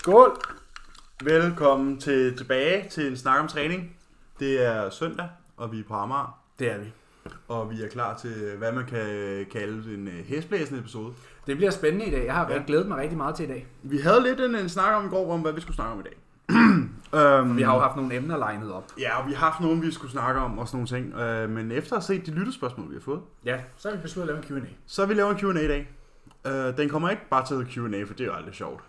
Skål! Velkommen til, tilbage til en snak om træning. Det er søndag, og vi er på Amager, Det er vi. og vi er klar til, hvad man kan kalde en øh, hæsblæsende episode. Det bliver spændende i dag. Jeg har Ja. ja. glædet mig rigtig meget til i dag. Vi havde lidt en, en snak om i går, om hvad vi skulle snakke om i dag. um, Vi har jo haft nogle emner legnet op. Ja, og vi har haft nogen, vi skulle snakke om og sådan nogle ting. Uh, men efter at have set de lyttespørgsmål, vi har fået, Ja, så har vi besluttet at lave en Q&A. så vi lavet en Q&A i dag. Uh, den kommer ikke bare til at hedde Q&A, for det er jo aldrig sjovt.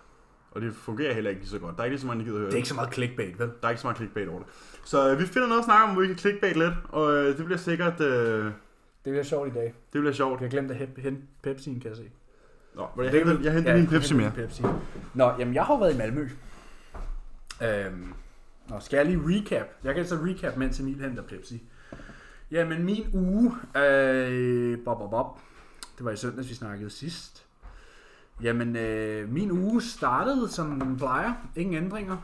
Og det fungerer heller ikke lige så godt. Der er ikke lige så mange, der gider høre Det er ikke så meget clickbait, vel? Der er ikke så meget clickbait over det. Så øh, vi finder noget at snakke om, hvor vi kan clickbait lidt, og øh, det bliver sikkert, øh, Det bliver sjovt i dag. det bliver sjovt. Jeg har glemt at hente- hente Pepsi'en, kan jeg se. Nå, men jeg henter, jeg henter lige en Pepsi mere. Pepsi. Nå, jamen jeg har jo været i Malmø. Øhm, nå, skal jeg lige recap? Jeg kan så recap, mens Emil henter Pepsi. Jamen min uge, øh, bob, bob, bob. Det var i søndags, vi snakkede sidst. Jamen, øh, min uge startede, som den plejer. Ingen ændringer.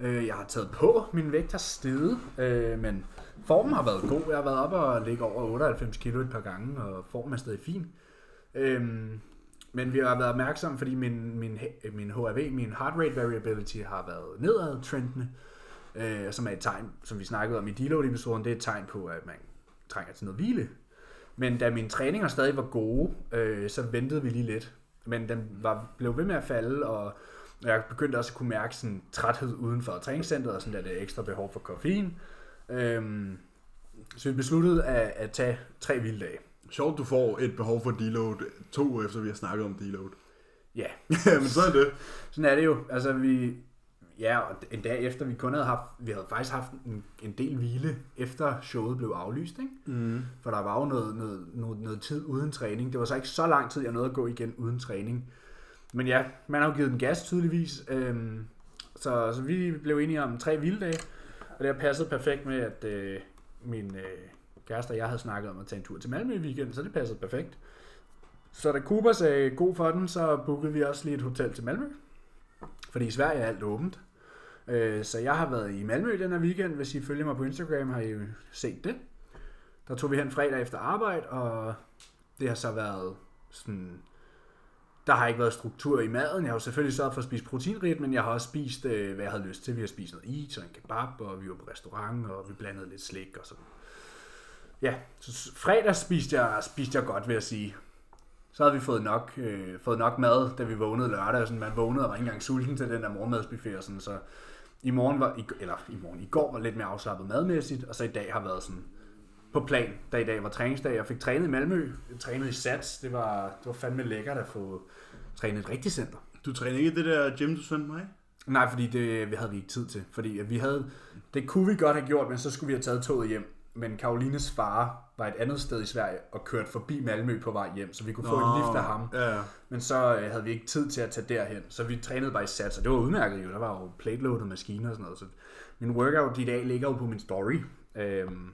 Øh, jeg har taget på, min vægt har steget, øh, men formen har været god. Jeg har været oppe og ligge over 98 kilo et par gange, og formen er stadig fin. Øh, men vi har været opmærksomme, fordi min, min, øh, min HRV, min heart rate variability, har været nedadtrendende, øh, som er et tegn, som vi snakkede om i deload-episoden, det er et tegn på, at man trænger til noget hvile. Men da mine træninger stadig var gode, øh, så ventede vi lige lidt. Men den var, blev ved med at falde, og jeg begyndte også at kunne mærke sådan træthed uden for træningscenteret, og sådan der det ekstra behov for koffein. Øhm, så vi besluttede at, at tage tre hviledage. Sjovt, du får et behov for deload to uger efter, vi har snakket om deload. Ja, men så er det. Sådan er det jo. Altså vi, ja, og en dag efter vi kun havde haft, vi havde faktisk haft en, en del hvile, efter showet blev aflyst, ikke? Mm. For der var jo noget, noget, noget, noget tid uden træning. Det var så ikke så lang tid, jeg nåede at gå igen uden træning. Men ja, man har jo givet den gas tydeligvis. Øhm, så, så vi blev enige om tre hviledage, og det har passet perfekt med, at øh, min øh, kæreste og jeg havde snakket om at tage en tur til Malmø i weekenden, så det passede perfekt. Så da Cooper sagde god for den, så bookede vi også lige et hotel til Malmø. Fordi i Sverige er alt åbent. Øh, så jeg har været i Malmø den her weekend. Hvis I følger mig på Instagram, har I jo set det. Der tog vi hen fredag efter arbejde, og det har så været sådan... Der har ikke været struktur i maden. Jeg har jo selvfølgelig sørget for at spise proteinrigt, men jeg har også spist, øh, hvad jeg havde lyst til. Vi har spist noget is og en kebab, og vi var på restaurant, og vi blandede lidt slik og sådan. Ja, så fredag spiste jeg, spiste jeg godt, vil jeg sige. Så havde vi fået nok, øh, fået nok mad, da vi vågnede lørdag. og Sådan, man vågnede og var ikke engang sulten til den der morgenmadsbuffet. Og sådan, så i morgen var, i, eller i morgen, i går var lidt mere afslappet madmæssigt, og så i dag har været sådan på plan, da i dag var træningsdag. Jeg fik trænet i Malmø, jeg trænede i Sats, det var, det var fandme lækkert at få trænet et rigtigt center. Du træner ikke i det der gym, du sendte mig? Nej, fordi det havde vi ikke tid til. Fordi vi havde, det kunne vi godt have gjort, men så skulle vi have taget toget hjem. Men Karolines far var et andet sted i Sverige og kørte forbi Malmø på vej hjem, så vi kunne få et lift af ham. Ja, ja. Men så øh, havde vi ikke tid til at tage derhen, så vi trænede bare i sats, og det var udmærket jo. Der var jo plate-loaded maskiner og sådan noget. Så min workout i dag ligger jo på min story. Øhm,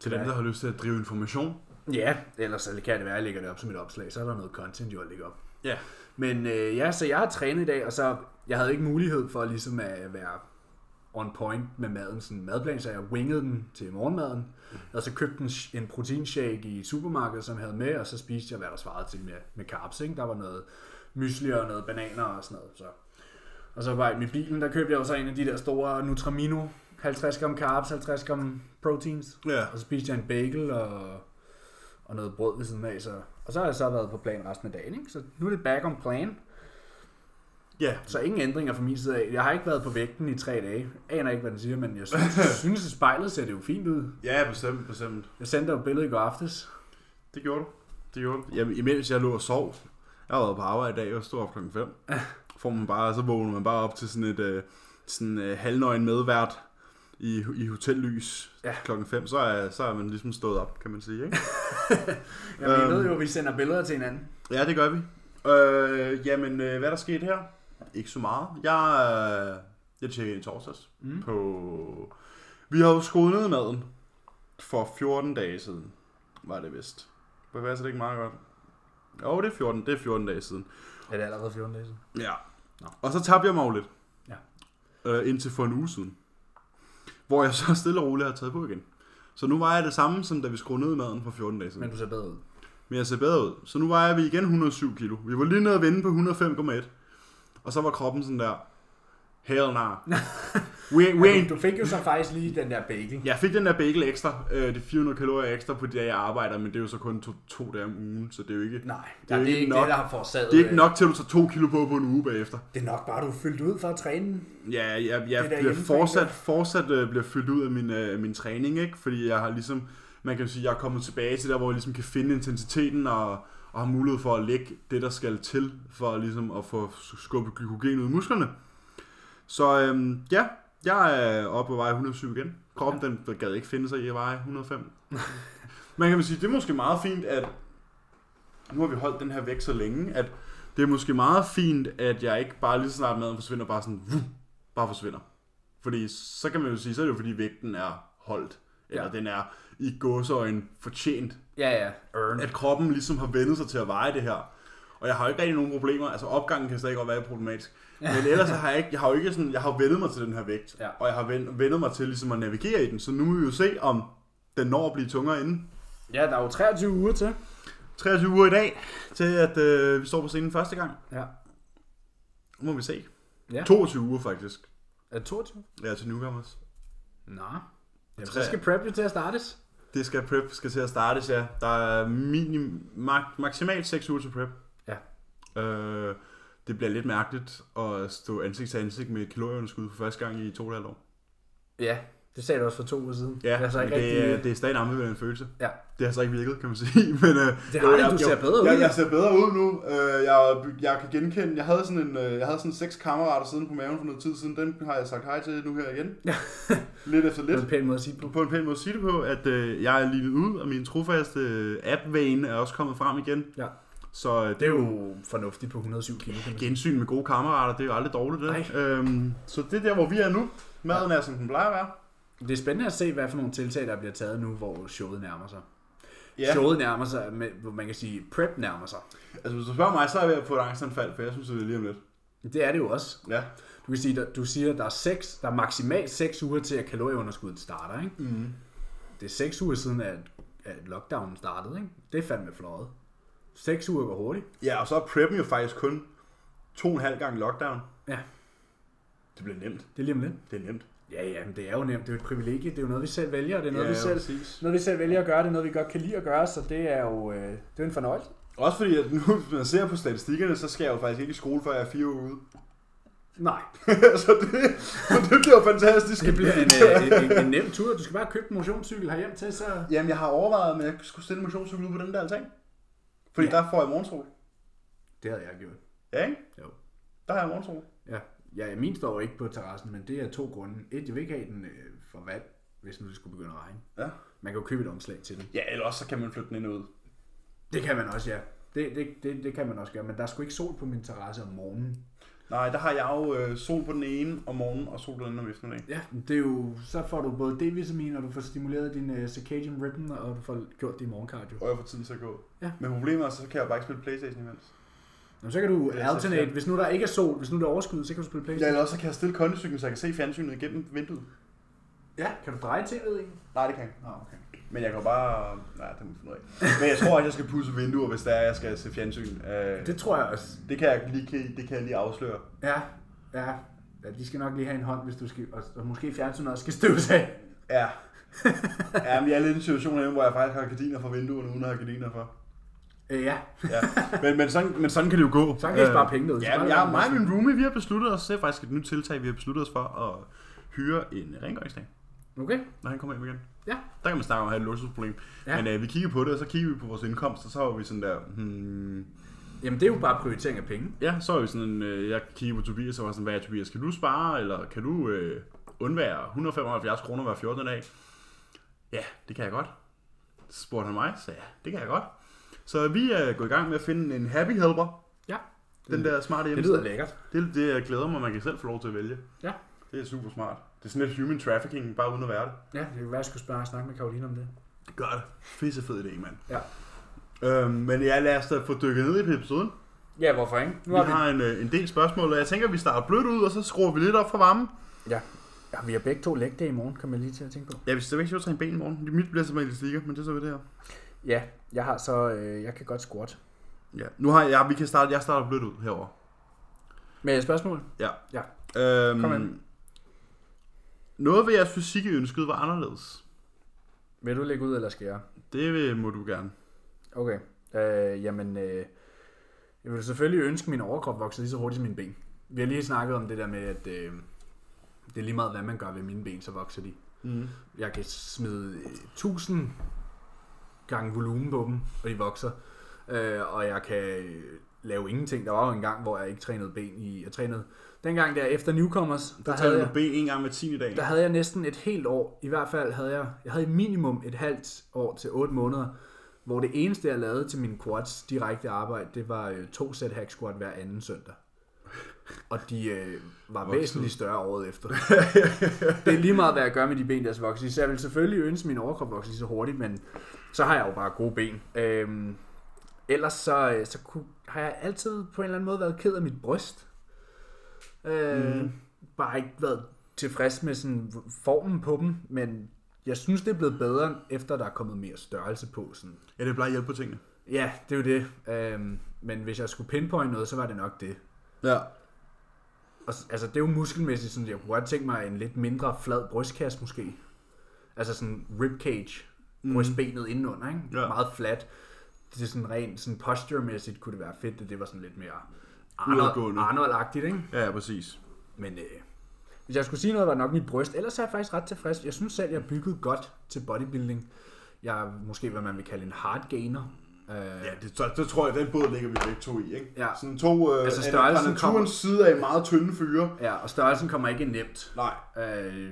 Til dem, der har lyst til at drive information. ja, ellers så kan det være, at jeg lægger det op som et opslag, så er der noget content jo at lægge op. Ja. Men øh, ja, så jeg har trænet i dag, og så jeg havde ikke mulighed for ligesom at være on point med maden, sådan madplan, så jeg wingede den til morgenmaden, og så købte en, en proteinshake i supermarkedet, som jeg havde med, og så spiste jeg, hvad der svarede til med, med carbs, ikke? Der var noget mysli og noget bananer og sådan noget, så. Og så var jeg med bilen, der købte jeg jo så en af de der store Nutramino, 50 gram carbs, 50 gram proteins, Ja. og så spiste jeg en bagel og, og noget brød ved siden af, så, og så har jeg så været på plan resten af dagen, ikke? Så nu er det back on plan. Ja, Så ingen ændringer fra min side af. Jeg har ikke været på vægten i tre dage. Jeg aner ikke, hvad den siger, men jeg synes, synes at spejlet ser det jo fint ud. ja bestemt, bestemt. Jeg sendte dig jo et billede i går aftes. Det gjorde du. Det gjorde du. Jamen, imens jeg lå og sov, jeg har været på arbejde i dag, og stod op klokken 5. Får man bare, så vågner man bare op til sådan et øh, sådan, øh, halvnøgen medvært i, i hotellys Ja. klokken 5. Så er, så er man ligesom stået op, kan man sige. Ikke? Jeg øhm. ved Øhm. jo, at vi sender billeder til hinanden. ja, det gør vi. Øh, jamen, øh, hvad er der sket her? Ikke så meget. Jeg, øh, jeg tjekkede ind i torsdags Mm. på... Vi har jo skruet ned maden for 14 dage siden, var det vist. Hvad passer det ikke meget godt? Jo, det er 14, det er 14 dage siden. Ja, det er allerede 14 dage siden. Ja. Nå. Og så tabte jeg mig lidt. Ja. Øh, indtil for en uge siden. Hvor jeg så stille og roligt har taget på igen. Så nu var jeg det samme, som da vi skruede ned maden for 14 dage siden. Men du ser bedre ud. Men jeg ser bedre ud. Så nu vejer vi igen 107 kilo. Vi var lige nede at vende på 105,1. Og så var kroppen sådan der, Hell nah. We, we ain't Du fik jo så faktisk lige den der bagel. Jeg fik den der bagel ekstra, øh, det er 400 kalorier ekstra på de dage, jeg arbejder, men det er jo så kun to, to dage om ugen, så det er jo ikke, Nej, Det er jo det er ikke nok. det, der har forårsaget. det er ikke øh, nok til, at du tager to kilo på på en uge bagefter. Det er nok bare, du er fyldt ud for at træne. Ja, jeg, jeg der bliver fortsat, fortsat øh, bliver fyldt ud af min, øh, min træning, ikke? fordi jeg har ligesom, man kan jo sige, jeg er kommet tilbage til der, hvor jeg ligesom kan finde intensiteten og, og har mulighed for at lægge det, der skal til, for ligesom at få skubbet glykogen ud i musklerne. Så øhm, ja, jeg er oppe på vej 107 igen. Kroppen, den gad ikke finde sig i at veje 105. Man kan man sige, det er måske meget fint, at nu har vi holdt den her vægt så længe, at det er måske meget fint, at jeg ikke bare lige så snart maden forsvinder, bare sådan, vuh, bare forsvinder. Fordi så kan man jo sige, så er det jo fordi vægten er holdt. Eller Ja. den er i gåseøjne fortjent. Ja, ja. Earn. At kroppen ligesom har vendet sig til at veje det her. Og jeg har jo ikke rigtig nogen problemer. Altså opgangen kan stadig godt være problematisk. Men ellers har jeg ikke, jeg har jo ikke sådan, jeg har vendet mig til den her vægt. Ja. Og jeg har ven- vendet mig til ligesom at navigere i den. Så nu må vi jo se, om den når at blive tungere inden. Ja, der er jo 23 uger til. 23 uger i dag, til at øh, vi står på scenen første gang. Ja. Nu må vi se. Ja. 22 uger faktisk. Er det 22? Ja, til newcomers. Nå. Jamen, så skal prep jo til at startes. Det skal prep skal til at startes, ja. Der er minim, mak, maksimalt 6 uger til prep. Ja. Øh, det bliver lidt mærkeligt at stå ansigt til ansigt med et kalorieunderskud for første gang i to og et halvt år. Ja, det sagde du også for to uger siden. Ja, det er så ikke det, rigtig... er, det er stadig en ambivalent følelse. Ja. Det har så ikke virket, kan man sige. Men, øh, Det har det, du ser bedre ud. Jeg, jeg ser bedre ud nu. Øh, jeg, jeg kan genkende, jeg havde sådan en, øh, jeg havde sådan seks kammerater siden på maven for noget tid siden. Den har jeg sagt hej til nu her igen. Ja. lidt efter er lidt. en pæn måde at sige det på. På en pæn måde at sige det på, at øh, jeg er lignet ud, og min trofaste øh, app-vane er også kommet frem igen. Ja. Så øh, Det er jo fornuftigt på 107 kilo, gensyn med gode kammerater, det er jo aldrig dårligt. Det. Øhm, så det er der, hvor vi er nu. Maden er, som den plejer at være. Det er spændende at se, hvad for nogle tiltag, der bliver taget nu, hvor showet nærmer sig. Ja. Showet nærmer sig, med, hvor man kan sige, prep nærmer sig. Altså, hvis du spørger mig, så er jeg ved at få et angstanfald, for jeg synes, det er lige om lidt. Det er det jo også. Ja. Du kan sige, der, du siger, der er, seks, der er maksimalt 6 uger til, at kalorieunderskuddet starter. Ikke? Mm. Det er 6 uger siden, at, at lockdownen startede. Ikke? Det er fandme fløjet. 6 uger går hurtigt. Ja, og så er preppen jo faktisk kun to og en halv gang lockdown. Ja. Det bliver nemt. Det er lige om lidt. Det er nemt. Ja, ja, men det er jo nemt. Det er jo et privilegie. Det er jo noget, vi selv vælger. og Det er noget, vi selv, præcis. noget, vi selv vælger at gøre. Det er noget, vi godt kan lide at gøre. Så det er jo øh, det er en fornøjelse. Også fordi, at nu, hvis man ser på statistikkerne, så skal jeg jo faktisk ikke i skole, før jeg er fire uger ude. Nej, så det, det bliver fantastisk. det bliver en, øh, en, en, en nem tur. Du skal bare købe en motionscykel herhjem til, så... Jamen, jeg har overvejet, om jeg skulle stille motionscykel ud på den der altan. Fordi Ja. ja. der får jeg morgensol. Det havde jeg gjort. Ja, ikke? Jo. Der har jeg morgensol. Ja, ja min står ikke på terrassen, men det er to grunde. Et, jeg vil ikke have den øh, for vand, hvis nu det skulle begynde at regne. Ja. Man kan jo købe et omslag til den. Ja, eller også så kan man flytte den ind ud. Det kan man også, ja. Det, det, det, det kan man også gøre, men der er sgu ikke sol på min terrasse om morgenen. Nej, der har jeg jo øh, sol på den ene om morgenen, og sol på den anden om eftermiddagen. Ja, det er jo, så får du både D-vitamin, og du får stimuleret din uh, circadian rhythm, og du får gjort din morgencardio. Og jeg får tiden til at gå. Ja. Men problemet er, så kan jeg bare ikke spille Playstation imens. Jamen, så kan du Ja, alternate, hvis nu der ikke er sol, hvis nu der er overskud, så kan du spille Ja, Playstation. eller også så kan jeg stille kondicyklen, så jeg kan se fjernsynet igennem vinduet. Ja, kan du dreje til det Nej, det kan jeg. Nå, okay. Men jeg kan bare... Nej, det må jeg af. Men jeg tror, at jeg skal pusse vinduer, hvis det er, jeg skal se fjernsyn. Øh, Det tror jeg også. det, kan jeg lige, det kan jeg lige afsløre. Ja, ja. ja de skal nok lige have en hånd, hvis du skal, og, og måske fjernsynet også skal støves af. Ja. ja, men jeg er lidt i en situation hvor jeg faktisk har gardiner for vinduerne, uden at have gardiner for. Øh, ja, Ja. Men, men, sådan, men sådan kan det jo gå. så kan I spare penge. Så Ja, men jeg, mig og min roomie, vi har besluttet os, det er faktisk et nyt tiltag, vi har besluttet os for at hyre en rengøringsdag, Okay, når han kommer hjem igen. Ja. Der kan man snakke om at have et luksusproblem. Ja. Men øh, vi kiggede på det, og så kiggede vi på vores indkomst, og så var vi sådan der, hmm, jamen det er jo bare prioritering af penge. Ja, så var vi sådan, øh, jeg kiggede på Tobias og var sådan, hvad er Tobias, kan du spare, eller kan du øh, undvære 175 kroner hver 14. dag? Ja, det kan jeg godt. Så spurgte han mig, så ja, det kan jeg godt. Så vi er gået i gang med at finde en happy helper. Ja. Den der smarte Det hjemmeside. lyder lækkert. Det, det jeg glæder mig, man kan selv få lov til at vælge. Ja. Det er super smart. Det er sådan lidt human trafficking, bare uden at være det. Ja, det kan være, jeg skulle spørge og snakke med Karoline om det. Gør det. Fisse fed idé, mand. Ja. Øhm, men ja, lad os da få dykket ned i episoden. Ja, hvorfor ikke? Nu Vi har en, øh, en del spørgsmål, og jeg tænker, at vi starter blødt ud, og så skruer vi lidt op for varmen. Ja, vi har begge to leg day i morgen, kan man lige til at tænke på. Ja, hvis det er vigtigt at træne ben i morgen. Mit bliver simpelthen elastikker, men det er så ved det her. Ja, jeg har så, øh, jeg kan godt squat. Ja. Nu har jeg, vi kan starte, jeg starter blødt ud herover. Med spørgsmål? Ja. Ja, Øhm, Kom ind. noget ved jeres fysik, I ønskede, var anderledes. Vil du lægge ud, eller skal jeg? Det vil, må du gerne. Okay. Øh, jamen, øh, jeg vil selvfølgelig ønske, at min overkrop vokser lige så hurtigt som mine ben. Vi har lige snakket om det der med, at øh, det er lige meget, hvad man gør ved mine ben, så vokser de. Mm. Jeg kan smide øh, 1000 gange volumen på dem, og de vokser. Øh, og jeg kan øh, lave ingenting. Der var jo en gang, hvor jeg ikke trænede ben i... Jeg trænede dengang der efter Newcomers, der, Der jeg, du ben en gang med 10 i dag. der havde jeg næsten et helt år. I hvert fald havde jeg, jeg havde minimum et halvt år til 8 måneder, hvor det eneste, jeg lavede til mine quads direkte arbejde, det var øh, to sæt hack squat hver anden søndag. Og de øh, var Voksede. væsentligt større året efter. det er lige meget, hvad jeg gør med de ben, der skal vokse. Så jeg vil selvfølgelig ønske, at min overkrop vokser lige så hurtigt, men så har jeg jo bare gode ben. Øhm, ellers så, øh, så kunne, har jeg altid på en eller anden måde været ked af mit bryst. Øh, mm. Bare ikke været tilfreds med sådan formen på dem, men jeg synes, det er blevet bedre, efter der er kommet mere størrelse på. Sådan. Ja, det plejer at hjælpe på tingene. Ja, det er jo det. Øhm, men hvis jeg skulle pinpoint noget, så var det nok det. Ja. Og, altså, det er jo muskelmæssigt, sådan, jeg kunne godt tænke mig en lidt mindre flad brystkasse måske. Altså sådan ribcage, Mhm. brystbenet indenunder, ikke? Ja. Meget flat. Det er sådan rent sådan posture-mæssigt kunne det være fedt, at det var sådan lidt mere. Arnold, Arnold-agtigt, ikke? Ja, ja, præcis. Men øh, hvis jeg skulle sige noget, var nok mit bryst. Ellers er jeg faktisk ret tilfreds. Jeg synes selv, jeg har bygget godt til bodybuilding. Jeg er måske, hvad man vil kalde en hard gainer. Øh, Ja, det, så, det tror jeg, den båd ligger vi begge to i, ikke? Ja. Sådan to, øh, Altså, størrelsen kommer- side af meget tynde fyre. ja, og størrelsen kommer ikke nemt. Nej. Øh,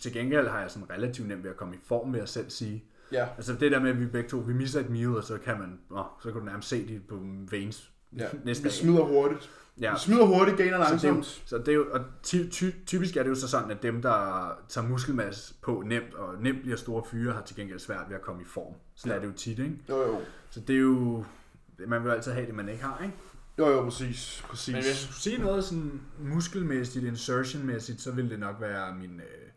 til gengæld har jeg sådan relativt nemt ved at komme i form, vil jeg selv sige. Ja. Altså det der med, at vi begge to, vi misser et meal, og så kan man, åh, så kan du nærmest se det på veins ja. næste Vi smider hurtigt. Ja. Vi smider hurtigt, gainer Så det, er jo, langsomt. så det er jo, og ty, ty, typisk er det jo så sådan, at dem, der tager muskelmasse på nemt, og nemt bliver store fyre, har til gengæld svært ved at komme i form. Sådan er det jo tit, ikke? Jo, jo. Så det er jo, man vil altid have det, man ikke har, ikke? Jo, jo, præcis. præcis. Men hvis jeg skulle sige noget sådan muskelmæssigt, insertionmæssigt, så ville det nok være min, øh,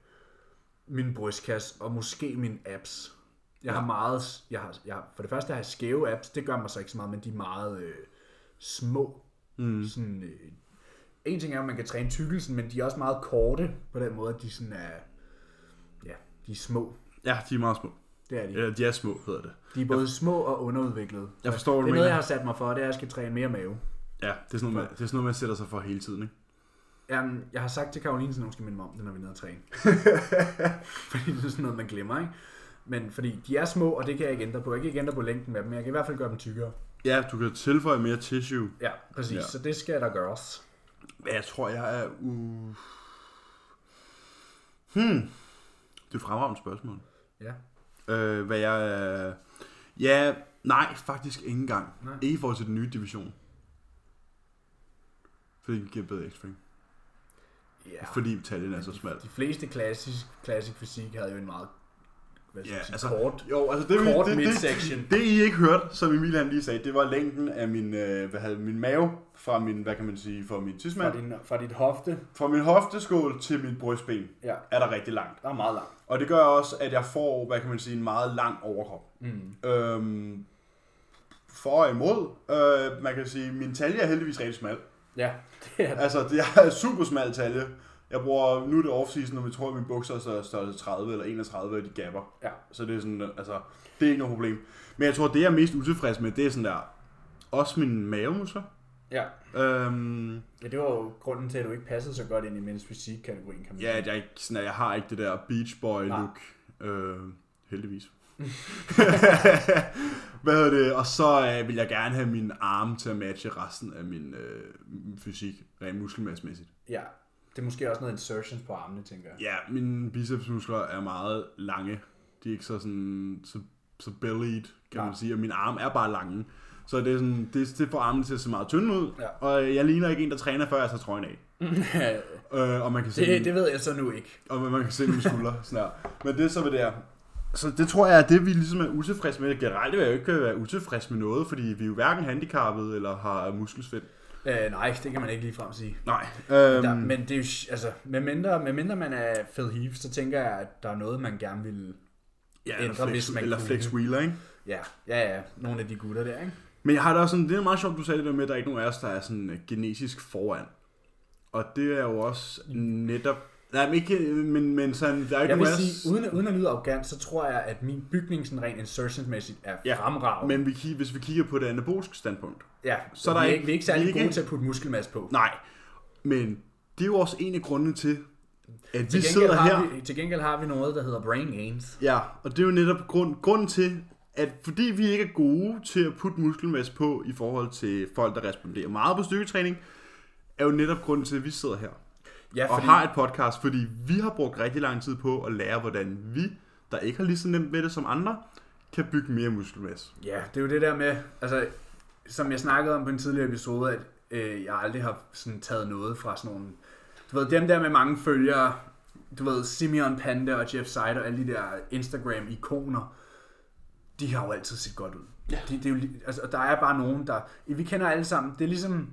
min brystkasse, og måske min abs. Jeg har Ja. meget, jeg har, jeg har, for det første har jeg skæve abs, det gør mig så ikke så meget, men de er meget øh, små. Mm. Sådan, øh, en ting er, at man kan træne tykkelsen, men de er også meget korte på den måde, at de sådan er, ja, de er små. Ja, de er meget små. Det er de. Eller de er små, hedder det. De er både små og underudviklede. Jeg forstår, hvad Det du er noget, jeg mener. har sat mig for, det er, at jeg skal træne mere mave. Ja, det er, sådan noget, man, det er sådan noget, man sætter sig for hele tiden, ikke? Jamen, jeg har sagt til Karoline, at hun skal minde mig om det, når vi er nede og træne. fordi det er sådan noget, man glemmer, ikke? Men fordi de er små, og det kan jeg ikke ændre på. Jeg kan ikke ændre på længden med dem, men jeg kan i hvert fald gøre dem tykkere. Ja, du kan tilføje mere tissue. Ja, præcis. Ja. Så det skal der gøres. Jeg tror, jeg er u... Hmm. Det er et fremragende spørgsmål. Ja. Øh, hvad jeg er... Ja, nej, faktisk ikke engang. Nej. Ikke i forhold til den nye division. Fordi det giver bedre extreme. Ja. Fordi taljen er så smal. De fleste klassisk, klassisk fysik havde jo en meget hvad Ja, sige, altså, kort. Jo, altså det, Kort det, det, midsection. det, det, I ikke hørte, som Emil han lige sagde, det var længden af min, øh, hvad havde, min mave fra min, hvad kan man sige, fra min Fra, tidsmand. din, fra dit hofte. Fra min hofteskål til mit brystben Ja, er der rigtig langt. der er meget langt. Og det gør også, at jeg får, hvad kan man sige, en meget lang overkrop. Mm. Øhm, for og imod, øh, man kan sige, min talje er heldigvis rigtig smal. Ja, det er Altså, det er super smal talje. Jeg bruger, nu er det off-season, og vi tror, at mine bukser er så størrelse 30 eller 31, og de gapper. Ja. Så det er sådan, altså, det er ikke noget problem. Men jeg tror, det jeg er mest utilfreds med, det er sådan der, også mine mavemuskler. Ja. Øhm, ja, det var jo grunden til, at du ikke passede så godt ind i mens fysik-kategorien, kan man ja, jeg, ikke, sådan, jeg har ikke det der beach boy look. Øh, heldigvis. Hvad hedder det? Og så øh, vil jeg gerne have mine arme til at matche resten af min øh, fysik, rent muskelmassemæssigt. Ja, det er måske også noget insertions på armene, tænker jeg. Ja, mine bicepsmuskler er meget lange. De er ikke så sådan, så, så bellied, kan Nej. man sige, og mine arme er bare lange. Så det, er sådan, det, det får armene til at se meget tynde ud, Ja. og jeg ligner ikke en, der træner, før jeg tager trøjen af. Øh, og man kan se, det, det ved jeg så nu ikke. og man kan se mine skuldre. Sådan her. Men det er så ved det her. Så det tror jeg er det, vi ligesom er utilfredse med. Generelt vil jeg jo ikke være utilfreds med noget, fordi vi er jo hverken handicappede eller har muskelsvind. Øh, nej, det kan man ikke lige frem sige. Nej. Der, Øhm, men det er jo, altså, med mindre, med mindre man er Phil Heath, så tænker jeg, at der er noget, man gerne vil... ja, eller ændre, flex, hvis man eller kunne. flex wheeler, ikke? Ja, ja, ja, nogle af de gutter der, ikke? Men jeg har da også sådan, det er meget sjovt, du sagde det der med, at der er ikke nogen af os, der er sådan øh, genetisk foran. Og det er jo også netop... Nej, men ikke... Men, men sådan, der er ikke Jeg vil sige, uden, uden at lyde arrogant, så tror jeg, at min bygning sådan rent insertionsmæssigt er Ja, fremragende. Men vi, hvis vi kigger på det anaboliske standpunkt, ja, så er der vi, er ikke- vi er ikke særlig vi ikke- gode til at putte muskelmasse på. nej. Men det er jo også en af grundene til, at vi Til sidder gengæld, her... vi, til gengæld har vi noget, der hedder brain gains. Ja, og det er jo netop grund, grunden til, at fordi vi ikke er gode til at putte muskelmasse på i forhold til folk, der responderer meget på styrketræning, er jo netop grunden til, at vi sidder her Ja, og fordi, har et podcast, fordi vi har brugt rigtig lang tid på at lære, hvordan vi, der ikke har lige så nemt med det som andre, kan bygge mere muskelmasse. ja, det er jo det der med, altså, som jeg snakkede om på en tidligere episode, at øh, jeg aldrig har sådan taget noget fra sådan nogle, du ved, dem der med mange følgere, du ved, Simeon Panda og Jeff Seid og alle de der Instagram-ikoner, de har jo altid set godt ud. Ja. De, det er jo, altså, og der er bare nogen, der... Vi kender alle sammen. Det er ligesom...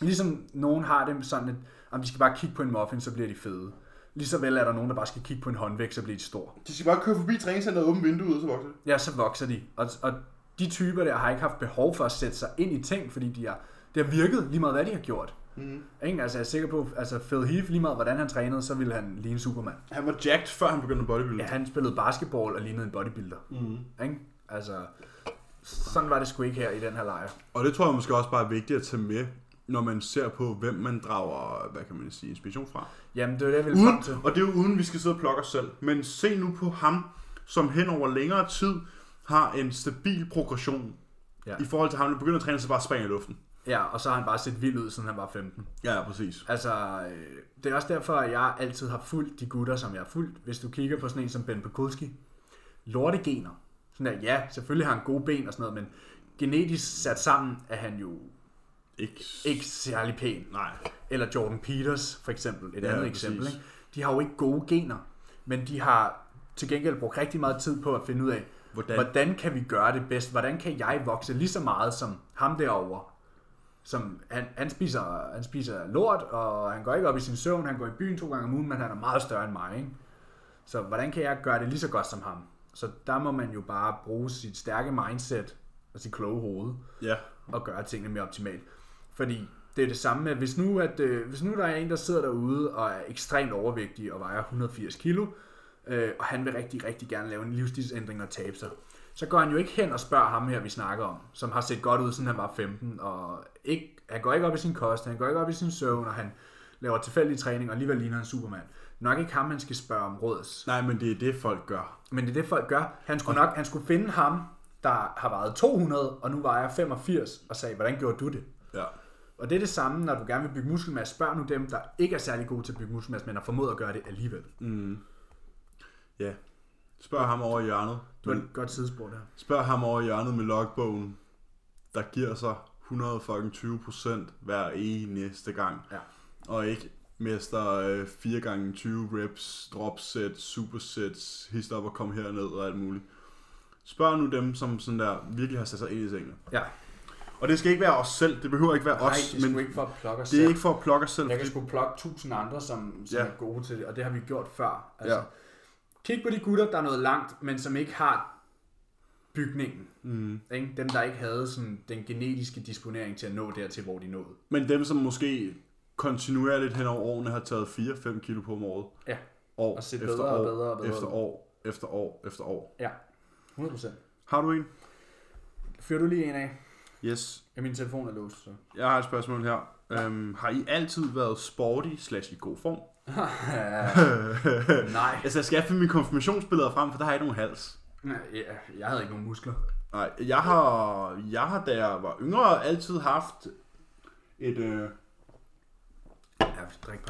Ligesom nogen har det sådan, at om de skal bare kigge på en muffin, så bliver de fede. Ligeså vel er der nogen, der bare skal kigge på en håndvægt, så bliver de stor. De skal bare køre forbi træningscenteret og åbne vinduet, og så vokser det. Ja, så vokser de. Og, og de typer der har ikke haft behov for at sætte sig ind i ting, fordi de har, det har virket lige meget, hvad de har gjort. Mm. Ikke? Altså, jeg er sikker på, altså Phil Heath, lige meget hvordan han trænede, så ville han ligne Superman. Han var jacked, før han begyndte at bodybuilde. Ja, han spillede basketball og lignede en bodybuilder. Mm. Ikke? Altså, sådan var det sgu ikke her i den her lejr. Og det tror jeg måske også bare er vigtigt at tage med, når man ser på, hvem man drager, hvad kan man sige, inspiration fra. Jamen, det var det, jeg ville Uden, frem til. og det er jo uden, vi skal sidde og plukke os selv. Men se nu på ham, som hen over længere tid har en stabil progression. Ja. I forhold til ham, der begynder at træne, så bare springer i luften. Ja, og så har han bare set vild ud, siden han var 15. Ja, ja, præcis. Altså, øh, det er også derfor, at jeg altid har fulgt de gutter, som jeg har fulgt. Hvis du kigger på sådan en som Ben Pekulski. Lortegener. Sådan der, ja, selvfølgelig har han gode ben og sådan noget, men genetisk sat sammen er han jo Ikke... ikke særlig pæn. Nej. Eller Jordan Peters, for eksempel, et Ja, andet præcis. eksempel. Ikke? De har jo ikke gode gener, men de har til gengæld brugt rigtig meget tid på at finde ud af, Hvordan? hvordan kan vi gøre det bedst? Hvordan kan jeg vokse lige så meget som ham derovre? Som, han, han, spiser, han spiser lort, og han går ikke op i sin søvn, han går i byen to gange om ugen, men han er meget større end mig. Ikke? Så hvordan kan jeg gøre det lige så godt som ham? Så der må man jo bare bruge sit stærke mindset og sit kloge hoved Ja. og gøre tingene mere optimalt. Fordi det er det samme med, hvis nu, at, øh, hvis nu der er en, der sidder derude og er ekstremt overvægtig og vejer 180 kilo, øh, og han vil rigtig, rigtig gerne lave en livsstilsændring og tabe sig, så går han jo ikke hen og spørger ham her, vi snakker om, som har set godt ud, siden han var 15, og ikke, han går ikke op i sin kost, han går ikke op i sin søvn, og han laver tilfældig træning, og alligevel ligner han Superman. Nok ikke ham, man skal spørge om råds. Nej, men det er det, folk gør. Men det er det, folk gør. Han skulle nok han skulle finde ham, der har vejet 200, og nu vejer 85, og sagde, hvordan gjorde du det? Ja. Og det er det samme, når du gerne vil bygge muskelmasse. Spørg nu dem, der ikke er særlig gode til at bygge muskelmasse, men har formået at gøre det alligevel. Mm. Ja. Spørg ham over i hjørnet. Du har et godt sidespor der. spørg ham over i hjørnet med logbogen, der giver sig 120 procent hver eneste gang. Ja. Og ikke mester øh, 4 gange 20 reps, drop set, supersets, hist op og kom herned og alt muligt. Spørg nu dem, som sådan der virkelig har sat sig ind i tingene. Ja. Og det skal ikke være os selv, det behøver ikke være Nej, os, det er men ikke for at plukke os det er selv. ikke for at plukke os selv. Jeg kan fordi- sgu plukke tusind andre, som, som Ja. er gode til det, og det har vi gjort før. Altså, Ja. Kig på de gutter, der er noget langt, men som ikke har bygningen. Mm. Ikke? Dem, der ikke havde sådan, den genetiske disponering til at nå dertil, hvor de nåede. Men dem, som måske kontinuerligt hen over årene har taget 4-5 kilo på om året. Ja. År Og set efter bedre og år, bedre og bedre efter år, efter år, efter år. Ja, 100%. Har du en? Fyrer du lige en af? Yes. Ja, min telefon er låst, så. Jeg har et spørgsmål her. Øhm, har I altid været sporty slash i god form? Nej. Altså, jeg skal finde mine konfirmationsbilleder frem, for der har jeg ikke nogen hals. Ja, jeg havde ikke nogen muskler. Nej, jeg har, jeg har, da jeg var yngre, altid haft et, øh, Ja,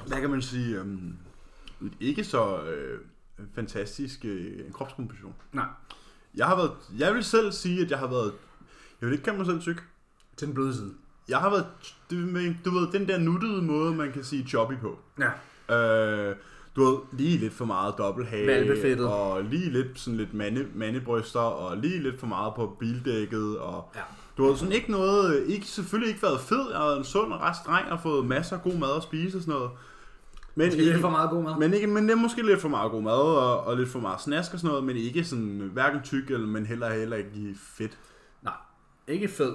hvad kan man sige, øhm, et ikke så øh, fantastisk øh, kropskomposition. Nej, Jeg har været, jeg vil selv sige, at jeg har været, jeg vil ikke kalde mig selv tyk. til den bløde side. Jeg har været, du, ved- den der nuttede måde, man kan sige choppy på. Ja. Øh, du ved, lige lidt for meget dobbelthage. Og lige lidt sådan lidt mande, mandebryster, og lige lidt for meget på bildækket, og Ja. du har sådan ikke noget, ikke, selvfølgelig ikke været fed, jeg har været en sund og rask dreng, og fået masser af god mad at spise og sådan noget. Men Måske lidt for meget god mad. men, ikke, men det er måske lidt for meget god mad, og, og lidt for meget snask og sådan noget, men ikke sådan, hverken tyk, eller, men heller, heller ikke fedt. Ikke fed.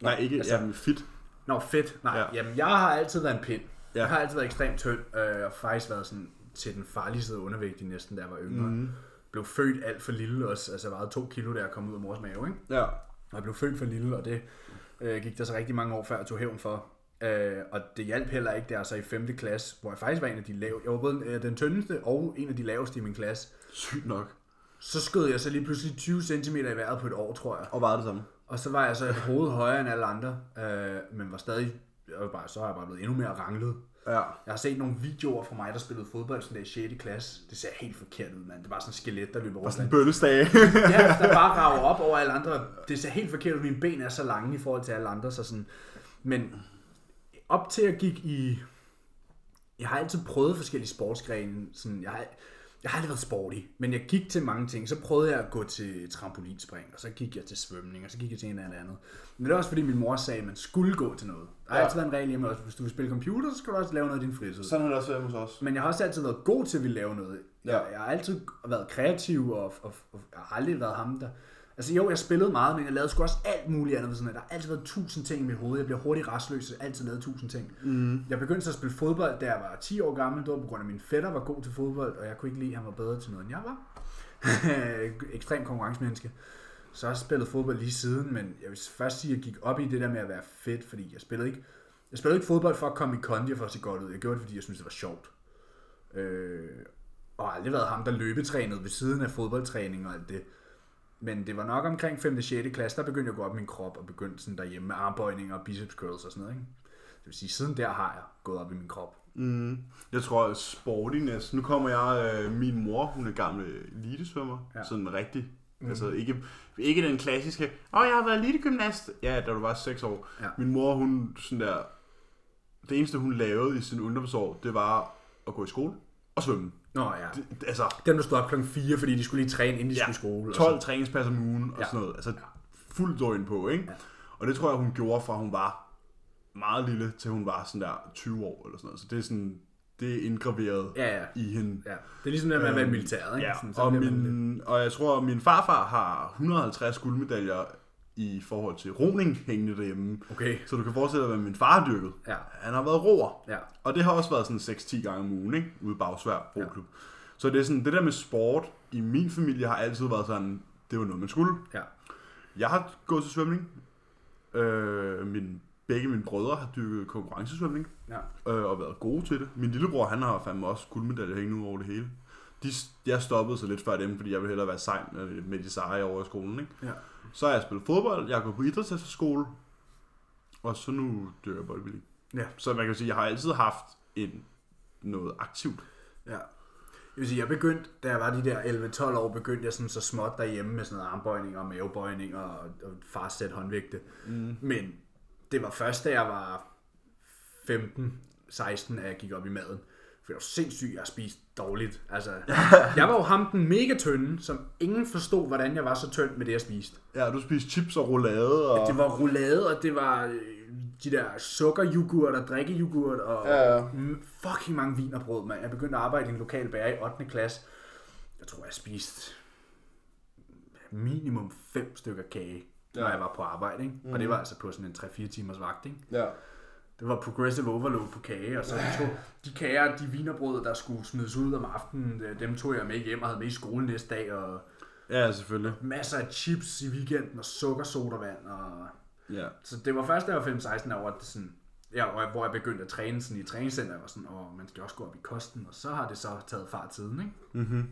Nej, ikke, altså- altså, ja, men fit. Nå, fedt. Nej, Ja. ja. jamen jeg har altid været en pind. Ja. Jeg har altid været ekstremt tynd, øh, og faktisk været sådan til den farlige side undervægtig næsten, da jeg var yngre. Mm. Blev født alt for lille også, altså jeg vejede to kilo, da jeg kom ud af mors mave, ikke? Ja. Og jeg blev født for lille, og det øh, gik der så rigtig mange år før jeg tog hævn for. Øh, og det hjalp heller ikke, der så i 5. klasse, hvor jeg faktisk var en af de lave. Jeg var både øh, den tyndeste og en af de laveste i min klasse. Sygt nok. Så skød jeg så lige pludselig 20 cm i vejret på et år, tror jeg. Og var det samme? Og så var jeg så et hoved højere end alle andre, øh, men var stadig, jeg var bare, så har jeg bare blevet endnu mere ranglet. Ja. Jeg har set nogle videoer fra mig, der spillede fodbold sådan der i 6. klasse. Det ser helt forkert ud, mand. Det var sådan en skelet, der løber rundt. sådan en bøllestage. ja, der bare rager op over alle andre. Det ser helt forkert ud. Mine ben er så lange i forhold til alle andre. Så sådan. Men op til at gik i... Jeg har altid prøvet forskellige sportsgrene. Sådan, jeg, har, jeg har aldrig været sporty, men jeg gik til mange ting. Så prøvede jeg at gå til trampolinspring, og så gik jeg til svømning, og så gik jeg til en eller andet. Men det er også fordi min mor sagde, at man skulle gå til noget. Der har Ja. altid været en regel hjemme også. Hvis du vil spille computer, så skal du også lave noget i din fritid. Sådan har det også været hos os. Men jeg har også altid været god til at ville lave noget. Jeg, Ja. jeg har altid været kreativ, og, og, og jeg har aldrig været ham, der... Altså jo, jeg spillede meget, men jeg lavede sgu også alt muligt andet. ved Sådan, at der har altid været tusind ting i mit hoved. Jeg bliver hurtigt restløs, har altid lavet tusind ting. Mm. Jeg begyndte så at spille fodbold, da jeg var 10 år gammel. Det var på grund af, min fætter var god til fodbold, og jeg kunne ikke lide, at han var bedre til noget, end jeg var. Ekstrem konkurrencemenneske. Så har jeg spillet fodbold lige siden, men jeg vil først sige, at jeg gik op i det der med at være fedt, fordi jeg spillede ikke, jeg spillede ikke fodbold for at komme i kondi og for at se godt ud. Jeg gjorde det, fordi jeg synes det var sjovt. Øh, og har aldrig været ham, der løbetrænede ved siden af fodboldtræning og alt det. Men det var nok omkring 5. og 6. klasse, der begyndte jeg at gå op i min krop og begyndte sådan derhjemme med armbøjninger og biceps curls og sådan noget. Ikke? Det vil sige, siden der har jeg gået op i min krop. Mm. Jeg tror, sportiness... Nu kommer jeg... Øh, min mor, hun er gammel elitesvømmer. Ja. Ja. Sådan rigtig. Mm. Altså ikke, ikke den klassiske... Åh, oh, jeg har været elitegymnast. Ja, da du var 6 år. Ja. Min mor, hun sådan der... Det eneste, hun lavede i sin ungdomsår, det var at gå i skole og svømme. Nå ja. Det, altså, Dem, der stod op klokken 4, fordi de skulle lige træne, inden de Ja, skulle i skole. og 12 træningspas om ugen og Ja. sådan noget. Altså fuldt døgn på, ikke? Ja. Og det tror jeg, hun gjorde fra hun var meget lille, til hun var sådan der 20 år eller sådan noget. Så det er sådan, det er indgraveret Ja, ja. i hende. Ja, det er ligesom det med at være i Øhm, militæret, ikke? Ja, Sådan, så og, min, og jeg tror, at min farfar har 150 guldmedaljer i forhold til roning hængende derhjemme. Okay. Så du kan forestille dig, hvad min far har dyrket. Ja. Han har været roer. Ja. Og det har også været sådan 6-10 gange om ugen, ikke? Ude i Bagsvær Roklub. Ja. Så det er sådan, det der med sport i min familie har altid været sådan, det var noget, man skulle. Ja. Jeg har gået til svømning. Øh, min, begge mine brødre har dyrket konkurrencesvømning Ja. øh, og været gode til det. Min lillebror, han har fandme også guldmedalje hængende ud over det hele. De, jeg stoppede så lidt før dem, fordi jeg ville hellere være sej med, med de seje over i skolen. Ikke? Ja. Så har jeg spillet fodbold, jeg har gået på idrætsefterskole, og så nu dyrker jeg boldbilling. Ja. Så man kan sige, jeg har altid haft en, noget aktivt. Ja. Jeg vil sige, jeg begyndte, da jeg var de der 11-12 år, begyndte jeg sådan så småt derhjemme med sådan noget og mavebøjning og, og farsæt håndvægte. Mm. Men det var først, da jeg var 15-16, at jeg gik op i maden. For jeg var sindssyg, jeg spiste dårligt. Altså, jeg var jo ham den mega tynde, som ingen forstod, hvordan jeg var så tynd med det, jeg spiste. Ja, du spiste chips og roulade. Og... Det var roulade, og det var øh, de der sukkeryoghurt og drikkeyoghurt og Ja, ja. fucking mange vinerbrød, mand. Jeg begyndte at arbejde i en lokal bager i 8. klasse. Jeg tror, jeg spiste minimum 5 stykker kage, ja. når Ja. jeg var på arbejde. Ikke? Mm. Og det var altså på sådan en 3-4 timers vagt. Ikke? Ja. Det var progressive overload på kage, og så de, tog, de kager, de vinerbrød, der skulle smides ud om aftenen, øh, dem tog jeg med hjem og havde med i skole næste dag, og ja, selvfølgelig. masser af chips i weekenden, og sukkersodavand, og Ja. så det var først, da jeg var 15-16 år, at det sådan, ja, hvor jeg- begyndte at træne sådan i træningscenter. Var sådan, åh, man skal også gå op i kosten, og så har det så taget fart siden, ikke? Mm-hmm.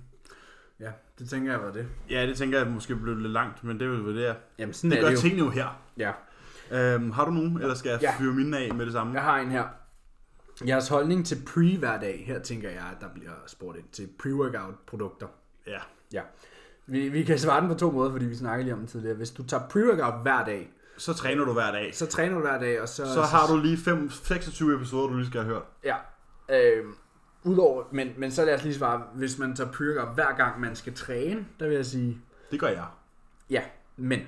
Ja, det tænker jeg var det. ja, det tænker jeg måske blev lidt langt, men det er jo det, er. Jamen, sådan Det gør tingene jo her. Ja. Øhm, har du nogen, eller skal jeg Ja. fyre mine af med det samme? Jeg har en her. Jeres holdning til pre hver dag, her tænker jeg, at der bliver spurgt ind til pre-workout produkter. Ja. Ja. Vi, vi kan svare den på to måder, fordi vi snakkede lige om det tidligere. Hvis du tager pre-workout hver dag, Så træner du hver dag. så træner du hver dag, og så... Så har du lige fem, 26 episoder, du lige skal have hørt. Ja. Øh, Udover, men, men så lad os lige svare, hvis man tager pre-workout hver gang man skal træne, der vil jeg sige, Det gør jeg. ja, men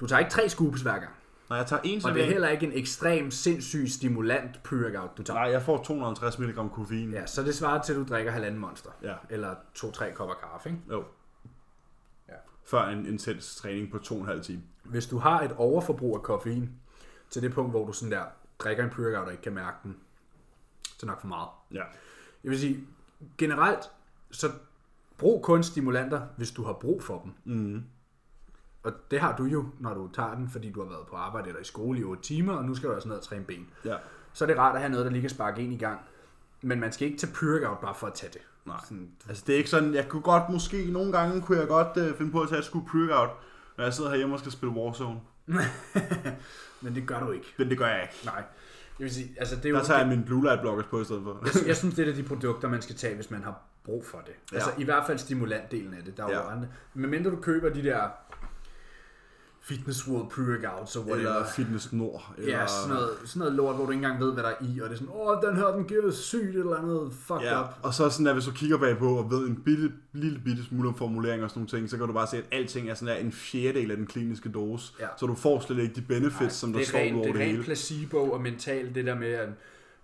du tager ikke tre scoops hver gang. Når jeg tager en Og det er heller ikke en ekstrem, sindssyg, stimulant pre-workout, du tager. Nej, jeg får 250 mg koffein. Ja, så det svarer til, at du drikker halvanden monster. Ja. Eller to-tre kopper kaffe, ikke? Jo. Ja. Før en intens træning på to og en halv time. Hvis du har et overforbrug af koffein, til det punkt, hvor du sådan der drikker en pre-workout og ikke kan mærke den, er nok for meget. Ja. Jeg vil sige, generelt, så brug kun stimulanter, hvis du har brug for dem. Mm. Og det har du jo, når du tager den, fordi du har været på arbejde eller i skole i 8 timer, og nu skal du altså ned og træne ben. Ja. Så er det rart at have noget, der lige kan sparke en i gang. Men man skal ikke tage pre-workout bare for at tage det. Nej. Sådan, Altså det er ikke sådan, jeg kunne godt måske, nogle gange kunne jeg godt øh, finde på at tage et skud pre-out, når jeg sidder herhjemme og skal spille Warzone. men det gør du ikke. Men det gør jeg ikke. Nej. Jeg vil sige, altså det er jo... Der tager jeg min blue light blockers på i stedet for. jeg, jeg synes, det er de produkter, man skal tage, hvis man har brug for det. Ja. Altså i hvert fald stimulantdelen af det. Der er jo Ja. andre. Men mindre du køber de der Fitness World Pre-Workouts og whatever. Eller Fitness Nord. Eller... Ja, sådan noget, sådan noget lort, hvor du ikke engang ved, hvad der er i, og det er sådan, åh, den her, den giver sygt et eller andet fucked Ja, up. og så sådan, at hvis du kigger bagpå og ved en bitte, lille bitte smule om formulering og sådan nogle ting, så kan du bare se, at alting er sådan der en fjerdedel af den kliniske dose. Ja. Så du får slet ikke de benefits, Nej, som der det er står rent, over det det, er rent hele. placebo og mentalt, det der med, at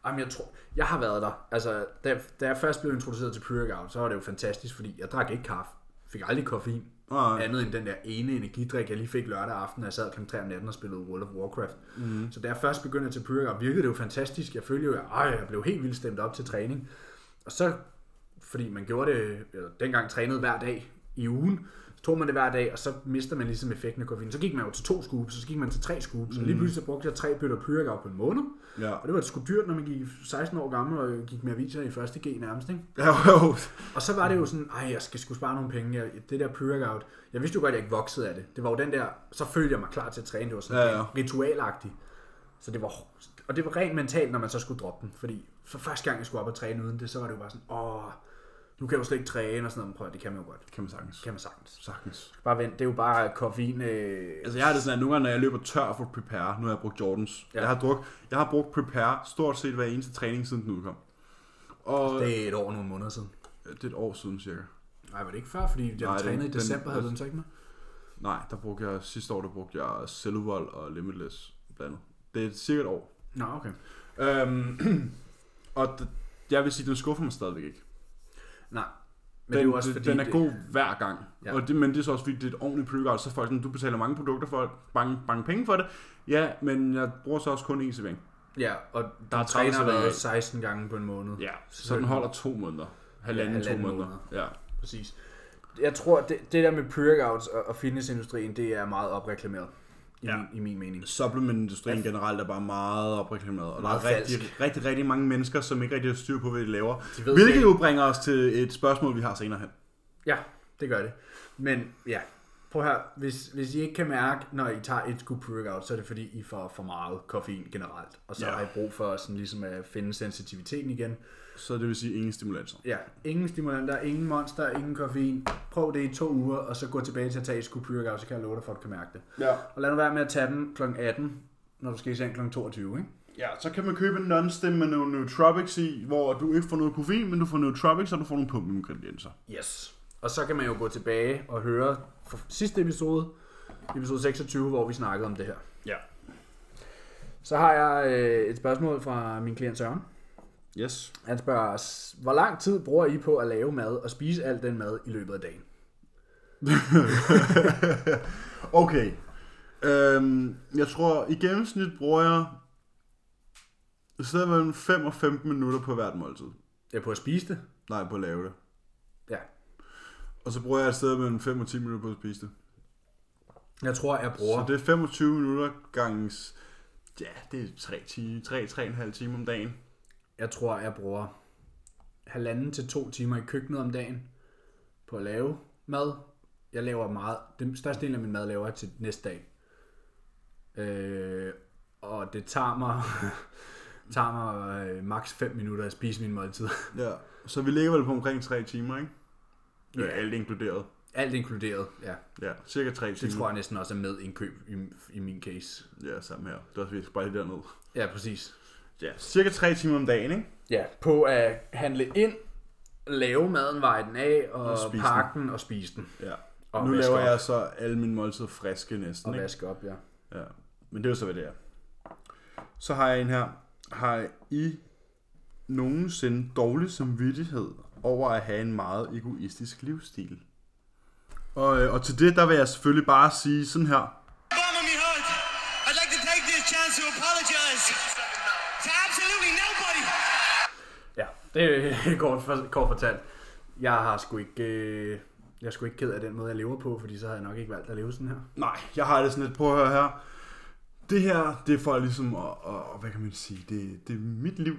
jamen, jeg, tror, jeg har været der. Altså, da, da jeg først blev introduceret til pre-workout, så var det jo fantastisk, fordi jeg drak ikke kaffe. Fik aldrig koffein. Nej. Andet end den der ene energidrik, jeg lige fik lørdag aften, når jeg sad kl. 3 om natten og spillede World of Warcraft. Mm. Så da jeg først begyndte til pre-workout, virkede det jo fantastisk. Jeg følte jo, at ej, jeg blev helt vildt stemt op til træning. Og så, fordi man gjorde det, eller dengang trænede hver dag i ugen, tog man det hver dag, og så mister man ligesom effekten af koffein. Så gik man jo til to scoops, og så gik man til tre scoops, mm. og lige pludselig så brugte jeg tre bøtter pre-workout på en måned. Ja. Og det var sgu dyrt, når man gik 16 år gammel og gik med aviser i første G nærmest, ikke? Ja, jo. Og så var det jo sådan, ej, jeg skal sgu spare nogle penge. Jeg, det der pre-workout, jeg vidste jo godt, at jeg ikke voksede af det. Det var jo den der, så følte jeg mig klar til at træne. Det var sådan ja. ja. ritualagtigt. Så det var, og det var rent mentalt, når man så skulle droppe den. Fordi for første gang, jeg skulle op og træne uden det, så var det jo bare sådan, åh, nu kan jeg jo slet ikke træne og sådan noget. Men Prøv, at- det kan man jo godt. Det kan man sagtens. Det kan man sagtens. Sagtens. Bare vent, det er jo bare koffein. Øh, Altså jeg har det sådan, at nogle gange, når jeg løber tør for Prepare, nu har jeg brugt Jordans. Ja. Jeg, har druk, jeg har brugt Prepare stort set hver eneste træning, siden den udkom. Og det er et år og nogle måneder siden. det er et år siden cirka. Nej, var det ikke før? Fordi jeg Nej, den- trænede i den- december, havde den- du den så ikke med? Nej, der brugte jeg, sidste år der brugte jeg Celluvold og Limitless blandet. Det er cirka et år. Nå, okay. Øhm, og d- jeg vil sige, den skuffer mig stadigvæk ikke. Nej. Men den, det er jo også fordi... den er det- god hver gang. Ja. Og det, men det er så også fordi, det er et ordentligt pre så folk sådan, du betaler mange produkter for mange, mange penge for det. Ja, men jeg bruger så også kun én servering. Ja, og Der er er træner 30 været dage. 16 gange på en måned. Ja, så den holder to måneder. Halvanden, Ja, ja, to halvanden måneder. Ja. Præcis. Jeg tror, det, det der med pre-workouts og, og fitnessindustrien, det er meget opreklameret. I, ja. Min, I min mening. Supplementindustrien generelt er bare meget opreklameret, og der er Meget rigtig, rigtig, rigtig mange mennesker, som ikke rigtig har styr på, hvad de laver. De Hvilket jo bringer os til et spørgsmål, vi har senere hen. Ja, det gør det. Men ja, prøv her. Hvis, hvis I ikke kan mærke, når I tager et scoop pre-workout, så er det fordi, I får for meget koffein generelt. Og så Ja. har I brug for sådan ligesom at finde sensitiviteten igen. Så det vil sige ingen stimulanser. Ja, ingen stimulanter, ingen monster, ingen koffein. Prøv det i to uger, og så gå tilbage til at tage et pre-workout, så kan jeg love dig for, at du kan mærke det. Ja. Og lad nu være med at tage den kl. 18, når du skal i seng kl. 22, ikke? Ja, så kan man købe en non-stim med nogle nootropics i, hvor du ikke får noget koffein, men du får nootropics, og du får nogle pumpeingredienser. Yes. Og så kan man jo gå tilbage og høre fra sidste episode, episode 26, hvor vi snakkede om det her. Ja. Så har jeg øh, et spørgsmål fra min klient Søren. Yes. Han spørger os, hvor lang tid bruger I på at lave mad og spise al den mad i løbet af dagen? Okay. Øhm, jeg tror, i gennemsnit bruger jeg et sted mellem 5 og 15 minutter på hvert måltid. Er på at spise det. Nej, på at lave det. Ja. Og så bruger jeg et sted mellem 5 og 10 minutter på at spise det. Jeg tror, jeg bruger... Så det er 25 minutter gangs... Ja, det er 3 timer, 3, 3,5 timer om dagen. Jeg tror, jeg bruger halvanden til to timer i køkkenet om dagen på at lave mad. Jeg laver meget. Den største del af min mad laver jeg til næste dag. Øh, og det tager mig, tager mig øh, maks 5 minutter at spise min måltid. Ja. Så vi ligger vel på omkring 3 timer, ikke? Ja. Ja. Alt inkluderet. Alt inkluderet, ja. Ja, cirka 3 timer. Det tror jeg næsten også er med indkøb i, i min case. Ja, sammen her. Det er også, vi skal bare lige derned. Ja, præcis. Ja, cirka 3 timer om dagen, ikke? Ja, på at handle ind, lave maden, veje den af, og, Og pakke den og spise den. Ja. Og nu laver op. jeg så alle mine måltider friske næsten, Og ikke? vaske op, ja. Ja. Men det er jo så, hvad det er. Så har jeg en her. Har I nogensinde dårlig samvittighed over at have en meget egoistisk livsstil? Og, øh, og til det, der vil jeg selvfølgelig bare sige sådan her. Bottom of my heart, I'd like to take this chance to apologize to absolutely nobody. Det er kort, for, kort fortalt. Jeg har sgu ikke... Øh, jeg er sgu ikke ked af den måde, jeg lever på, fordi så havde jeg nok ikke valgt at leve sådan her. Nej, jeg har det sådan lidt, prøv at høre her. Det her, det er for ligesom at, at hvad kan man sige, det, det er mit liv,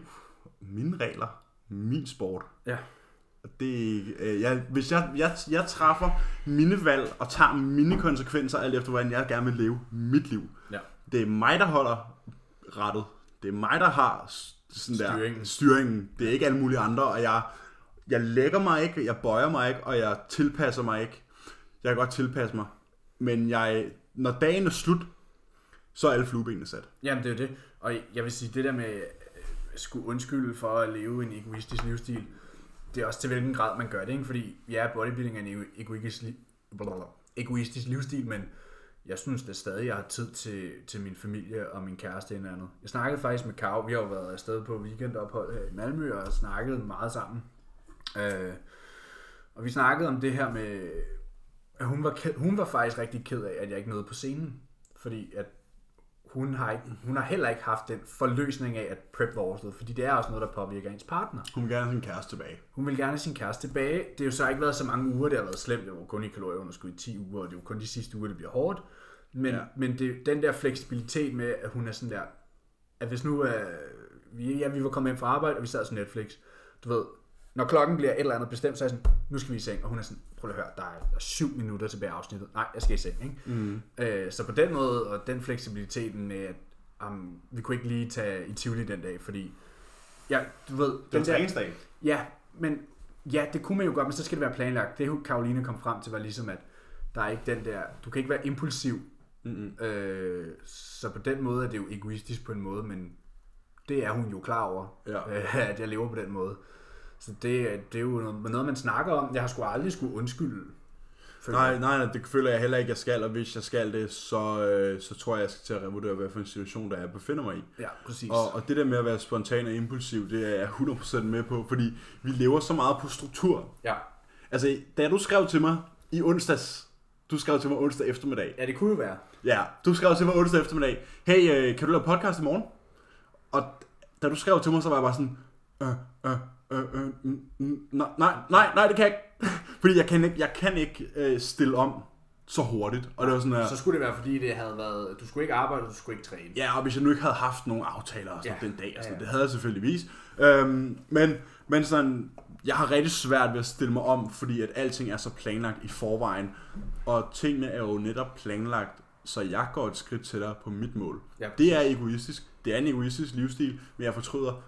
mine regler, min sport. Ja. Det, øh, jeg, hvis jeg, jeg, jeg træffer mine valg og tager mine konsekvenser, alt efter hvordan jeg gerne vil leve mit liv. Ja. Det er mig, der holder rettet. Det er mig, der har sådan Styringen. Der, styringen. Det er ikke alle mulige andre, og jeg, jeg lægger mig ikke, jeg bøjer mig ikke, og jeg tilpasser mig ikke. Jeg kan godt tilpasse mig, men jeg, når dagen er slut, så er alle fluebenene sat. Jamen, det er jo det. Og jeg vil sige, det der med øh, skulle undskylde for at leve en egoistisk livsstil, det er også til hvilken grad man gør det, ikke? Fordi ja, bodybuilding er en ego- egoistisk, egoistisk livsstil, men jeg synes da stadig, jeg har tid til, til min familie og min kæreste og andet. Jeg snakkede faktisk med Kav, vi har jo været afsted på weekendophold her i Malmø og snakket meget sammen. Øh, og vi snakkede om det her med, at hun var, ked, hun var faktisk rigtig ked af, at jeg ikke nåede på scenen. Fordi at hun har, ikke, hun har heller ikke haft den forløsning af, at prep var overstået, fordi det er også noget, der påvirker ens partner. Hun vil gerne have sin kæreste tilbage. Hun vil gerne have sin kæreste tilbage. Det har jo så ikke været så mange uger, det har været slemt. Det var kun i kalorieunderskud i 10 uger, og det er jo kun de sidste uger, det bliver hårdt. Men, Ja. men det, den der fleksibilitet med, at hun er sådan der, at hvis nu, øh, vi, ja, vi var kommet hjem fra arbejde, og vi sad så Netflix, du ved, når klokken bliver et eller andet bestemt, så er jeg sådan, nu skal vi i seng, og hun er sådan, prøv lige at høre, der er, der er syv minutter tilbage af afsnittet. Nej, jeg skal i seng, ikke? Mm. Øh, så på den måde, og den fleksibiliteten med, at um, vi kunne ikke lige tage i Tivoli den dag, fordi, ja, du ved, Det var træningsdag. Ja, men ja, det kunne man jo godt, men så skal det være planlagt. Det Karoline kom frem til var ligesom, at der er ikke den der, du kan ikke være impulsiv. Mm-mm. Øh, så på den måde er det jo egoistisk på en måde, men det er hun jo klar over, Ja. øh, at jeg lever på den måde. Så det, det er jo noget, noget, man snakker om. Jeg har sgu aldrig skulle undskylde. Nej, nej, nej, det føler jeg heller ikke, jeg skal, og hvis jeg skal det, så, øh, så tror jeg, jeg skal til at revurdere, hvad for en situation, der jeg befinder mig i. Ja, præcis. Og, og det der med at være spontan og impulsiv, det er jeg 100% med på, fordi vi lever så meget på struktur. Ja. Altså, da du skrev til mig i onsdags, du skrev til mig onsdag eftermiddag, ja, det kunne jo være. Ja, du skrev til mig onsdag eftermiddag, hey, øh, kan du lave podcast i morgen? Og da du skrev til mig, så var jeg bare sådan, øh, øh, øh, øh, nej, nej, nej, nej, det kan jeg ikke. Fordi jeg kan ikke, jeg kan ikke øh, stille om så hurtigt. Og det var sådan her, Så skulle det være, fordi det havde været, du skulle ikke arbejde, du skulle ikke træne. ja, og hvis jeg nu ikke havde haft nogle aftaler og sådan Ja. den dag, og sådan, Ja, ja. det havde jeg selvfølgeligvis. Øhm, men, men sådan, jeg har rigtig svært ved at stille mig om, fordi at alting er så planlagt i forvejen. Og tingene er jo netop planlagt, så jeg går et skridt tættere på mit mål. Ja, Det er egoistisk. Det er en egoistisk livsstil, men jeg fortryder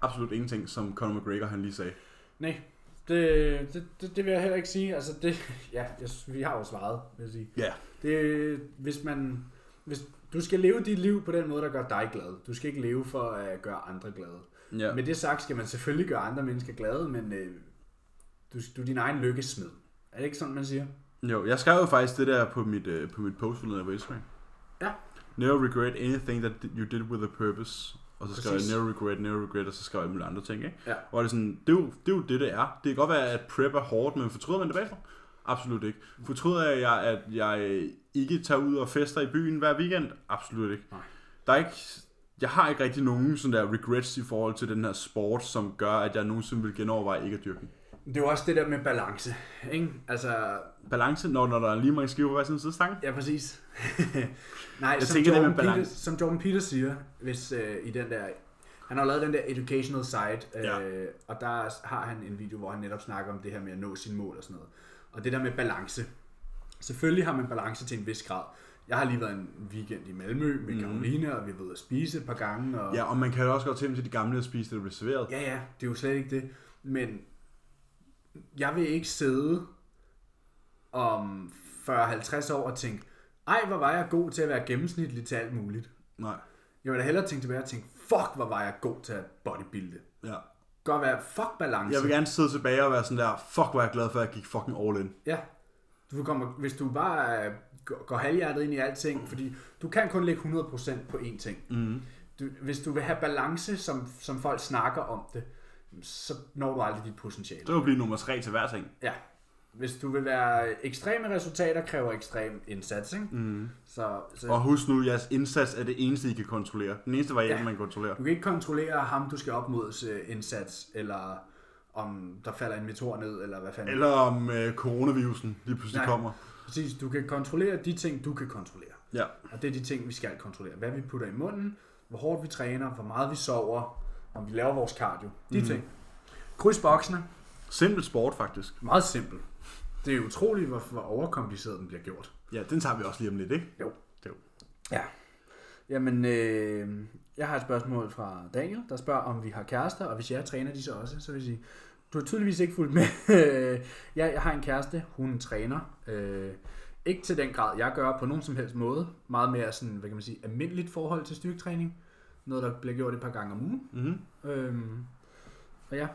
absolut ingenting, som Conor McGregor han lige sagde. Nej, det, det, det, det vil jeg heller ikke sige. Altså det, ja, jeg, vi har jo svaret, vil jeg sige. Ja. Det, hvis man, hvis, du skal leve dit liv på den måde, der gør dig glad. Du skal ikke leve for at gøre andre glade. Ja. Med det sagt skal man selvfølgelig gøre andre mennesker glade, men øh, du, du er din egen lykkesmed. Er det ikke sådan, man siger? Jo, jeg skrev jo faktisk det der på mit, øh, på mit post på Instagram. Ja. Never regret anything that you did with a purpose. Og så skrev jeg never regret, never regret, og så skrev jeg alle andre ting, ikke? Ja. Og det er sådan, det er, jo, det er jo det, det er. Det kan godt være, at prep er hårdt, men fortryder man det bagefter? Absolut ikke. Fortryder jeg, at jeg ikke tager ud og fester i byen hver weekend? Absolut ikke. Nej. Der er ikke, jeg har ikke rigtig nogen sådan der regrets i forhold til den her sport, som gør, at jeg nogensinde vil genoverveje ikke at dyrke den. Det er jo også det der med balance, ikke? Altså, Balance, når, når der er lige mange skiver på hver side af stangen. ja, præcis. Nej, Jeg som, tænker, det er Jordan med balance. Peters, som Jordan Peters siger, hvis øh, i den der, han har lavet den der educational site, øh, Ja. og der har han en video, hvor han netop snakker om det her med at nå sine mål og sådan noget. Og det der med balance. Selvfølgelig har man balance til en vis grad. Jeg har lige været en weekend i Malmø med Mhm. Karoline, og vi har været at spise et par gange. Og... Ja, og man kan jo også godt til til de gamle og spise det, der bliver serveret. Ja, ja, det er jo slet ikke det. Men jeg vil ikke sidde om 40-50 år og tænke, ej, hvor var jeg god til at være gennemsnitlig til alt muligt. Nej. Jeg vil da hellere tænke tilbage og tænke, fuck, hvor var jeg god til at bodybuilde. Ja. Godt være, fuck balance. Jeg vil gerne sidde tilbage og være sådan der, fuck hvor jeg glad for, at jeg gik fucking all in. Ja. Du vil komme, hvis du bare går, halvhjertet ind i alting, fordi du kan kun lægge 100% på én ting. Mm. Du, hvis du vil have balance, som, som folk snakker om det, så når du aldrig dit potentiale. Så vil blive nummer tre til hver ting. Ja. hvis du vil være ekstreme resultater, kræver ekstrem indsats, ikke? Mm. Så, så Og husk nu, jeres indsats er det eneste, I kan kontrollere. Den eneste variabel, Ja. man kan kontrollere. du kan ikke kontrollere ham, du skal op mod øh, indsats, eller om der falder en meteor ned, eller hvad fanden. Eller om øh, coronavirusen lige pludselig Nej. kommer. Præcis, du kan kontrollere de ting, du kan kontrollere. Ja. Og det er de ting, vi skal kontrollere. Hvad vi putter i munden, hvor hårdt vi træner, hvor meget vi sover, om vi laver vores cardio. De Mhm. ting. Kryds boksene. Simpel sport, faktisk. Meget simpelt. Det er utroligt, hvor, hvor overkompliceret den bliver gjort. Ja, den tager vi også lige om lidt, ikke? Ja. Jamen, øh, jeg har et spørgsmål fra Daniel, der spørger, om vi har kærester, og hvis jeg træner de så også, så vil jeg sige, du har tydeligvis ikke fulgt med. jeg, jeg har en kæreste, hun træner. Øh, ikke til den grad, jeg gør på nogen som helst måde. Meget mere sådan, hvad kan man sige, almindeligt forhold til styrketræning. Noget, der bliver gjort et par gange om ugen. Mm-hmm. Øhm, og ja,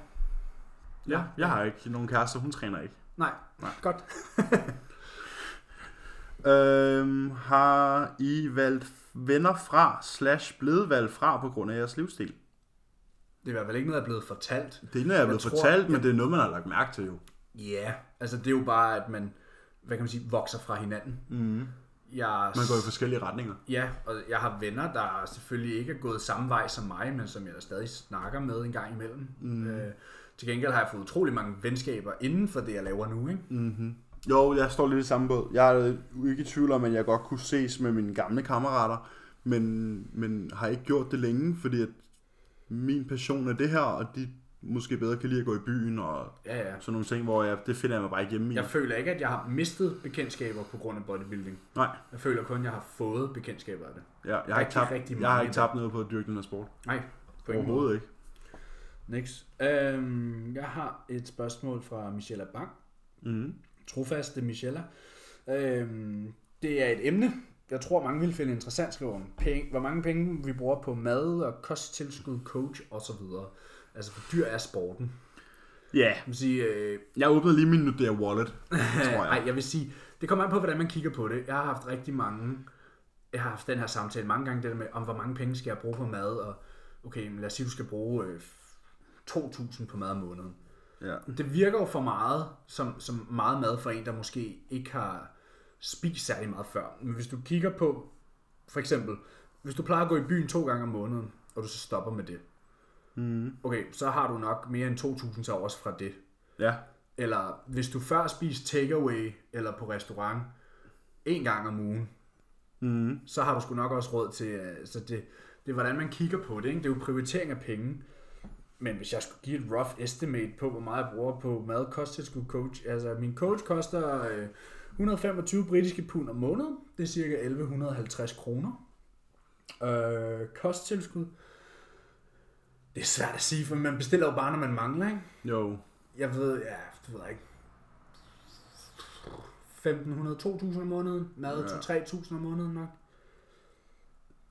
Ja, jeg har ikke nogen kæreste, hun træner ikke. nej, Nej. godt. Øhm, har I valgt venner fra, slash blevet valgt fra på grund af jeres livsstil? Det er i hvert fald ikke noget, der er blevet fortalt. Det er noget, jeg er blevet tror- fortalt, men det er noget, man har lagt mærke til jo. Ja, altså det er jo bare, at man, hvad kan man sige, vokser fra hinanden. Mm. Jeg, Man går i forskellige retninger. Ja, og jeg har venner, der selvfølgelig ikke er gået samme vej som mig, men som jeg da stadig snakker med en gang imellem. Mm. Øh, til gengæld har jeg fået utrolig mange venskaber inden for det, jeg laver nu. Ikke? Mm-hmm. Jo, jeg står lidt i samme båd. Jeg er ikke i tvivl om, at jeg godt kunne ses med mine gamle kammerater, men, men har ikke gjort det længe, fordi at min passion er det her, og de måske bedre kan lide at gå i byen og Ja, ja. sådan nogle ting, hvor jeg, det finder jeg mig bare ikke hjemme i. Jeg føler ikke, at jeg har mistet bekendtskaber på grund af bodybuilding. Nej, Jeg føler kun, at jeg har fået bekendtskaber af det. ja, jeg, har ikke Rigtig, tabt, rigtig jeg har ikke tabt noget på at dyrke den her sport. Nej, på ingen måde. Overhovedet ikke. Next. Øhm, jeg har et spørgsmål fra Michelle Bang. Mm. trofaste Michelle. Øhm, det er et emne, jeg tror mange vil finde interessant, skriver hun. Penge, hvor mange penge vi bruger på mad og kosttilskud, coach osv. Altså, hvor dyr er sporten? Ja, Jeg vil sige, øh, jeg åbnede lige min Nordea Wallet, tror jeg. ej, jeg vil sige, det kommer an på, hvordan man kigger på det. Jeg har haft rigtig mange, jeg har haft den her samtale mange gange, det der med, om hvor mange penge skal jeg bruge på mad, og okay, men lad os sige, du skal bruge øh, 2.000 på mad om måneden. Ja. Det virker jo for meget, som, som meget mad for en, der måske ikke har spist særlig meget før. Men hvis du kigger på, for eksempel, hvis du plejer at gå i byen to gange om måneden, og du så stopper med det, Mm. okay, så har du nok mere end 2.000 til overs fra det. Ja. Eller hvis du før spiste takeaway eller på restaurant en gang om ugen, Mm. så har du sgu nok også råd til, øh, så det, det er hvordan man kigger på det, ikke? det er jo prioritering af penge. Men hvis jeg skulle give et rough estimate på, hvor meget jeg bruger på mad, kosttilskud, coach, altså min coach koster øh, 125 britiske pund om måneden, det er cirka 1150 kroner. Øh, kosttilskud, det er svært at sige, for man bestiller jo bare, når man mangler, ikke? Jo. Jeg ved, ja, det ved jeg ikke. 1500-2000 om måneden, mad Ja. 2-3.000 om måneden nok.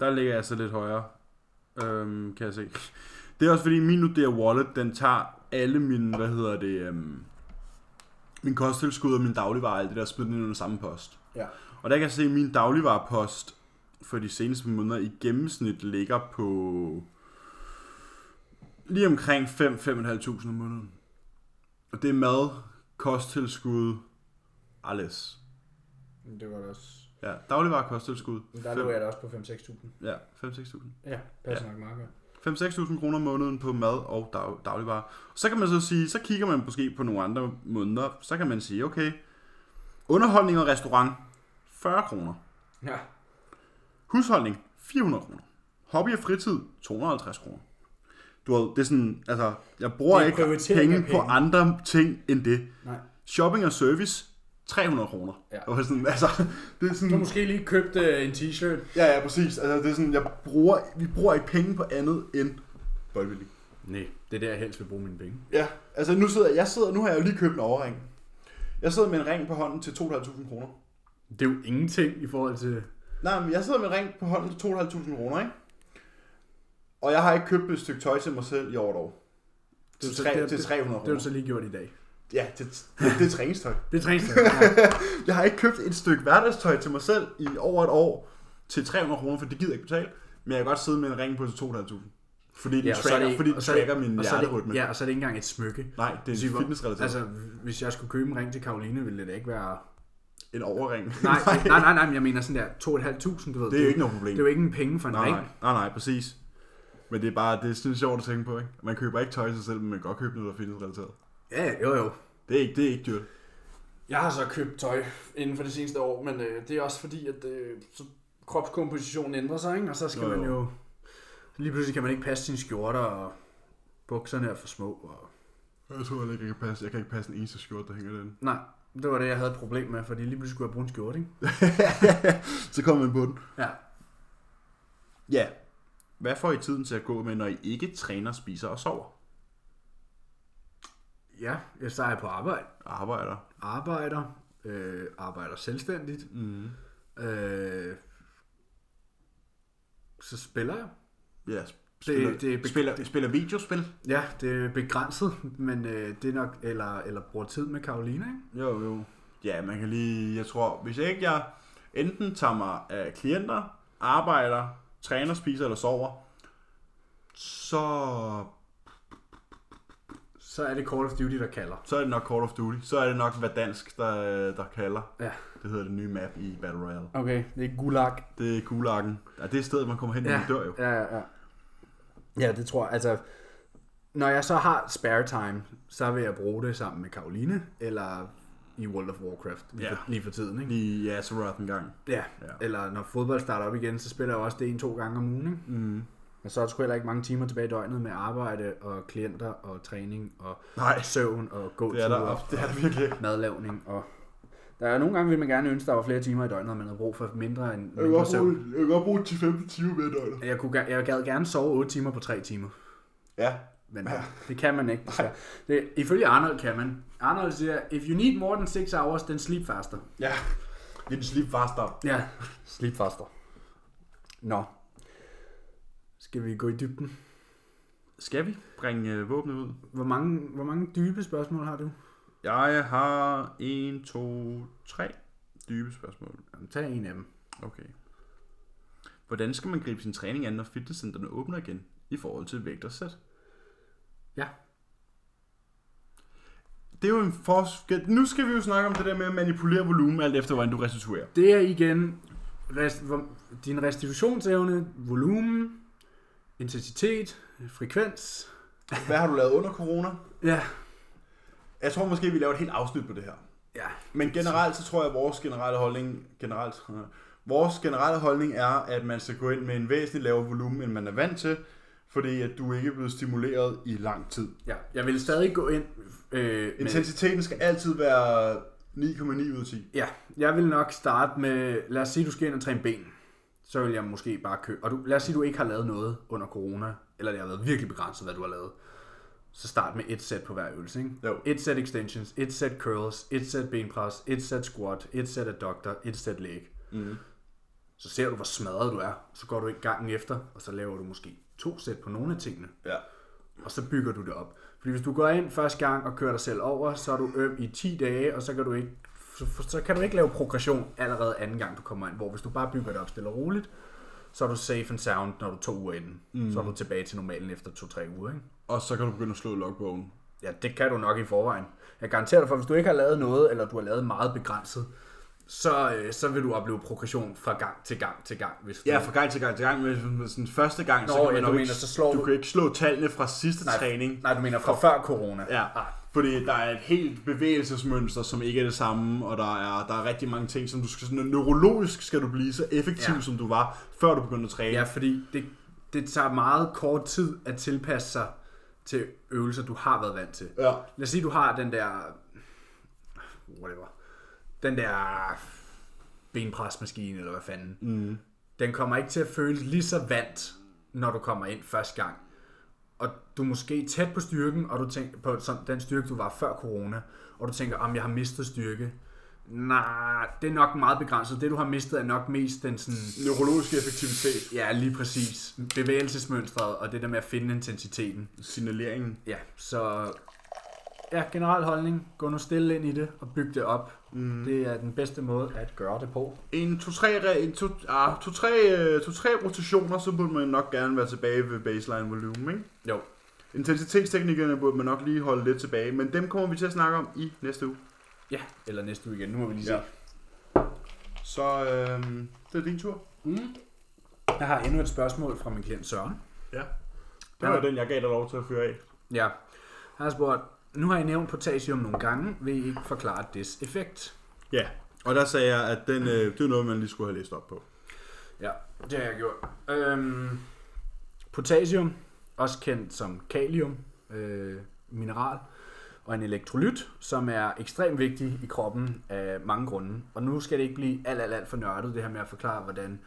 Der ligger jeg så lidt højere, øhm, kan jeg se. Det er også fordi, min Nordea Wallet, den tager alle mine, hvad hedder det, øhm, min kosttilskud og min dagligvarer, alt det der smidt ind under samme post. Ja. Og der kan jeg se, at min dagligvarepost for de seneste måneder i gennemsnit ligger på lige omkring 5-5.500 om måneden. Og det er mad, kosttilskud, alles. Det var det også. Ja, dagligvarer kosttilskud. Der lå jeg da også på 5-6.000. Ja, 5-6.000. Ja, passer ja. nok meget godt. 5-6.000 kroner om måneden på mad og dag, dagligvarer. Så kan man så sige, så kigger man måske på nogle andre måneder, så kan man sige, okay, underholdning og restaurant, 40 kroner. Ja. Husholdning, 400 kroner. Hobby og fritid, 250 kroner. Du ved, det er sådan, altså, jeg bruger er ikke penge, af på penge. andre ting end det. Nej. Shopping og service, 300 kroner. Ja. Og sådan, altså, det er Du sådan, har måske lige købt øh, en t-shirt. ja, ja, præcis. Altså, det er sådan, jeg bruger, vi bruger ikke penge på andet end bodybuilding. Nej, det er der, jeg helst vil bruge mine penge. Ja, altså nu sidder jeg sidder, nu har jeg jo lige købt en overring. Jeg sidder med en ring på hånden til 2.500 kroner. Det er jo ingenting i forhold til... Nej, men jeg sidder med en ring på hånden til 2.500 kroner, ikke? Og jeg har ikke købt et stykke tøj til mig selv i år. Det er Til, så- tre, det- til 300 Det har kroner. du så lige gjort i dag. Ja, det, det, det er træningstøj. Det er træningstøj. Ja. Jeg har ikke købt et stykke hverdagstøj til mig selv i over et år til 300 kroner, for det gider jeg ikke betale. Men jeg kan godt sidde med en ring på til 2.500. Fordi den Ja, er tracker, det, fordi den og så er det- tracker min er hjerterytme. Ja, og så er det ikke engang et smykke. Nej, det er en fitnessrelateret. Altså, Altså, hvis jeg skulle købe en ring til Karoline, ville det da ikke være... en overring. Nej, nej, nej, nej, men jeg mener sådan der 2.500, du ved. det er jo ikke noget problem. Det er jo ikke en penge for en nej, ring. nej, nej, nej, præcis. Men det er bare, det er sådan sjovt at tænke på, ikke? Man køber ikke tøj til sig selv, men man kan godt købe noget, der er fitnessrelateret. Ja, jo jo. Det er ikke, det er ikke dyrt. Jeg har så købt tøj inden for det seneste år, men øh, det er også fordi, at øh, så kropskompositionen ændrer sig, ikke? og så skal Jo, jo, man jo... Lige pludselig kan man ikke passe sine skjorter, og bukserne er for små. Og... Jeg tror heller ikke, jeg kan passe, jeg kan ikke passe en eneste skjorte, der hænger den. Nej, det var det, jeg havde et problem med, fordi lige pludselig skulle jeg bruge en skjorte, ikke? Så kommer man på den. Ja. Ja. Hvad får I tiden til at gå med, når I ikke træner, spiser og sover? Ja, jeg er på arbejde. Arbejder. Arbejder. Øh, arbejder selvstændigt. Mm. Øh, så spiller jeg. Ja, spiller, det er be- spiller, spiller videospil. Ja, det er begrænset, men øh, det er nok, eller, eller bruger tid med Karoline, ikke? Jo, jo. Ja, man kan lige, jeg tror, hvis jeg ikke jeg enten tager mig af klienter, arbejder, træner, spiser eller sover, så, Så er det Call of Duty, der kalder. så er det nok Call of Duty. Så er det nok, hvad dansk, der, der kalder. Ja. Det hedder det nye map i Battle Royale. Okay, det er Gulag. Det er Gulagen. Ja, det er stedet, man kommer hen, når Ja. man dør jo. Ja, ja, ja. Ja, det tror jeg. Altså, når jeg så har spare time, så vil jeg bruge det sammen med Karoline, eller i World of Warcraft, lige, Ja. for, lige for tiden, ikke? Lige i Azeroth en gang. Ja. Ja. Eller når fodbold starter op igen, så spiller jeg også det en-to gange om ugen, ikke? Mm. Og så er der sgu heller ikke mange timer tilbage i døgnet med arbejde og klienter og træning og Nej, søvn og gåture det er der, og det er der virkelig ikke. madlavning og... Der er nogle gange, vil man gerne ønske, der var flere timer i døgnet, og man havde brug for mindre end Jeg vil mindre søvn. bruge, jeg vil godt bruge 10-15 timer med døgnet. Jeg, kunne, jeg gad gerne sove 8 timer på 3 timer. Ja. Men ja. det kan man ikke. desværre. Det, ifølge Arnold kan man. Arnold siger, if you need more than 6 hours, then sleep faster. Ja. Det er den sleep faster. Ja, sleep faster. Nå. Skal vi gå i dybden? Skal vi bringe øh, våbnet ud? Hvor mange, hvor mange dybe spørgsmål har du? Jeg har 1, 2, 3 dybe spørgsmål. Jamen, tag en af dem. Okay. Hvordan skal man gribe sin træning an, når fitnesscenterne åbner igen, i forhold til vægt og sæt? Ja. Det er jo en forskel. Nu skal vi jo snakke om det der med at manipulere volumen, alt efter hvordan du restituerer. Det er igen rest, hvor, din restitutionsevne, volumen, intensitet, frekvens. Hvad har du lavet under corona? Ja. Jeg tror måske, vi laver et helt afsnit på det her. Ja. Men generelt, så tror jeg, at vores generelle holdning, generelt, vores generelle holdning er, at man skal gå ind med en væsentlig lavere volumen, end man er vant til, fordi at du ikke er blevet stimuleret i lang tid. ja. Jeg vil stadig gå ind øh, Intensiteten skal altid være 9,9 ud af 10. Ja, jeg vil nok starte med, lad os sige, du skal ind og træne ben. Så vil jeg måske bare købe, og du, lad os sige, du ikke har lavet noget under corona, eller det har været virkelig begrænset, hvad du har lavet. Så start med et sæt på hver øvelse, ikke? Jo. Et sæt extensions, et sæt curls, et sæt benpres, et sæt squat, et sæt adductor, et sæt leg. Mm. Så ser du, hvor smadret du er. Så går du i gangen efter, og så laver du måske to sæt på nogle af tingene. Ja. Og så bygger du det op. Fordi hvis du går ind første gang og kører dig selv over, så er du øm i 10 dage, og så kan du ikke så, så kan du ikke lave progression allerede anden gang, du kommer ind. Hvor hvis du bare bygger det op stille og roligt, så er du safe and sound, når du er to uger inden. Mm. Så er du tilbage til normalen efter to-tre uger. Ikke? Og så kan du begynde at slå logbogen. Ja, det kan du nok i forvejen. Jeg garanterer dig for, hvis du ikke har lavet noget, eller du har lavet meget begrænset, så, øh, så vil du opleve progression fra gang til gang til gang. Hvis du... Ja, fra gang til gang til gang, men men sådan første gang, Nå, så kan ja, man du nok mener, ikke, så slår du du- kan ikke slå tallene fra sidste Nej, træning. Nej, du mener fra før corona. Ja, fordi der er et helt bevægelsesmønster, som ikke er det samme, og der er, der er rigtig mange ting, som du skal, sådan, neurologisk skal du blive så effektiv, Ja. som du var, før du begyndte at træne. Ja, fordi det, det tager meget kort tid at tilpasse sig til øvelser, du har været vant til. ja. Lad os sige, du har den der... Whatever. Den der benpresmaskine, eller hvad fanden. Mm. Den kommer ikke til at føles lige så vant, når du kommer ind første gang. Og du er måske tæt på styrken, og du tænker på som den styrke, du var før corona, og du tænker, om jeg har mistet styrke. Nej, det er nok meget begrænset. Det, du har mistet, er nok mest den sådan... Neurologisk effektivitet. Ja, lige præcis. Bevægelsesmønstret og det der med at finde intensiteten. Signaleringen. Ja, så ja, generel holdning. Gå nu stille ind i det og byg det op. Mm. Det er den bedste måde at gøre det på. En to-tre en to, ah, to, tre, øh, to, tre rotationer, så burde man nok gerne være tilbage ved baseline volume, ikke? Jo. Intensitetsteknikerne burde man nok lige holde lidt tilbage, men dem kommer vi til at snakke om i næste uge. Ja, eller næste uge igen. Nu må vi lige se. Ja. Så øh, det er din tur. Mm. Jeg har endnu et spørgsmål fra min klient Søren. Ja. Det var den, jeg gav dig lov til at fyre af. Ja. Han har spurgt, nu har I nævnt potassium nogle gange. Vil I ikke forklare dets effekt? Ja, og der sagde jeg, at den, øh, det er noget, man lige skulle have læst op på. Ja, det har jeg gjort. Øhm, potassium, også kendt som kalium, øh, mineral, og en elektrolyt, som er ekstremt vigtig i kroppen af mange grunde. Og nu skal det ikke blive alt, alt, alt for nørdet, det her med at forklare, hvordan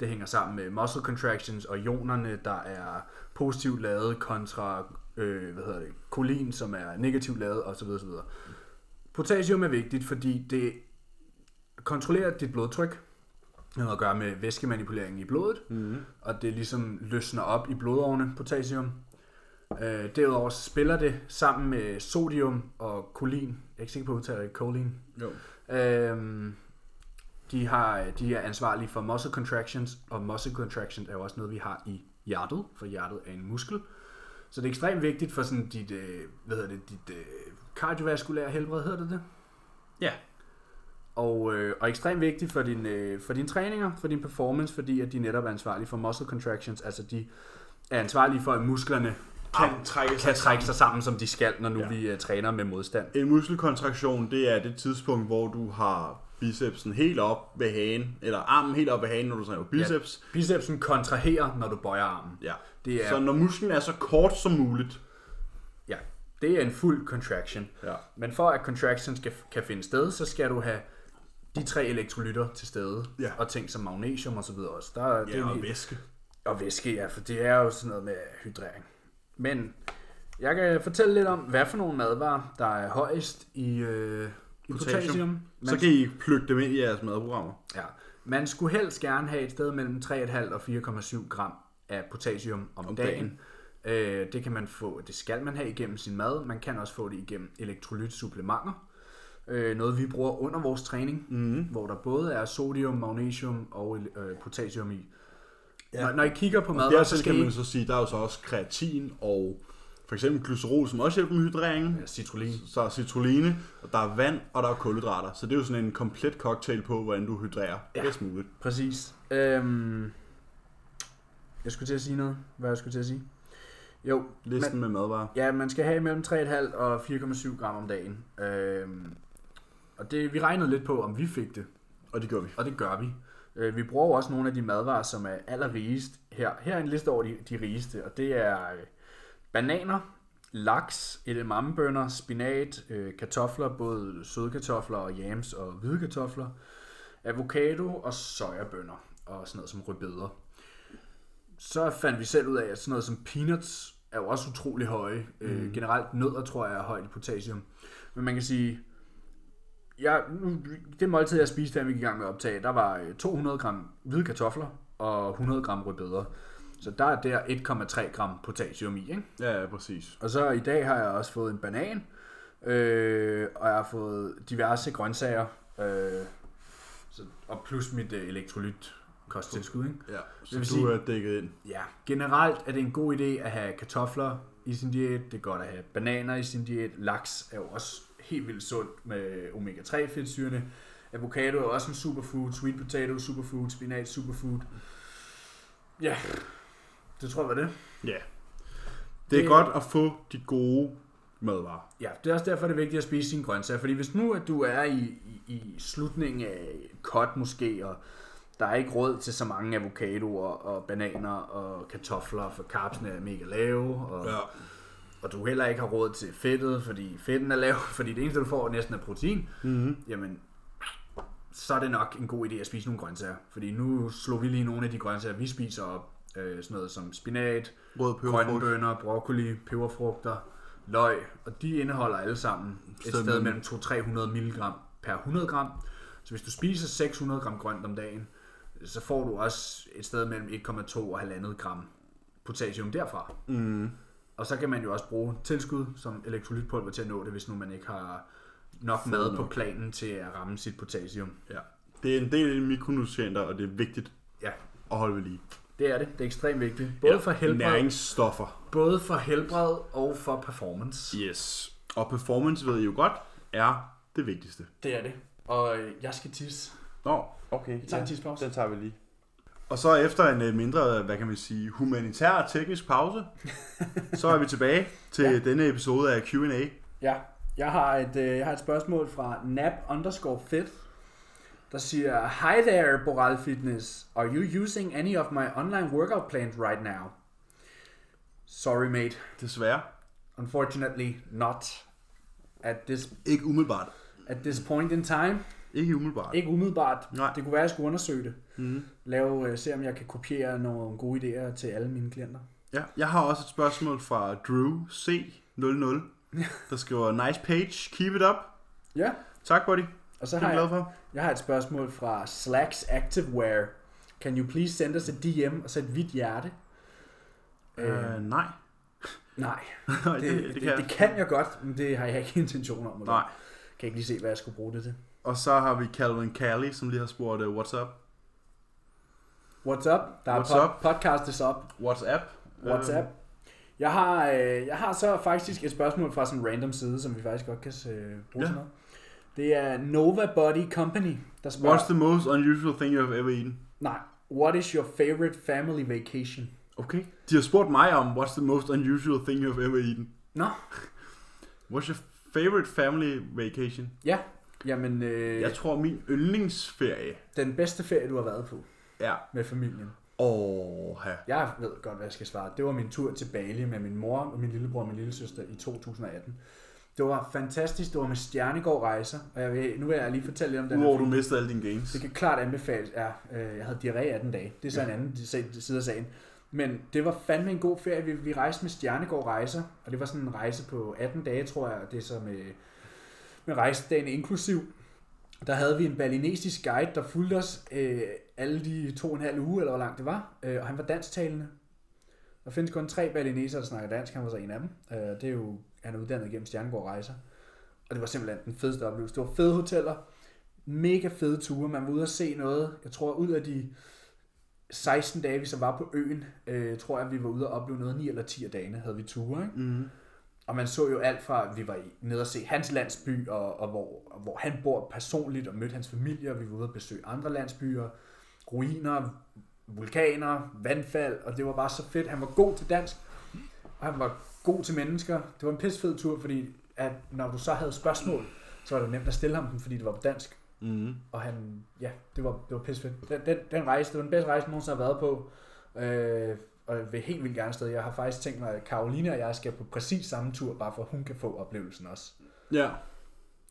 det hænger sammen med muscle contractions og ionerne, der er positivt lavet kontra øh, hvad hedder det, kolin, som er negativt lavet osv. osv. Potassium er vigtigt, fordi det kontrollerer dit blodtryk. Det har noget at gøre med væskemanipuleringen i blodet, Mm-hmm. og det ligesom løsner op i blodårene, potassium. Øh, derudover spiller det sammen med sodium og kolin. Jeg er ikke sikker på at udtale det, kolin. Jo. Øhm, de, har, de er ansvarlige for muscle contractions, og muscle contractions er jo også noget, vi har i hjertet, for hjertet er en muskel. Så det er ekstremt vigtigt for sådan dit, øh, hvad hedder det, dit øh, kardiovaskulære helbred, hedder det det? Ja. Og, øh, og ekstremt vigtigt for, din, øh, for dine træninger, for din performance, fordi at de netop er ansvarlige for muscle contractions, altså de er ansvarlige for, at musklerne Kan trække kan trække sig sammen, som de skal, når nu ja. vi uh, træner med modstand. En muskelkontraktion, det er det tidspunkt, hvor du har bicepsen helt op ved hagen, eller armen helt op ved hagen, når du træner biceps. Bicepsen kontraherer, når du bøjer armen. Ja. Det er, Så når musklen er så kort som muligt. ja, det er en fuld contraction. Ja. Men for at contraction skal, kan finde sted, så skal du have de tre elektrolytter til stede, Ja. og ting som magnesium og så videre også. Der, er- det Ja, er og lige- væske. og væske, ja, for det er jo sådan noget med hydrering. Men jeg kan fortælle lidt om, hvad for nogle madvarer, der er højest i, øh, Potassium. potassium. Så kan I plukke dem ind i jeres madprogrammer. Ja. Man skulle helst gerne have et sted mellem 3,5 og 4,7 gram af potassium om, Om dagen. dagen. Øh, det kan man få, det skal man have igennem sin mad. Man kan også få det igennem elektrolytsupplementer. Øh, noget vi bruger under vores træning, Mm. hvor der både er sodium, magnesium og øh, potassium i. Ja. Når, når I kigger på Og madvarer, så skal kan I... man så sige, der er jo så også kreatin og for eksempel glycerol, som også hjælper med hydreringen. Ja, citrullin. Så er citrulline, og der er vand, og der er kulhydrater. Så det er jo sådan en komplet cocktail på, hvordan du hydrerer ja. Bedst muligt. Præcis. Øhm, jeg skulle til at sige noget. Hvad jeg skulle til at sige? Jo, Listen med madvarer. Ja, man skal have mellem 3,5 og 4,7 gram om dagen. Øhm, og det, vi regnede lidt på, om vi fik det, Og det gør vi. og det gør vi. Øh, vi bruger også nogle af de madvarer, som er allerrigest her. Her er en liste over de, de rigeste, og det er øh, bananer, laks, edamamebønner, spinat, øh, kartofler, både søde kartofler og yams og hvide kartofler, avocado og sojabønner og sådan noget som rødbeder. Så fandt vi selv ud af, at sådan noget som peanuts er jo også utrolig høje. Mm. Øh, generelt nødder tror jeg er højt i potassium. Men man kan sige, jeg, nu, det måltid, jeg spiste, da vi gik i gang med at optage, der var øh, 200 gram hvide kartofler og 100 gram rødbeder. Så der er der 1,3 gram potassium i, ikke? Ja, ja, præcis. Og så i dag har jeg også fået en banan, øh, og jeg har fået diverse grøntsager, øh, så, og plus mit øh, elektrolyt kosttilskud, ikke? Ja, så vil du sige- er dækket ind. Ja, generelt er det en god idé at have kartofler i sin diæt. Det er godt at have bananer i sin diæt. Laks er jo også helt vildt sundt med omega-3 fedtsyrene. Avocado er også en superfood. Sweet potato superfood. Spinat superfood. Ja, det tror jeg var det. Ja. Det er Det- godt at få de gode madvarer. Ja, det er også derfor, det er vigtigt at spise sine grøntsager. Fordi hvis nu, at du er i, i, i slutningen af cut måske, og der er ikke råd til så mange avocadoer og bananer og kartofler, for carbsene er mega lave, og, Ja. og du heller ikke har råd til fedtet, fordi fedten er lav, fordi det eneste, du får, næsten er protein, Mm-hmm. jamen, så er det nok en god idé at spise nogle grøntsager. Fordi nu slog vi lige nogle af de grøntsager, vi spiser op. Øh, sådan noget som spinat, Rød grønne bønner, broccoli, peberfrugter, løg, og de indeholder alle sammen et Sted sted mellem- mellem 200-300 mg per 100 gram. Så hvis du spiser 600 gram grønt om dagen, så får du også et sted mellem 1,2 og 1,5 gram potassium derfra. Mm. Og så kan man jo også bruge tilskud som elektrolytpulver til at nå det, hvis nu man ikke har nok mad på planen til at ramme sit potassium. Ja. Det er en del af de mikronutrienter, og det er vigtigt Ja, at holde ved lige. Det er det. Det er ekstremt vigtigt. Både for helbred, Næringsstoffer. både for helbred og for performance. Yes. Og performance ved I jo godt, er det vigtigste. Det er det. Og øh, jeg skal tisse. Nå, okay. Vi tager en tidspause. Den tager vi lige. Og så efter en øh, mindre, hvad kan man sige, humanitær og teknisk pause, så er vi tilbage til Ja. ja. denne episode af Q&A. Ja, jeg har et, øh, jeg har et spørgsmål fra nap underscore fit, der siger, Hi there, Boral Fitness. Are you using any of my online workout plans right now? Sorry, mate. Desværre. Unfortunately not. At this, Ikke umiddelbart. at this point in time. Ikke umiddelbart. Ikke umiddelbart. Nej. Det kunne være, at jeg skulle undersøge det. Mm. Lave, øh, se om jeg kan kopiere nogle gode idéer til alle mine klienter. Ja, jeg har også et spørgsmål fra Drew C00, der skriver, nice page, keep it up. Ja, Tak, buddy. Og så har jeg for. jeg har et spørgsmål fra Slacks Activewear. Can you please send us a DM og sætte et hvidt hjerte? Øh, Øh, nej. nej, det, det, det, det kan jeg godt, men det har jeg ikke intention om. Nej. Kan ikke lige se, hvad jeg skulle bruge det til. Og så har vi Calvin Callie, som lige har spurgt, uh, what's up? What's up? Der er What's pod- up? podcast is up. WhatsApp. WhatsApp. Jeg har, øh, jeg har så faktisk et spørgsmål fra sådan en random side, som vi faktisk godt kan øh, bruge Ja. til noget. Det er Nova Body Company, der spørger... What's the most unusual thing you have ever eaten? Nej. What is your favorite family vacation? Okay. De har spurgt mig om, what's the most unusual thing you have ever eaten? Nå, What's your favorite family vacation? ja. Jamen, øh, Jeg tror, min yndlingsferie den bedste ferie, du har været på er... med familien. Åh, ja. Jeg ved godt, hvad jeg skal svare. Det var min tur til Bali med min mor og min lillebror og min lillesøster i 2018. Det var fantastisk. Det var med Stjernegård Rejser. Og jeg vil, nu vil jeg lige fortælle lidt om den Udover du mistede alle dine gains. Det kan klart anbefales. Ja, øh, jeg havde diarré 18 dage. Det er så en anden side af sagen. Men det var fandme en god ferie. Vi, vi rejste med Stjernegård Rejser. Og det var sådan en rejse på 18 dage, tror jeg. Det er så med, med rejsedagen inklusiv. Der havde vi en balinesisk guide, der fulgte os øh, alle de to og en halv uge, eller hvor langt det var. Øh, og han var dansktalende. Der findes kun tre balinesere, der snakker dansk. Han var så en af dem. Øh, det er jo, han er uddannet gennem Stjernegård Rejser. Og det var simpelthen den fedeste oplevelse. Det var fede hoteller, mega fede ture. Man var ude og se noget. Jeg tror, ud af de 16 dage, vi så var på øen, øh, tror jeg, vi var ude og opleve noget. 9 eller 10 af dagene havde vi ture, ikke? Mm. Og man så jo alt fra, at vi var nede og se hans landsby, og, og hvor, og hvor han bor personligt, og mødte hans familie, og vi var ude og besøge andre landsbyer, ruiner, vulkaner, vandfald, og det var bare så fedt. Han var god til dansk, han var god til mennesker. Det var en pissefed tur, fordi at når du så havde spørgsmål, så var det nemt at stille ham dem, fordi det var på dansk. Mm. Og han, ja, det var, det var pissefedt. Den, den, den rejse, det var den bedste rejse, jeg nogensinde har været på. Øh, og jeg vil helt vildt gerne sted. Jeg har faktisk tænkt mig, at Karoline og jeg skal på præcis samme tur, bare for at hun kan få oplevelsen også. Ja.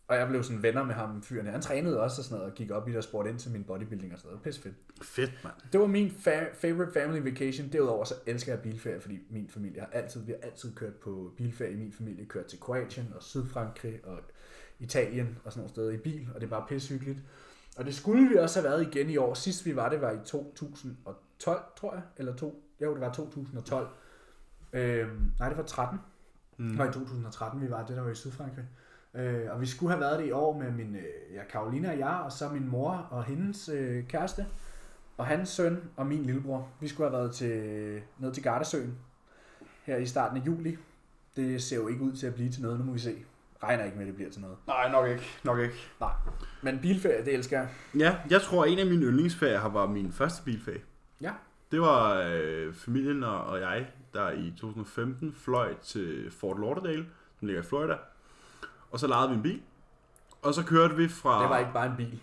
Og jeg blev sådan venner med ham, fyren. Han trænede også og sådan noget, og gik op i det og spurgte ind til min bodybuilding og sådan noget. Pissefedt. Fedt, mand. Det var min fa- favorite family vacation. Derudover så elsker jeg bilferie, fordi min familie har altid, vi har altid kørt på bilferie min familie. Kørt til Kroatien og Sydfrankrig og Italien og sådan nogle steder i bil, og det er bare pissehyggeligt. Og det skulle vi også have været igen i år. Sidst vi var, det var i 2012, tror jeg. Eller to. Jo, det var 2012. Øhm, nej, det var 13. Mm. Det var i 2013, vi var det, der var i Sydfrankrig. Øh, og vi skulle have været det i år med min, øh, ja, Karolina og jeg, og så min mor og hendes øh, kæreste, og hans søn og min lillebror. Vi skulle have været til, ned til Gardasøen her i starten af juli. Det ser jo ikke ud til at blive til noget, nu må vi se. Regner ikke med, at det bliver til noget. Nej, nok ikke. Nok ikke. Men bilferie, det elsker jeg. Ja, jeg tror, en af mine yndlingsferier har var min første bilferie. Ja. Det var øh, familien og, og jeg, der i 2015 fløj til Fort Lauderdale, som ligger i Florida. Og så lejede vi en bil. Og så kørte vi fra... Det var ikke bare en bil.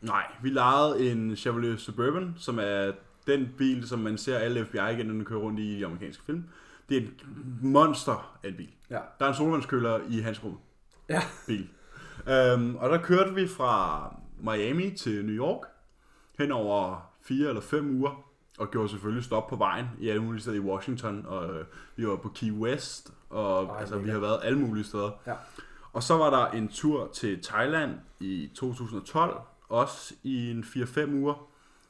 Nej, vi lejede en Chevrolet Suburban, som er den bil, som man ser alle FBI-agenterne køre rundt i i amerikanske film. Det er en monster af en bil. Ja. Der er en solvandskøler i hans rum. Ja. Bil. Øhm, og der kørte vi fra Miami til New York hen over fire eller fem uger, og gjorde selvfølgelig stop på vejen i alle mulige steder i Washington, og øh, vi var på Key West, og Ej, altså, vi har været alle mulige steder. Ja. Og så var der en tur til Thailand i 2012, også i en 4-5 uger,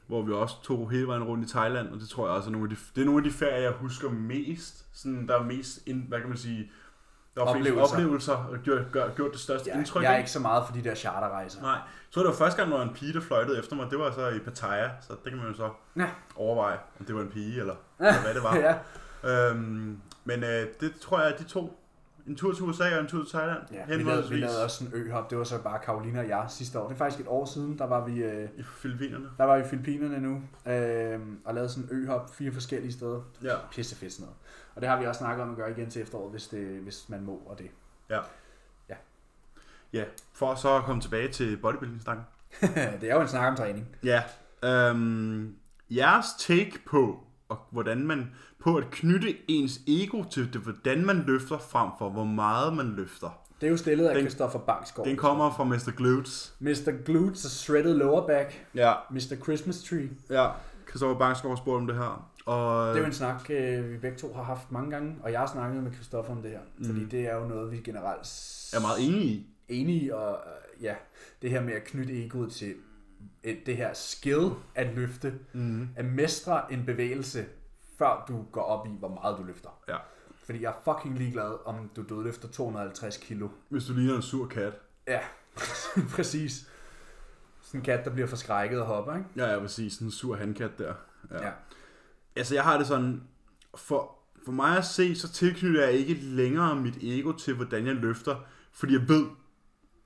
hvor vi også tog hele vejen rundt i Thailand, og det tror jeg også er nogle af de, det er nogle af de ferier, jeg husker mest, sådan, der er mest, hvad kan man sige, der var Oplevelser. oplevelser, og gjort, gjort, gjort det største Jeg, indtryk. jeg er ikke? så meget for de der charterrejser. Nej, så var det jo første gang, når en pige, der fløjtede efter mig, det var så i Pattaya, så det kan man jo så Ja. overveje, om det var en pige, eller, eller hvad det var. ja. øhm, men øh, det tror jeg, de to, en tur til USA og en tur til Thailand, ja vi, lavede, vi lavede også en øhop. Det var så bare Karoline og jeg sidste år. Det er faktisk et år siden, der var vi, øh, i Filippinerne. der var vi i Filippinerne nu, øh, og lavede sådan en øhop fire forskellige steder. Ja. Pisse fedt sådan noget. Og det har vi også snakket om at gøre igen til efteråret, hvis, det, hvis man må, og det. Ja, for så at komme tilbage til bodybuilding-snakken. det er jo en snak om træning. Ja, øhm, jeres take på, og hvordan man, på at knytte ens ego til det, hvordan man løfter frem for, hvor meget man løfter. Det er jo stillet af Den- Christopher Bangsgaard. Den kommer fra Mr. Glutes. Mr. Glutes og Shredded Lower Back. Ja, Mr. Christmas Tree. ja. Christoffer Bangsgaard spurgte om det her. Og, Det er jo en snak, øh, vi begge to har haft mange gange, og jeg har snakket med Christoffer om det her. Mm. Fordi det er jo noget, vi generelt er meget enig i. enige i, og øh, ja, det her med at knytte egoet til et, det her skill at løfte, Mm. at mestre en bevægelse, før du går op i, hvor meget du løfter. Ja. Fordi jeg er fucking ligeglad, om du dødløfter 250 kilo. Hvis du ligner en sur kat. Ja, præcis. Sådan en kat, der bliver forskrækket og hopper, ikke? Ja, ja, præcis. Sådan en sur handkat der. Ja. Ja. Altså, jeg har det sådan, for, for mig at se, så tilknytter jeg ikke længere mit ego til, hvordan jeg løfter, fordi jeg ved,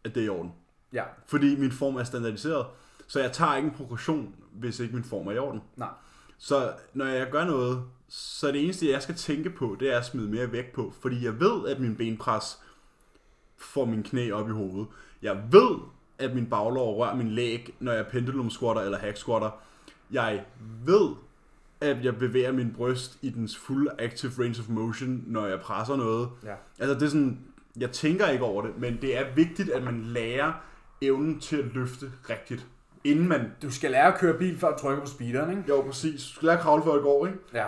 at det er i orden. Ja, Fordi min form er standardiseret, så jeg tager ikke en progression, hvis ikke min form er i orden. nej. Så når jeg gør noget, så det eneste, jeg skal tænke på, det er at smide mere vægt på, fordi jeg ved, at min benpres får min knæ op i hovedet. Jeg ved, at min baglår rører min læg, når jeg pendulum squatter eller hack squatter. Jeg ved, at jeg bevæger min bryst i dens fulde active range of motion, når jeg presser noget. Ja. Altså det er sådan, jeg tænker ikke over det, men det er vigtigt, at man lærer evnen til at løfte rigtigt, inden man... Du skal lære at køre bil, før du trykker på speederen, ikke? Jo, præcis. Du skal lære at kravle, før det går, ikke? Ja,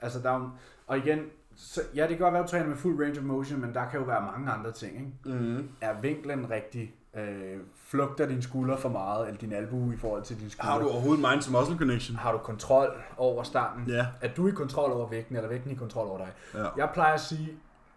altså der er og igen, så, ja, det kan godt være, at du træner med fuld range of motion, men der kan jo være mange andre ting, ikke? Mm. Er vinklen rigtig? Øh, flugter din skulder for meget, eller din albue i forhold til din skulder? Har du overhovedet mind to muscle connection? har du kontrol over stangen? Ja. Er du i kontrol over vægten, eller vægten i kontrol over dig? Ja. Jeg plejer at sige,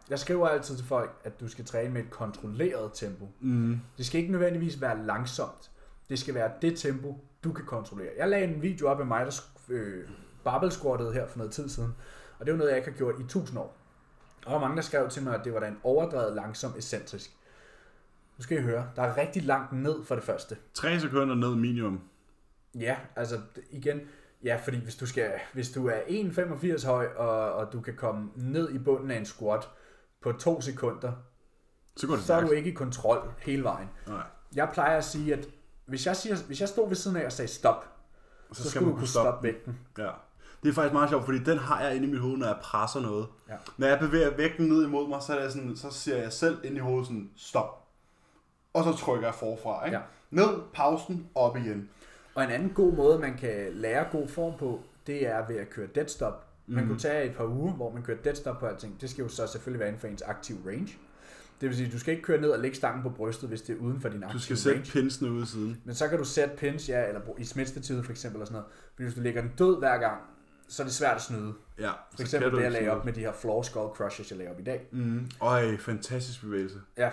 jeg skriver altid til folk, at du skal træne med et kontrolleret tempo. Mm. Det skal ikke nødvendigvis være langsomt. Det skal være det tempo, du kan kontrollere. Jeg lagde en video op af mig, der øh, barbell squattede her for noget tid siden. Og det er jo noget, jeg ikke har gjort i tusind år. Og der var mange, der skrev til mig, at det var da en overdrevet langsom ekscentrisk. Nu skal I høre, der er rigtig langt ned for det første. 3 sekunder ned minimum. Ja, altså igen, ja, fordi hvis du, skal, hvis du er 1,85 høj, og, og du kan komme ned i bunden af en squat på to sekunder, Så går det så er du ikke i kontrol hele vejen. Nej. Jeg plejer at sige, at hvis jeg, siger, hvis jeg stod ved siden af og sagde stop, så, så skulle du kunne stoppe vægten. Ja. Det er faktisk meget sjovt, fordi den har jeg inde i mit hoved, når jeg presser noget. Ja. Når jeg bevæger vægten ned imod mig, så, er det sådan, så siger jeg selv ind i hovedet sådan, stop. Og så trykker jeg forfra, ikke? Ja. Ned, pausen, op igen. Og en anden god måde, man kan lære god form på, det er ved at køre deadstop. Man Mhm. kunne tage et par uger, hvor man kører deadstop på alting. Det skal jo så selvfølgelig være inden for ens aktive range. Det vil sige, du skal ikke køre ned og lægge stangen på brystet, hvis det er uden for din aktive Du skal range. sætte pinsene ude siden. Men så kan du sætte pins, ja, eller i smidstativet for eksempel, og sådan noget. Fordi hvis du lægger den død hver gang, så er det svært at snyde. Ja. For eksempel det, jeg lagde op med de her floor skull crushes, jeg lagde op i dag. Mm. Øj, fantastisk bevægelse. Ja.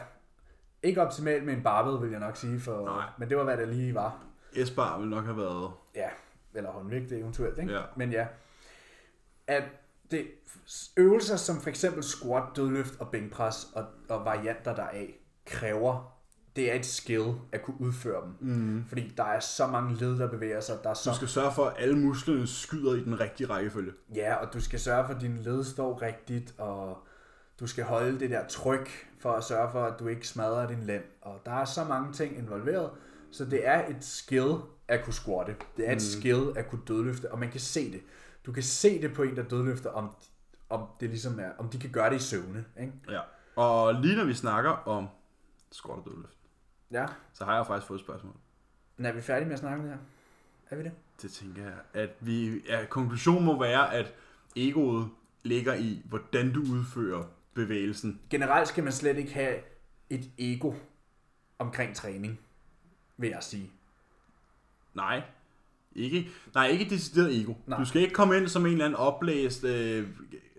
Ikke optimalt med en barbed, vil jeg nok sige, for, Nej. men det var, hvad det lige var. Esbar vil nok have været... Ja, eller håndvægt eventuelt, ikke? Ja. Men ja, at det øvelser som for eksempel squat, dødløft og bænkpres og, og varianter deraf kræver, det er et skill at kunne udføre dem. Mm. Fordi der er så mange led, der bevæger sig. Der er så Du skal sørge for, at alle musklerne skyder i den rigtige rækkefølge. Ja, og du skal sørge for, at din led står rigtigt, og du skal holde det der tryk for at sørge for, at du ikke smadrer din lænd. Og der er så mange ting involveret, så det er et skill at kunne squatte. Det er et mm. skill at kunne dødløfte, og man kan se det. Du kan se det på en, der dødløfter, om, om det ligesom er, om de kan gøre det i søvne. Ikke? Ja. Og lige når vi snakker om squat og dødløft, Ja. så har jeg faktisk fået et spørgsmål. Men er vi færdige med at snakke om det her? Er vi det? Det tænker jeg, at vi, ja, konklusionen må være, at egoet ligger i, hvordan du udfører bevægelsen. Generelt skal man slet ikke have et ego omkring træning, vil jeg sige. Nej, Ikke, nej, ikke decideret ego. Nej. Du skal ikke komme ind som en eller anden oplæst øh,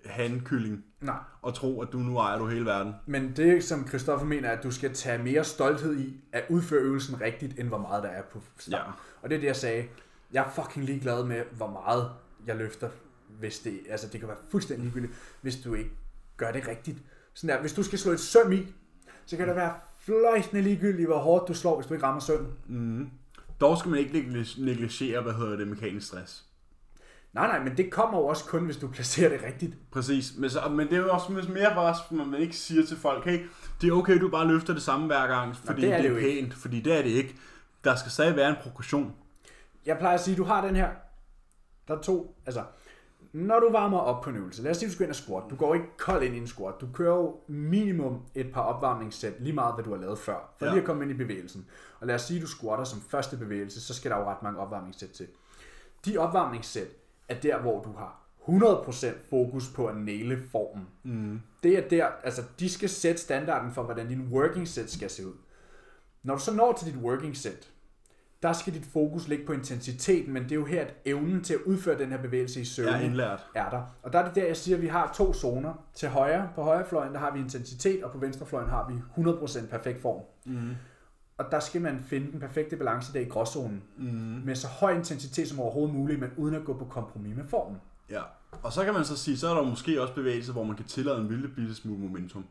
handkylling Nej. og tro, at du nu ejer du hele verden. Men det, som Christoffer mener, er, at du skal tage mere stolthed i at udføre øvelsen rigtigt, end hvor meget der er på stangen. Ja. Og det er det, jeg sagde. Jeg er fucking ligeglad med, hvor meget jeg løfter, hvis det, altså det kan være fuldstændig ligegyldigt, hvis du ikke gør det rigtigt. Sådan der, hvis du skal slå et søm i, så kan det være fløjtende ligegyldigt, hvor hårdt du slår, hvis du ikke rammer sømmen. Mm. Dog skal man ikke negli- negligere, hvad hedder det, mekanisk stress. Nej, nej, men det kommer jo også kun, hvis du placerer det rigtigt. Præcis, men, så, men det er jo også mere bare, at man ikke siger til folk, hey, det er okay, du bare løfter det samme hver gang, fordi det er det er, det er pænt, fordi det er det ikke. Der skal stadig være en progression. Jeg plejer at sige, du har den her. Der er to. Altså, når du varmer op på en øvelse, lad os sige, du skal ind og squat. Du går ikke kold ind i en squat. Du kører jo minimum et par opvarmningssæt, lige meget hvad du har lavet før, for Ja. lige at komme ind i bevægelsen. Og lad os sige, at du squatter som første bevægelse, så skal der jo ret mange opvarmningssæt til. De opvarmningssæt er der, hvor du har 100% fokus på at næle formen. Mm. Det er der, altså de skal sætte standarden for, hvordan din working set skal se ud. Når du så når til dit working set, der skal dit fokus ligge på intensiteten, men det er jo her, at evnen til at udføre den her bevægelse i søvn er indlært. er der. Og der er det der, jeg siger, at vi har to zoner. Til højre, på højre fløjen, der har vi intensitet, og på venstre fløjen har vi 100% perfekt form. Mm. Og der skal man finde den perfekte balance der i gråzonen. Mm. Med så høj intensitet som overhovedet muligt, men uden at gå på kompromis med formen. Ja. Og så kan man så sige, så er der måske også bevægelser, hvor man kan tillade en lille bitte smule momentum.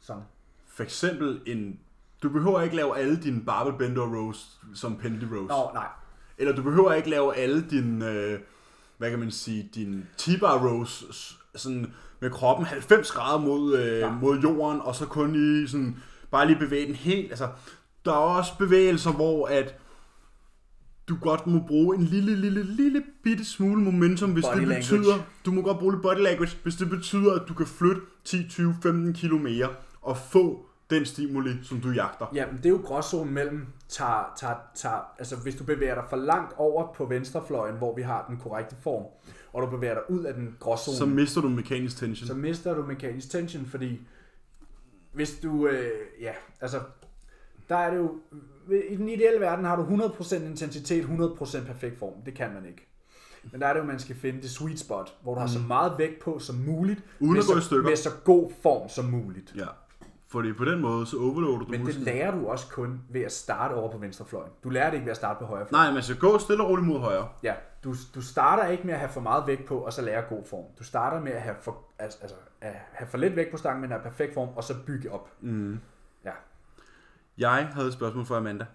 Sådan. For eksempel en... Du behøver ikke lave alle dine barbell bender rows som pendley rows. Nå, nej. Eller du behøver ikke lave alle dine, øh, hvad kan man sige, dine T-bar rows sådan med kroppen 90 grader mod, øh, Ja. mod jorden, og så kun lige sådan, bare lige bevæge den helt. Altså, der er også bevægelser, hvor at du godt må bruge en lille, lille, lille bitte smule momentum, hvis Body det language. betyder, du må godt bruge lidt body language, hvis det betyder, at du kan flytte 10, 20, 15 kilo mere, og få den stimuli, som du jagter. Ja, men det er jo gråzonen mellem, tager, tager, tager, altså hvis du bevæger dig for langt over på venstrefløjen, hvor vi har den korrekte form, og du bevæger dig ud af den gråzone, Så mister du mekanisk tension. så mister du mekanisk tension, fordi hvis du, øh, ja, altså, der er det jo, i den ideelle verden har du 100% intensitet, 100% perfekt form. Det kan man ikke. Men der er det jo, man skal finde det sweet spot, hvor du har så meget vægt på som muligt, Uden med, så, med så god form som muligt. Ja, fordi på den måde, så overloader du Men det lærer du også kun ved at starte over på venstrefløjen. Du lærer det ikke ved at starte på højrefløjen. Nej, man skal gå stille og roligt mod højre. Ja, du, du starter ikke med at have for meget vægt på, og så lære god form. Du starter med at have for, altså, altså, at have for lidt vægt på stangen, men have perfekt form, og så bygge op. Mm. Ja. Jeg havde et spørgsmål fra Amanda,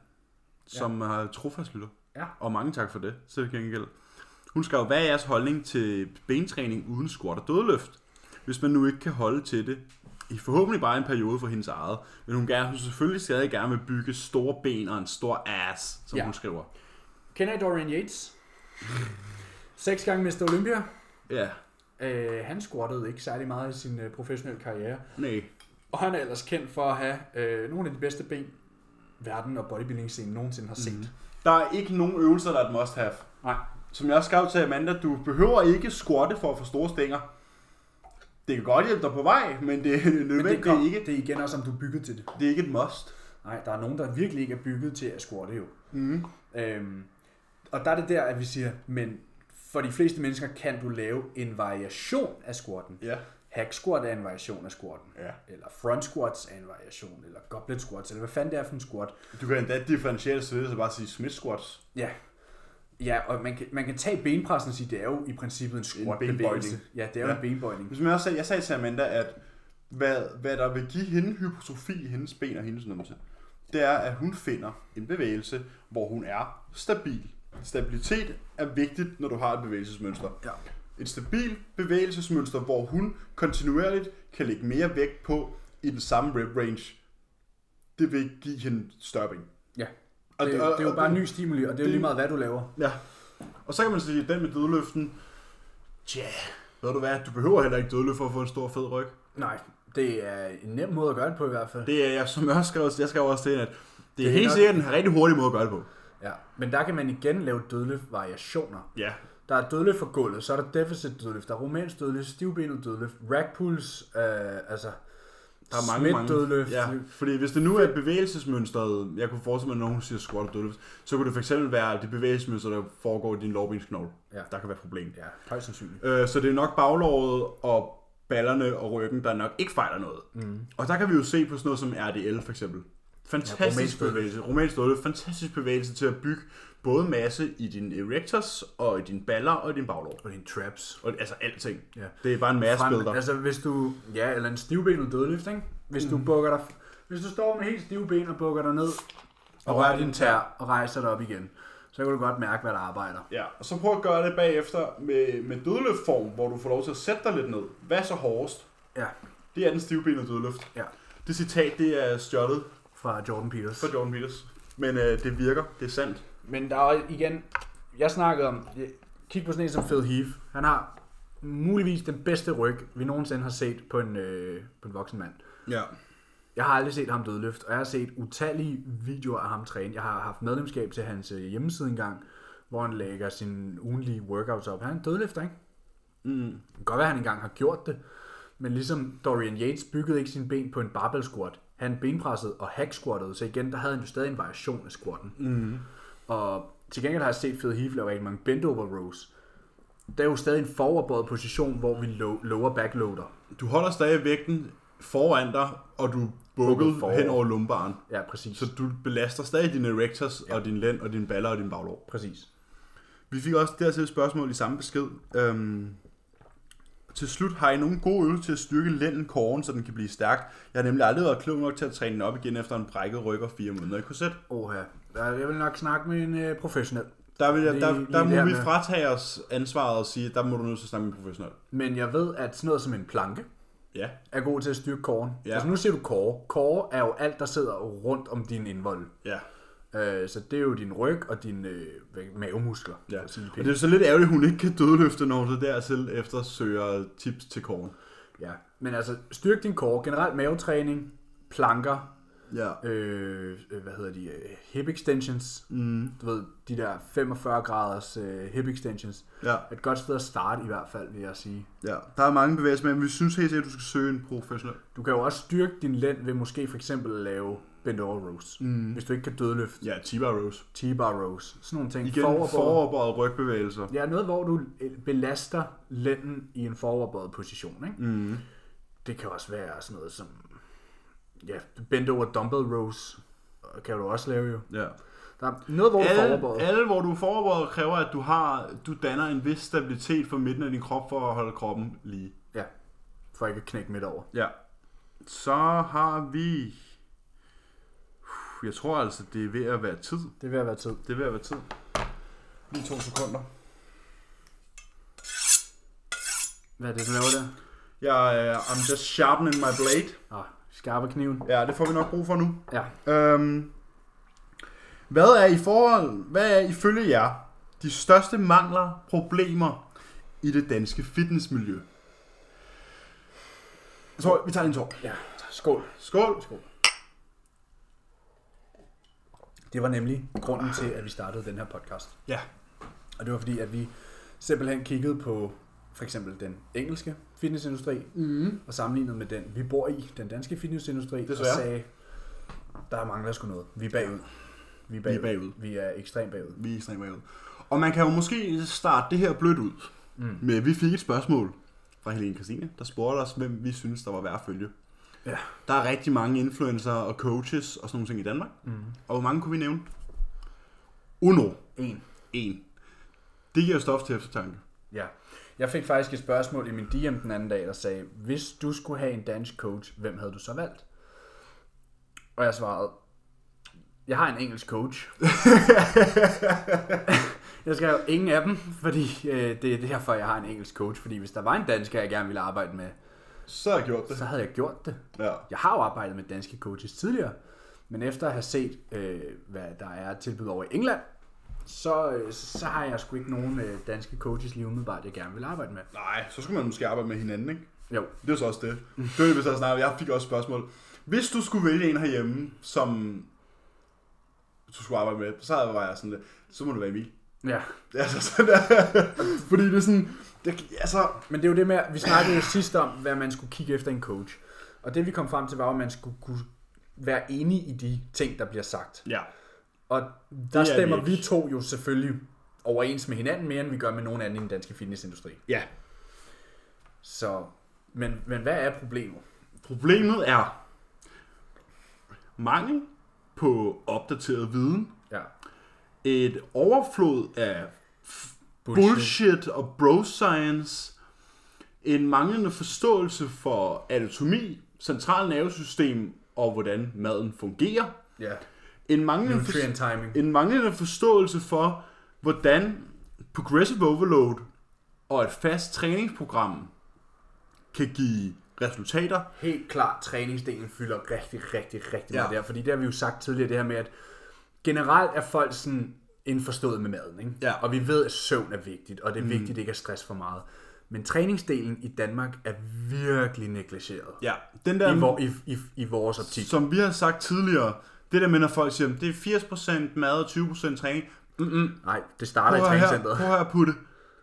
som ja. har trofast lytter. Ja. Og mange tak for det, til gengæld. Hun skrev, hvad er jeres holdning til bentræning uden squat og dødløft? Hvis man nu ikke kan holde til det, i forhåbentlig bare en periode for hendes eget, men hun gerne, hun selvfølgelig stadig gerne vil bygge store ben og en stor ass, som Ja. hun skriver. Kender I Dorian Yates? Seks gange Mr. Olympia. Ja, Øh, han squattede ikke særlig meget i sin øh, professionelle karriere. nej. Og han er ellers kendt for at have øh, nogle af de bedste ben, verden og bodybuilding-scenen nogensinde har set. Mhm. Der er ikke nogen øvelser, der er et must have. Nej. Som jeg også skrev til Amanda, du behøver ikke squatte for at få store stænger. Det kan godt hjælpe dig på vej, men det er Men det, nødvendigt kom, ikke. det er igen også, om du er bygget til det. Det er ikke et must. Nej, der er nogen, der virkelig ikke er bygget til at squatte jo. Mm. Øhm, og der er det der, at vi siger, men for de fleste mennesker kan du lave en variation af squatten. Ja. Hack squat er en variation af squatten. ja. Eller front squats er en variation. Eller goblet squats. Eller hvad fanden det er for en squat. Du kan endda differentiere det, så bare sige Smith squats. Ja. Ja, og man kan, man kan tage benpressen og sige, det er jo i princippet en squat bevægelse. Ja, det er jo Ja. en benbøjning. Hvis man også sagde, jeg sagde til Amanda, at hvad, hvad der vil give hende hypotrofi i hendes ben og hendes numse, det er, at hun finder en bevægelse, hvor hun er stabil. Stabilitet er vigtigt, når du har et bevægelsesmønster. Ja. Et stabilt bevægelsesmønster, hvor hun kontinuerligt kan lægge mere vægt på i den samme rep range, det vil give hende større ben. Ja. Og, Det, det er jo bare en ny stimuli, og det er jo lige meget, hvad du laver. Ja. Og så kan man sige, at den med dødløften, tja, ved du hvad, du behøver heller ikke dødløft for at få en stor fed ryg. Nej, det er en nem måde at gøre det på i hvert fald. Det er, jeg, som jeg også skrev, jeg skrev også til at det er, Det er helt nok- sikkert en rigtig hurtig måde at gøre det på. Ja, men der kan man igen lave dødløft-variationer. Ja. Der er dødløft for gulvet, så er der deficit dødløft, der er romansk dødløft, stivbenet dødløft, rack pulls, øh, altså Der er mange, mange. dødløft. Ja, fordi hvis det nu er bevægelsesmønstret, jeg kunne forestille mig, at nogen siger squat og dødløft, så kunne det fx være det bevægelsesmønster, der foregår i din lårbensknogle. Ja. Der kan være problem. Ja, højst sandsynligt. Øh, så det er nok baglåret og ballerne og ryggen, der nok ikke fejler noget. Mm. Og der kan vi jo se på sådan noget som RDL for eksempel. Ja, romansk Fantastisk dødløft. bevægelse. Romansk dødløft. Fantastisk bevægelse til at bygge både masse i dine erectors og i dine baller og i din baglår. Og dine traps. Og, altså alting. Ja. Det er bare en masse billeder. altså hvis du, ja, eller en stivbenet dødløft, ikke? Hvis du bukker dig, hvis du står med helt stive ben og bukker dig ned, og rører din tær og rejser dig op igen, så kan du godt mærke, hvad der arbejder. Ja, og så prøv at gøre det bagefter med, med dødløftform, hvor du får lov til at sætte dig lidt ned. Hvad så hårdest? Ja, Det er den stivbenede dødløft. ja. Det citat, det er stjålet Fra Jordan Peters. fra Jordan Peters. Men øh, det virker, det er sandt. Men der er igen, jeg snakkede om, kig på sådan en som Phil Heath. Han har muligvis den bedste ryg, vi nogensinde har set på en, øh, på en voksen mand. Ja. Jeg har aldrig set ham dødløft, og jeg har set utallige videoer af ham træne. Jeg har haft medlemskab til hans øh, hjemmeside engang, hvor han lægger sine ugenlige workouts op. Han er en dødløfter, ikke? Mm. Det kan godt være, at han engang har gjort det, men ligesom Dorian Yates byggede ikke sine ben på en barbell squat. Han benpressede og hack squattede, så igen, der havde han jo stadig en variation af squatten. Mm. Og til gengæld har jeg set Phil Heath lave rigtig mange bend over rows. Der er jo stadig en foroverbøjet position, hvor vi lo- lower backloader. Du holder stadig vægten foran dig, og du bukket hen over lumbaren. Ja, præcis. Så du belaster stadig dine erectors, ja. og din lænd, og dine baller og din baglår. Præcis. Vi fik også dertil et spørgsmål i samme besked. Øhm, til slut, har I nogle gode øvelser til at styrke lænden kåren, så den kan blive stærk? Jeg har nemlig aldrig været klog nok til at træne den op igen efter en brækket ryg og fire måneder i korset. Oha. Jeg vil nok snakke med en øh, professionel. Der, vil jeg, der, lige der må der vi fratage os ansvaret og sige, der må du nødt til at snakke med en professionel. Men jeg ved, at sådan noget som en planke Ja. er god til at styrke kåren. Ja. Altså nu siger du kåre. Kåre er jo alt, der sidder rundt om din indvold. Ja. Øh, så det er jo din ryg og dine øh, mavemuskler. ja. Og det er jo så lidt ærgerligt, at hun ikke kan dødløfte, når hun så dertil efter søger tips til kåren. Ja, men altså styrk din core. Generelt mavetræning, planker, Ja. øh, øh, hvad hedder de, øh, hip extensions. Mm. Du ved, de der 45 graders øh, hip extensions. Ja. Et godt sted at starte i hvert fald, vil jeg sige. ja. Der er mange bevægelser, men vi synes helt sikkert, at du skal søge en professionel. Du kan jo også styrke din lænd ved måske for eksempel at lave bend over rows. Mm. Hvis du ikke kan dødløfte Ja, T-bar rows. T-bar rows. Sådan nogle ting. Igen, Foroverbøjet. foroverbøjet rygbevægelser. Ja, noget hvor du øh, belaster lænden i en foroverbøjet position. Ikke? Mm. Det kan også være sådan noget som ja, bend over dumbbell rows. Kan du også lave jo. Ja. Der er noget, hvor du er Alle, alle, hvor du er forberedt, kræver, at du har, du danner en vis stabilitet for midten af din krop, for at holde kroppen lige. Ja, for ikke at knække midt over. Ja. Så har vi... Jeg tror altså, det er ved at være tid. Det vil være tid. Det er ved at være tid. Lige to sekunder. Hvad er det, du laver der? Jeg, uh, I'm just sharpening my blade. Ah, skarpe kniven. Ja, det får vi nok brug for nu. Ja. Øhm, hvad er i forhold, hvad er ifølge jer de største mangler, problemer i det danske fitnessmiljø? Jeg tror, vi tager en tår. Ja, skål. Skål. Skål. Det var nemlig grunden til, at vi startede den her podcast. Ja. Og det var fordi, at vi simpelthen kiggede på for eksempel den engelske fitnessindustri, Mm. og sammenlignet med den, vi bor i, den danske fitnessindustri, Desværre. og sagde, der mangler sgu noget. Vi er bagud. Vi er bagud. Vi er bagud. Vi er ekstremt bagud. Vi er ekstremt bagud. Og man kan jo måske starte det her blødt ud. Mm. med, vi fik et spørgsmål fra Helene Christine, der spurgte os, hvem vi synes, der var værd at følge. Ja. Der er rigtig mange influencer og coaches og sådan nogle ting i Danmark. Mm. Og hvor mange kunne vi nævne? Uno. En. En. Det giver stof til eftertanke. Ja. Jeg fik faktisk et spørgsmål i min DM den anden dag, der sagde, hvis du skulle have en dansk coach, hvem havde du så valgt? Og jeg svarede, jeg har en engelsk coach. jeg skal jo ingen af dem, fordi øh, det er derfor, jeg har en engelsk coach. Fordi hvis der var en dansker, jeg gerne ville arbejde med, Så har jeg gjort det. så havde jeg gjort det. Ja. Jeg har jo arbejdet med danske coaches tidligere, men efter at have set, øh, hvad der er tilbud over i England, så, øh, så har jeg sgu ikke nogen øh, danske coaches lige umiddelbart, jeg gerne vil arbejde med. Nej, så skulle man måske arbejde med hinanden, ikke? Jo, Det er så også det. Det det, vi så snart. Jeg fik også spørgsmål. Hvis du skulle vælge en herhjemme, som du skulle arbejde med, så var jeg sådan lidt, så må du være Emil. ja. Altså sådan der. Fordi det er sådan, det, altså, Men det er jo det med, vi snakkede jo sidst om, hvad man skulle kigge efter en coach. Og det vi kom frem til var, at man skulle kunne være enige i de ting, der bliver sagt. Ja. Og der er stemmer vi vi, to jo selvfølgelig overens med hinanden mere, end vi gør med nogen anden i den danske fitnessindustri. Ja. Så, men, men hvad er problemet? Problemet er mangel på opdateret viden, Ja. et overflod af bullshit, bullshit og bro science, en manglende forståelse for anatomi, central nervesystem og hvordan maden fungerer, Ja. En manglende, for, timing. en manglende forståelse for, hvordan progressive overload og et fast træningsprogram kan give resultater. Helt klart, træningsdelen fylder rigtig, rigtig, rigtig Ja. meget der. Fordi det har vi jo sagt tidligere, det her med, at generelt er folk sådan indforstået med maden. Ikke? Ja. Og vi ved, at søvn er vigtigt, og det er vigtigt, at det ikke er stress for meget. Men træningsdelen i Danmark er virkelig negligeret. Ja, den der, I, vor, i, i, I vores optik. som vi har sagt tidligere, det der med, når folk siger, det er 80% mad og 20% træning. Mm-mm. Nej, det starter i Prøv her, træningscenteret. prøv at putte.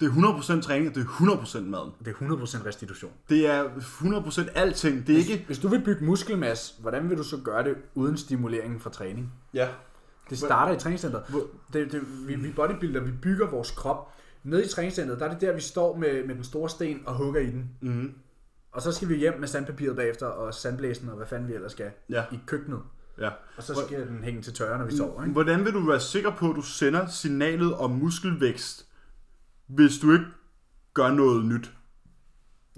Det er 100% træning, og det er 100% maden. Det er 100% restitution. Det er 100% alting. Det er ikke... Hvis du vil bygge muskelmasse, hvordan vil du så gøre det uden stimulering fra træning? Ja. Det starter i træningscenteret. Det, det, vi, vi bodybuilder, vi bygger vores krop. Nede i træningscenteret, der er det der, vi står med, med den store sten og hugger i den. Mm-hmm. Og så skal vi hjem med sandpapiret bagefter, og sandblæsen, og hvad fanden vi ellers skal, Ja. i køkkenet. Ja. Og så skal den hænge til tørre, når vi sover, ikke? Hvordan vil du være sikker på, at du sender signalet om muskelvækst, hvis du ikke gør noget nyt?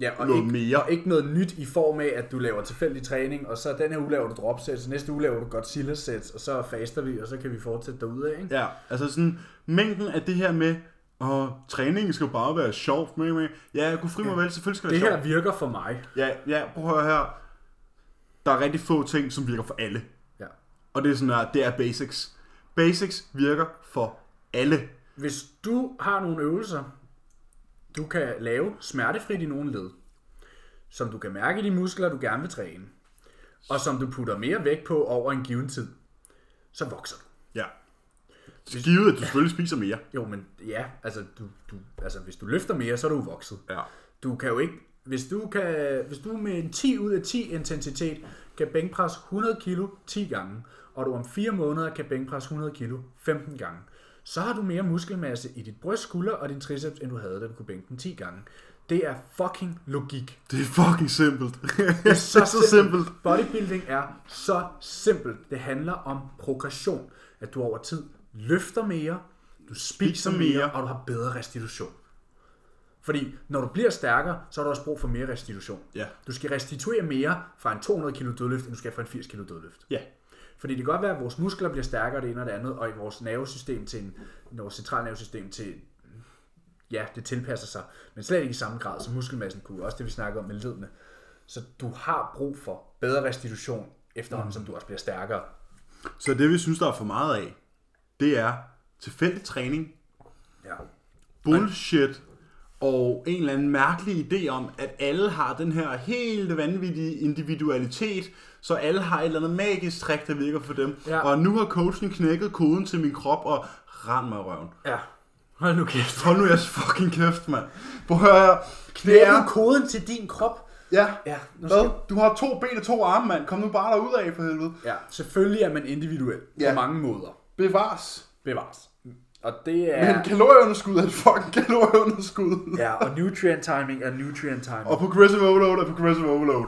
Ja, og Noget ikke, mere. og ikke noget nyt i form af, at du laver tilfældig træning, og så den her uge laver du drop sets, næste uge laver du Godzilla sets, og så faster vi, og så kan vi fortsætte derudad, ikke? Ja, altså sådan mængden af det her med, og træningen skal bare være sjovt med, med. Ja, jeg kunne fri mig vel, selvfølgelig skal det Det være her sjovt. virker for mig. Ja, ja, prøv at høre her. Der er rigtig få ting, som virker for alle. Og det er sådan her, det er basics. Basics virker for alle. Hvis du har nogle øvelser, du kan lave smertefrit i nogle led, som du kan mærke i de muskler, du gerne vil træne, og som du putter mere vægt på over en given tid, så vokser du. Ja. Givet, at du selvfølgelig spiser mere. Jo, men ja, altså, du, du, altså hvis du løfter mere, så er du vokset. Ja. Du kan jo ikke, hvis du, kan, hvis du med en 10 ud af 10 intensitet kan bænkpresse 100 kilo 10 gange, og du om 4 måneder kan bænkpresse 100 kilo 15 gange, så har du mere muskelmasse i dit bryst, skulder og din triceps, end du havde, da du kunne bænke den 10 gange. Det er fucking logik. Det er fucking simpelt. Det er så, så simpelt. Bodybuilding er så simpelt. Det handler om progression. At du over tid løfter mere, du spiser mere, mere. og du har bedre restitution. Fordi når du bliver stærkere, så har du også brug for mere restitution. Ja. Du skal restituere mere fra en 200 kg dødløft, end du skal fra en 80 kg dødløft. Ja. Fordi det kan godt være, at vores muskler bliver stærkere det ene og det andet, og i vores nervesystem til en, vores centralnervesystem til, ja, det tilpasser sig, men slet ikke i samme grad som muskelmassen kunne, også det vi snakker om med ledene. Så du har brug for bedre restitution, efterhånden mm. som du også bliver stærkere. Så det vi synes, der er for meget af, det er tilfældig træning, Ja. bullshit og en eller anden mærkelig idé om, at alle har den her helt vanvittige individualitet, så alle har et eller andet magisk trick, der virker for dem. Ja. Og nu har coachen knækket koden til min krop og rend mig i røven. Ja. Hold nu kæft. Hold nu jeres fucking kæft, mand. Prøv at høre Det er er... koden til din krop. Ja. Ja, nu skal... Hvad? Du har to ben og to arme, mand. Kom nu bare derud af for helvede. ja, selvfølgelig er man individuel Ja. på mange måder. Bevares. Bevares. Og det er... Men kalorieunderskud er et fucking kalorieunderskud. Ja, og nutrient timing er nutrient timing. Og progressive overload er progressive overload.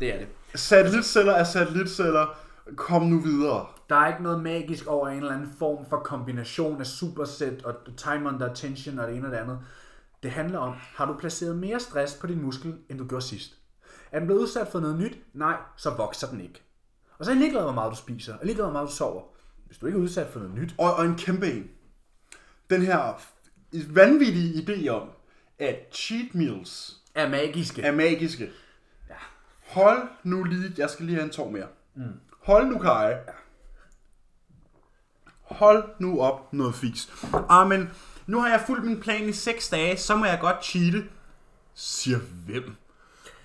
Det er det. Satellitceller er satellitceller. Kom nu videre. Der er ikke noget magisk over en eller anden form for kombination af superset og time under attention og det ene og det andet. Det handler om, har du placeret mere stress på din muskel, end du gjorde sidst? Er den blevet udsat for noget nyt? Nej, så vokser den ikke. Og så er jeg ligeglad, hvor meget du spiser, og ligeglad, hvor meget du sover. Hvis du ikke er udsat for noget nyt, Og, og en kæmpe en. Den her vanvittige idé om, at cheat meals er magiske. er magiske. Ja. Hold nu lige, jeg skal lige have en tår mere. Mm. Hold nu, Kai. Hold nu op noget fis. Ah, men nu har jeg fulgt min plan i 6 dage, så må jeg godt cheate. Siger hvem?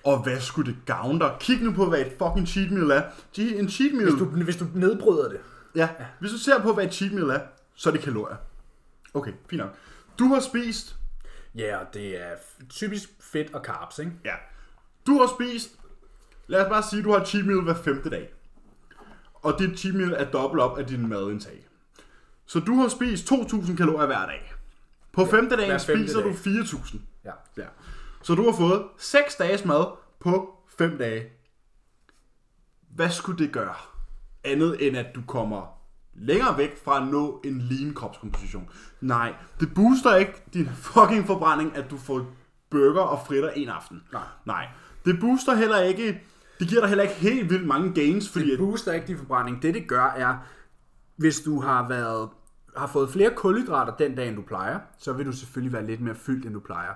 Og hvad skulle det gavne dig? Kig nu på, hvad et fucking cheat meal er. Che- En cheat meal... Hvis du, hvis du nedbryder det. Ja, hvis du ser på, hvad et cheat meal er, så er det kalorier. Okay, fint nok. Du har spist... Ja, og det er typisk fedt og carbs, ikke? Ja. Du har spist... Lad os bare sige, at du har cheat meal hver femte dag. Og dit cheat meal er dobbelt op af din madindtag. Så du har spist 2.000 kalorier hver dag. På femte dagen femte spiser dag. du 4.000. Ja. Ja. Så du har fået 6 dages mad på 5 dage. Hvad skulle det gøre? Andet end at du kommer længere væk fra at nå en lean kropskomposition. Nej, det booster ikke din fucking forbrænding, at du får burger og fritter en aften. Nej. Nej. Det booster heller ikke, det giver dig heller ikke helt vildt mange gains, fordi Det booster ikke din forbrænding. Det det gør er, hvis du har været har fået flere kulhydrater den dag, end du plejer, så vil du selvfølgelig være lidt mere fyldt, end du plejer.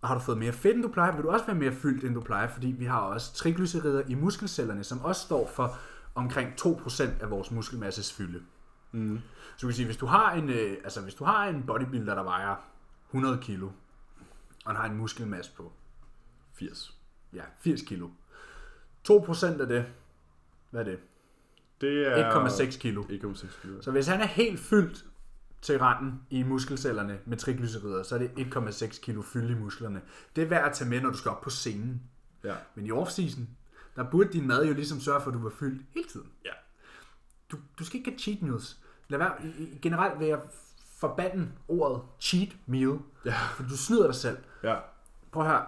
Og har du fået mere fedt, end du plejer, vil du også være mere fyldt, end du plejer, fordi vi har også triglycerider i muskelcellerne, som også står for omkring 2% af vores muskelmasses fylde. Mm. Så du kan sige, hvis du har en, øh, altså hvis du har en bodybuilder, der vejer 100 kilo, og han har en muskelmasse på 80. ja, 80 kilo. 2% af det, hvad er det? Det er 1,6 kilo. 1,6 kilo. Så hvis han er helt fyldt til randen i muskelcellerne med triglycerider, så er det 1,6 kilo fylde i musklerne. Det er værd at tage med, når du skal op på scenen. Ja. Men i off-season, der burde din mad jo ligesom sørge for, at du var fyldt hele tiden. Ja. Du, du skal ikke have cheat meals. Lad være, generelt vil jeg forbande ordet cheat meal, Ja. for du snyder dig selv. Ja. Prøv høre,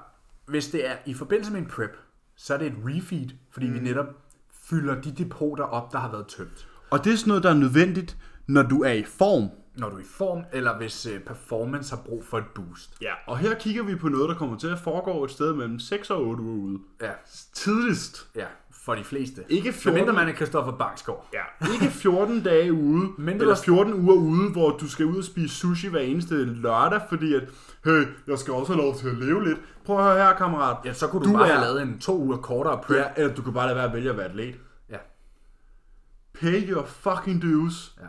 hvis det er i forbindelse med en prep, så er det et refeed, fordi mm. vi netop fylder de depoter op, der har været tømt. Og det er sådan noget, der er nødvendigt, når du er i form. Når du er i form, eller hvis øh, performance har brug for et boost. Ja. Og her kigger vi på noget, der kommer til at foregå et sted mellem 6 og 8 uger ude. Ja, Tidligst. ja for de fleste. Ikke 14. Medmindre man er Christoffer Bangsgaard. Ja. Ikke 14 dage ude, Men du eller har- 14 uger ude, hvor du skal ud og spise sushi hver eneste lørdag, fordi at, hey, jeg skal også have lov til at leve lidt. Prøv at høre her, kammerat. Ja, så kunne du, Du bare er- have lavet en to uger kortere prep. Ja, eller du kan bare lade være at vælge at være atlet. Ja. Pay your fucking dues. ja.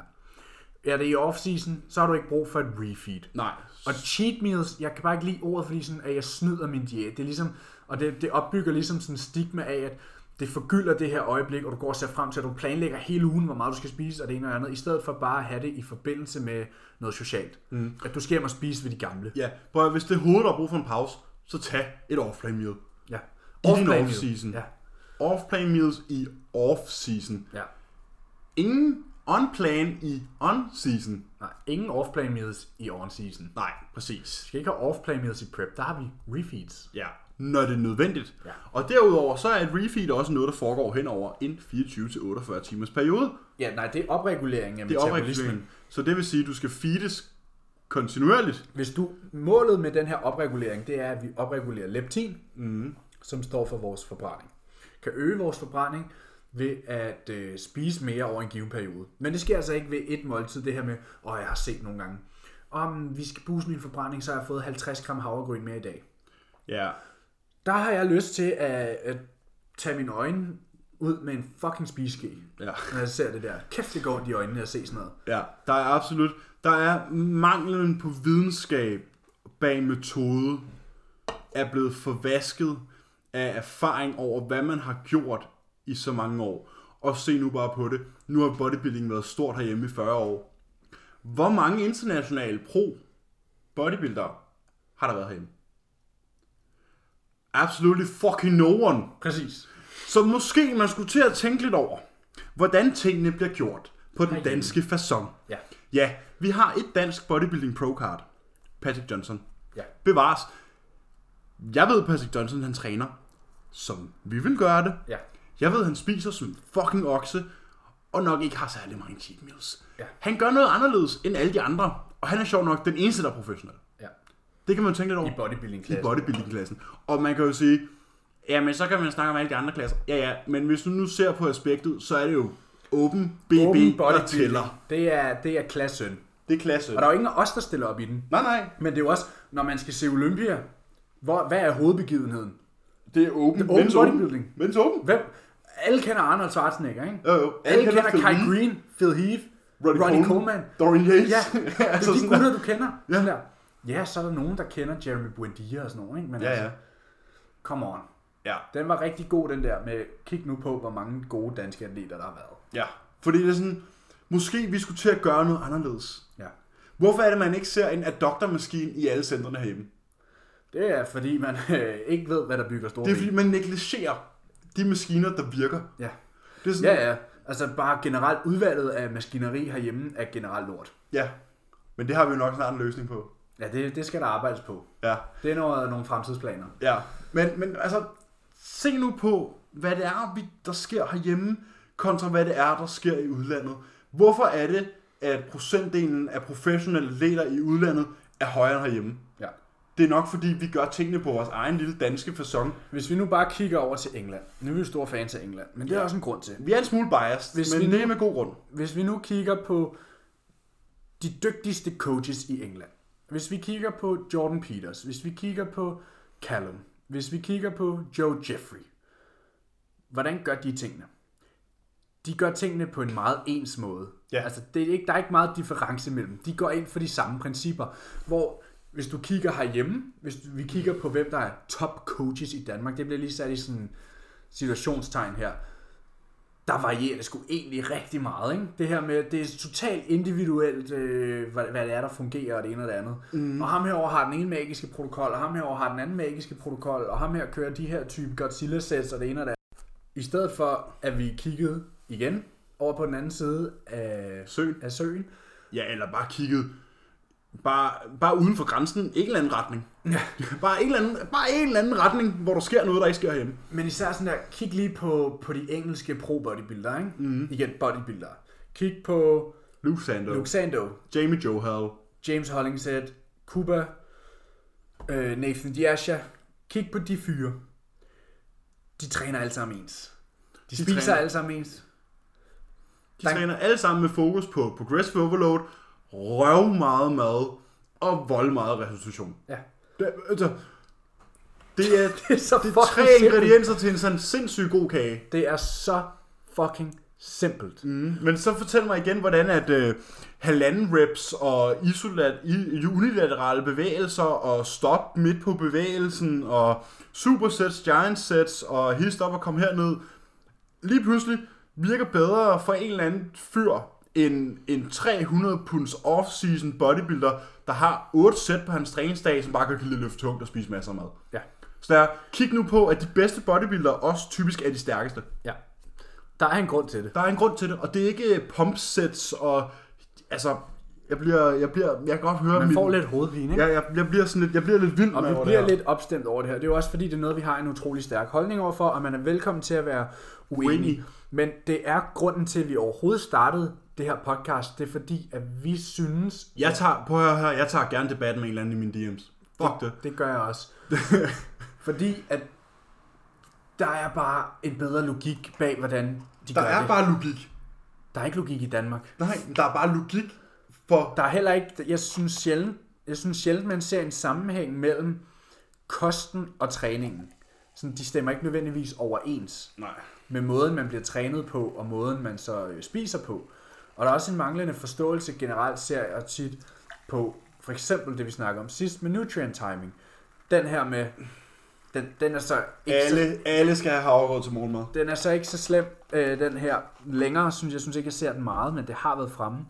Er det i off-season, så har du ikke brug for et refeed. Nej. Og cheat meals, jeg kan bare ikke lide ordet, fordi sådan, at jeg snyder min diæt. Det er ligesom, og det, det opbygger ligesom sådan en stigma af, at det forgylder det her øjeblik, og du går og ser frem til, at du planlægger hele ugen, hvor meget du skal spise, og det ene og det andet, i stedet for bare at have det i forbindelse med noget socialt. Mm. At du skal hjem og spise ved de gamle. Ja, prøv at, hvis det er hovedet, der har brug for en pause, så tag et off-plan meal. Ja. Off-plan meal. off-season. Ja. Off-plan meals i off-season. ja. Ingen on-plan i on-season. Nej, ingen off-plan meals i on-season. Nej, præcis. Vi skal ikke have off-plan meals i prep, der har vi refeeds. Ja, når det er nødvendigt. Ja. Og derudover, så er et refeed også noget, der foregår hen over en 24-48 timers periode. Ja, nej, det er opregulering af Det er metabolismen. opregulering. Så det vil sige, at du skal feedes kontinuerligt. Hvis du, målet med den her opregulering, det er, at vi opregulerer leptin, mm. som står for vores forbrænding. Kan øge vores forbrænding ved at øh, spise mere over en given periode. Men det sker altså ikke ved et måltid, det her med, og jeg har set nogle gange, om vi skal booste min forbrænding, så har jeg fået 50 gram havregryn mere i dag. Ja. Der har jeg lyst til at, at tage mine øjne ud med en fucking spiseske, Ja. når jeg ser det der. Kæft, det går ondt i øjnene at se sådan noget. Ja, der er absolut, der er manglen på videnskab bag metode er blevet forvasket af erfaring over, hvad man har gjort i så mange år. Og se nu bare på det. Nu har bodybuilding været stort herhjemme i 40 år. Hvor mange internationale pro bodybuildere har der været herhjemme? Absolutely fucking no one. Præcis. Så måske man skulle til at tænke lidt over, hvordan tingene bliver gjort på den danske façon. Ja. Ja, vi har et dansk bodybuilding pro card. Patrick Johnson. Ja. Bevares. Jeg ved, Patrick Johnson han træner, som vi vil gøre det. Ja. Jeg ved, han spiser som fucking okse, og nok ikke har særlig mange cheat meals. Ja. Han gør noget anderledes end alle de andre, og han er sjov nok den eneste, der er professionel. Det kan man jo tænke lidt over. I bodybuilding I klassen. bodybuilding-klassen. Og man kan jo sige, ja, men så kan man snakke om alle de andre klasser. Ja, ja, men hvis du nu ser på aspektet, så er det jo Open BB, Open der tæller. Det er, det er klassen. Det er klasse. Og der er jo ingen af os, der stiller op i den. Nej, nej. Men det er jo også, når man skal se Olympia, hvor, hvad er hovedbegivenheden? Det er Open. Det er open Men's bodybuilding. Men's Open. Hvem? Alle kender Arnold Schwarzenegger, ikke? Jo, jo. Alle, kender, Phil Kai Green, Phil Heath, Ronnie, Ronnie Coleman, Coleman. Dorian Yates. Ja, det er de gutter, du kender. Ja. Der. Ja, så er der nogen, der kender Jeremy Buendia og sådan noget, ikke? Men Ja, altså, ja. come on. Ja, Den var rigtig god, den der med, kig nu på, hvor mange gode danske atleter, der har været. ja. Fordi det er sådan, måske vi skulle til at gøre noget anderledes. Ja. Hvorfor er det, man ikke ser en adductor-maskine i alle centrene herhjemme? Det er fordi, man øh, ikke ved, hvad der bygger store Det er ben. fordi, man negligerer de maskiner, der virker. Ja. Det er sådan, Ja, ja. Altså bare generelt udvalget af maskineri herhjemme er generelt lort. ja. Men det har vi jo nok snart en løsning på. Ja, det, det skal der arbejdes på. Ja. Det er noget, nogle fremtidsplaner. Ja, men, men altså, se nu på, hvad det er, vi- der sker herhjemme, kontra hvad det er, der sker i udlandet. Hvorfor er det, at procentdelen af professionelle atleter i udlandet er højere end herhjemme? Ja. Det er nok, fordi vi gør tingene på vores egen lille danske fasong. Hvis vi nu bare kigger over til England. Nu er vi jo store fans af England, men det er Ja. også en grund til. Vi er en smule biased, Hvis men vi det nu- er med god grund. Hvis vi nu kigger på de dygtigste coaches i England. Hvis vi kigger på Jordan Peters, hvis vi kigger på Callum, hvis vi kigger på Joe Jeffrey. Hvordan gør de tingene? De gør tingene på en meget ens måde. Ja. Altså, det er ikke, der er ikke meget difference mellem. De går ind for de samme principper. Hvor hvis du kigger herhjemme, hvis vi kigger på, hvem der er top coaches i Danmark, det bliver lige sat i sådan situationstegn her der varierer det sgu egentlig rigtig meget. Ikke? Det her med, det er totalt individuelt, øh, hvad, hvad det er, der fungerer, og det ene og det andet. Mm. Og ham herover har den ene magiske protokol, og ham herover har den anden magiske protokol, og ham her kører de her type Godzilla-sets, og det ene og det andet. I stedet for, at vi kiggede igen over på den anden side af, Søen. af søen, Ja, eller bare kigget bare, bare uden for grænsen, ikke en eller anden retning. Ja. Bare, en eller anden, bare en eller anden retning, hvor der sker noget, der ikke sker hjemme. Men især sådan der, kig lige på, på de engelske pro-bodybuildere, ikke? Mm. Igen, bodybuildere. Kig på Luke Sando, Luke Sando, Jamie Johal, James Hollingshead, Kuba, øh, Nathan Diasha. Kig på de fyre. De træner alle sammen ens. De, De spiser træner- alle sammen ens. De Der- træner alle sammen med fokus på progressive overload, røv meget mad og vold meget restitution. Ja. Det, altså, det er, Det er så det er tre simpelt. ingredienser til en sådan sindssygt god kage. Det er så fucking simpelt. Mm. Men så fortæl mig igen, hvordan at øh, halvanden reps og isolat, i, unilaterale bevægelser og stop midt på bevægelsen og supersets, giant sets og hist op og kom herned, lige pludselig virker bedre for en eller anden fyr end en 300 punds off-season bodybuilder, der har 8 sæt på hans træningsdag, som bare kan løfte tungt og spise masser af mad. Ja. Så der, kig nu på, at de bedste bodybuildere også typisk er de stærkeste. Ja. Der er en grund til det. Der er en grund til det, og det er ikke pump sets og altså jeg bliver jeg bliver jeg kan godt høre Man min, får lidt hovedpine, ikke? jeg, jeg, jeg bliver sådan lidt jeg bliver lidt vild Og med vi over bliver det her. lidt opstemt over det her. Det er jo også fordi, det er noget, vi har en utrolig stærk holdning overfor, og man er velkommen til at være uenig. Uenig. Men det er grunden til, at vi overhovedet startede det her podcast. Det er fordi, at vi synes... Jeg tager på her, her, jeg tager gerne debatten med en eller anden i mine DM's. Fuck det. Det gør jeg også. fordi at der er bare en bedre logik bag, hvordan de Der gør er det. bare logik. Der er ikke logik i Danmark. Nej, der er bare logik for Der er heller ikke... Jeg synes sjældent, jeg synes sjældent man ser en sammenhæng mellem kosten og træningen. Sådan, de stemmer ikke nødvendigvis overens. nej. Med måden, man bliver trænet på, og måden, man så øh, spiser på. Og der er også en manglende forståelse generelt, ser jeg tit på, for eksempel det, vi snakker om sidst, med nutrient timing. Den her med, den, den er så ikke så, Alle, alle skal have havregrød til morgenmad. den er så ikke så slem, øh, den her længere, synes jeg, synes ikke, jeg ser den meget, men det har været fremme.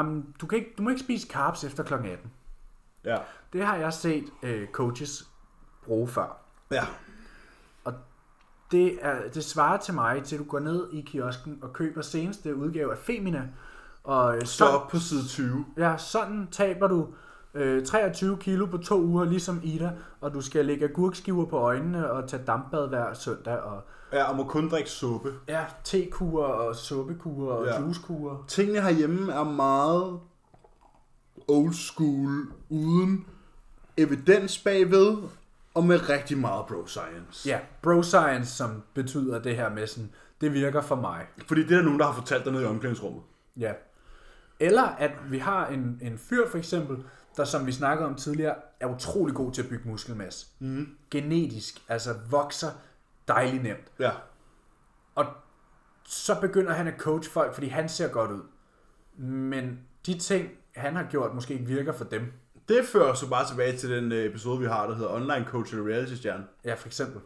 Um, du, kan ikke, du må ikke spise carbs efter kl. 18. Ja. Det har jeg set øh, coaches bruge før. Ja. Det, er, det svarer til mig, til du går ned i kiosken og køber seneste udgave af Femina. Og øh, Så op på side 20. ja, sådan taber du øh, 23 kilo på to uger, ligesom Ida, og du skal lægge agurkskiver på øjnene og tage dampbad hver søndag, og Ja, og må kun drikke suppe. ja, tekurer og suppekurer og ja. juicekurer. Tingene herhjemme er meget old school, uden evidens bagved, og med rigtig meget bro science. Ja, bro science, som betyder det her med sådan, det virker for mig. Fordi det er der nogen, der har fortalt dig nede i omklædningsrummet. Ja. Eller at vi har en, en fyr for eksempel, der som vi snakkede om tidligere, er utrolig god til at bygge muskelmasse. Mm. Genetisk, altså vokser dejligt nemt. Ja. Og så begynder han at coach folk, fordi han ser godt ud. Men de ting, han har gjort, måske ikke virker for dem. Det fører så bare tilbage til den øh, episode, vi har, der hedder Online Coach eller Reality Stjerne. Ja, for eksempel.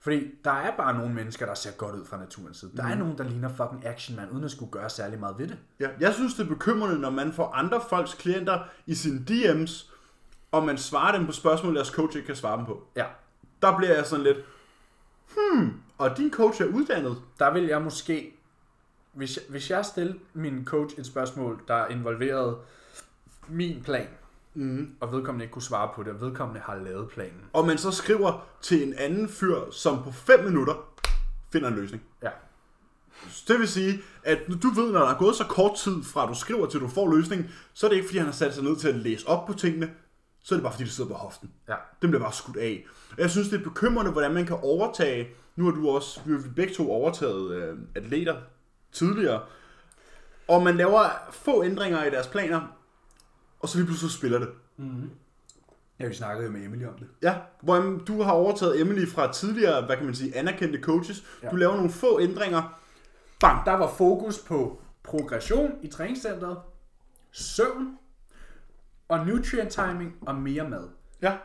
Fordi der er bare nogle mennesker, der ser godt ud fra naturens side. Der er nogen, der ligner fucking action man, uden at skulle gøre særlig meget ved det. Ja. Jeg synes, det er bekymrende, når man får andre folks klienter i sine DM's, og man svarer dem på spørgsmål, deres coach ikke kan svare dem på. Ja. Der bliver jeg sådan lidt, hmm, og din coach er uddannet. Der vil jeg måske, hvis jeg, hvis jeg stiller min coach et spørgsmål, der involverede min plan, Mm. og vedkommende ikke kunne svare på det, og vedkommende har lavet planen. Og man så skriver til en anden fyr, som på 5 minutter finder en løsning. Ja. Det vil sige, at du ved, når der er gået så kort tid fra du skriver til du får løsningen, så er det ikke fordi, han har sat sig ned til at læse op på tingene, så er det bare fordi, det sidder på hoften. Ja. Den bliver bare skudt af. Og Jeg synes, det er bekymrende, hvordan man kan overtage, nu har du også, vi har begge to overtaget øh, atleter tidligere, og man laver få ændringer i deres planer, og så lige pludselig spiller det. Ja, vi snakkede jo med Emily om det. Ja, hvor jamen, du har overtaget Emily fra tidligere, hvad kan man sige, anerkendte coaches. Ja. Du laver nogle få ændringer. Bang! Der var fokus på progression i træningscenteret, søvn og nutrient timing og mere mad. Ja.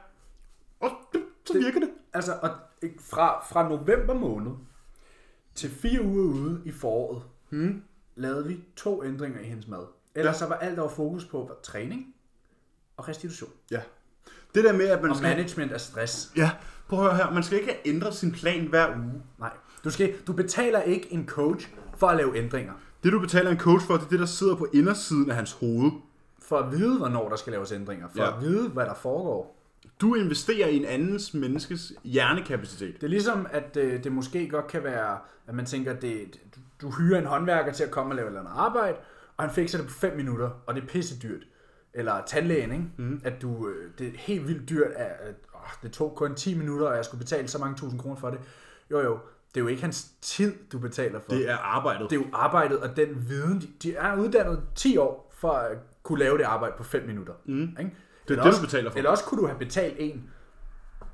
Og det, så Det- virker det. Altså, og fra, fra november måned til fire uger ude i foråret, Hmm. lavede vi to ændringer i hendes mad. Ellers så var alt, var fokus på, træning og restitution. Ja. Det der med, at man Og skal... management af stress. Ja, prøv at høre her. Man skal ikke ændre sin plan hver uge. Nej, du, skal, du betaler ikke en coach for at lave ændringer. Det du betaler en coach for, det er det, der sidder på indersiden af hans hoved. For at vide, hvornår der skal laves ændringer. For Ja. at vide, hvad der foregår. Du investerer i en andens menneskes hjernekapacitet. Det er ligesom, at øh, det måske godt kan være, at man tænker, at det, du, du hyrer en håndværker til at komme og lave et eller andet arbejde, og han fikser det på 5 minutter, og det er pisse dyrt. Eller tandlægen, ikke? Mm. at du, øh, det er helt vildt dyrt, at, at åh, det tog kun 10 minutter, og jeg skulle betale så mange tusind kroner for det. Jo jo, det er jo ikke hans tid, du betaler for. Det er arbejdet. det er jo arbejdet og den viden. De, de er uddannet 10 år for at kunne lave det arbejde på 5 minutter. Mm. Ikke? Det er Eller det, også- du betaler for. Eller også kunne du have betalt en,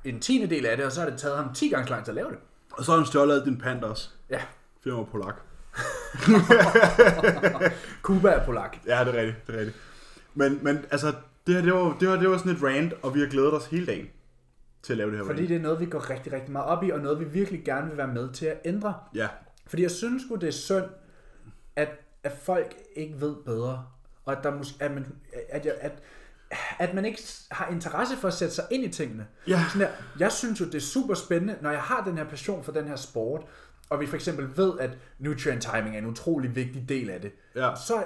en tiende del af det, og så har det taget ham 10 gange så lang tid at lave det. Og så har han stjålet din pant også. Ja, Firma Polak. Cuba er polak. Ja, det er rigtigt. Det er rigtigt. Men, men altså, det her, det var, det var, det var sådan et rant, og vi har glædet os hele dagen til at lave det her Fordi rant. det er noget, vi går rigtig, rigtig meget op i, og noget, vi virkelig gerne vil være med til at ændre. Ja, Fordi jeg synes sgu, det er synd, at, at folk ikke ved bedre. Og at, der mås- at, man, at, jeg, at, at man ikke har interesse for at sætte sig ind i tingene. Ja. Sådan der, jeg synes jo, det er super spændende, når jeg har den her passion for den her sport, og vi for eksempel ved, at nutrient timing er en utrolig vigtig del af det, Ja. så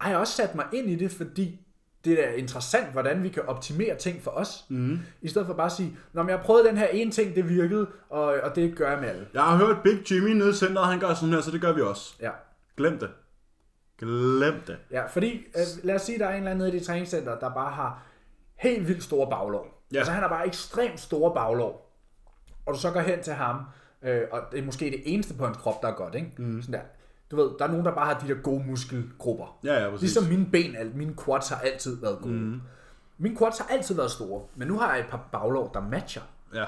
har jeg også sat mig ind i det, fordi det er interessant, hvordan vi kan optimere ting for os. Mm. I stedet for bare at sige, Nå, men jeg har prøvet den her ene ting, det virkede, og, og det gør jeg med alle. jeg har hørt Big Jimmy nede i centret, han gør sådan her, så det gør vi også. Ja. Glem det. Glem det. Ja, fordi øh, lad os sige, der er en eller anden nede i det træningscenter, der bare har helt vildt store baglov. Ja. Altså han har bare ekstremt store baglov. Og du så går hen til ham, øh, og det er måske det eneste på hans krop, der er godt, ikke? Mm. Sådan der. Du ved, der er nogen, der bare har de der gode muskelgrupper. Ja, ja, præcis. Ligesom mine ben, mine quads har altid været gode. Mm. Mine quads har altid været store, men nu har jeg et par baglov, der matcher. Ja.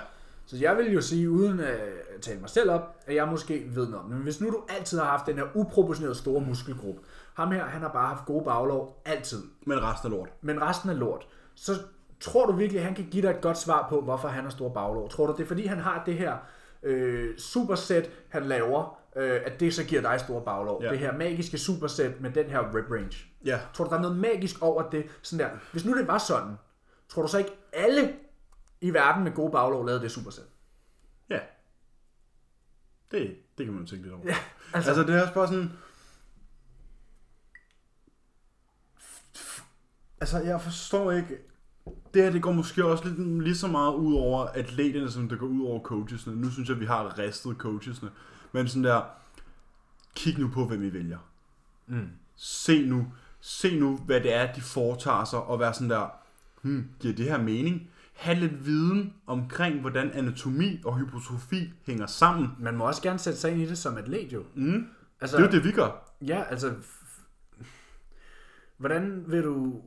Så jeg vil jo sige, uden at tale mig selv op, at jeg måske ved noget om det. Men hvis nu du altid har haft den her uproportioneret store muskelgruppe, ham her, han har bare haft gode baglov altid, Men resten er lort. men resten er lort, så tror du virkelig, at han kan give dig et godt svar på, hvorfor han har store baglov? Tror du, det er fordi, han har det her øh, supersæt, han laver, øh, at det så giver dig store baglov? Ja. Det her magiske supersæt med den her rep range. Ja. Tror du, der er noget magisk over det? Sådan der. Hvis nu det var sådan, tror du så ikke alle i verden med gode baglov lavede det supersæt? Ja. Det, det kan man tænke lidt over. Ja, altså, altså, det er også bare sådan... Altså, jeg forstår ikke... Det her, det går måske også lidt lige så meget ud over atleterne, som det går ud over coachesne. Nu synes jeg, vi har ristet coachesne. Men sådan der... Kig nu på, hvem I vælger. Mm. Se nu, se nu, hvad det er, de foretager sig, og være sådan der, hmm, giver det her mening? Ha' lidt viden omkring, hvordan anatomi og hypotrofi hænger sammen. Man må også gerne sætte sig ind i det som atlet jo. Mm. Altså, Det er jo det, vi gør. Ja, altså... Hvordan vil du...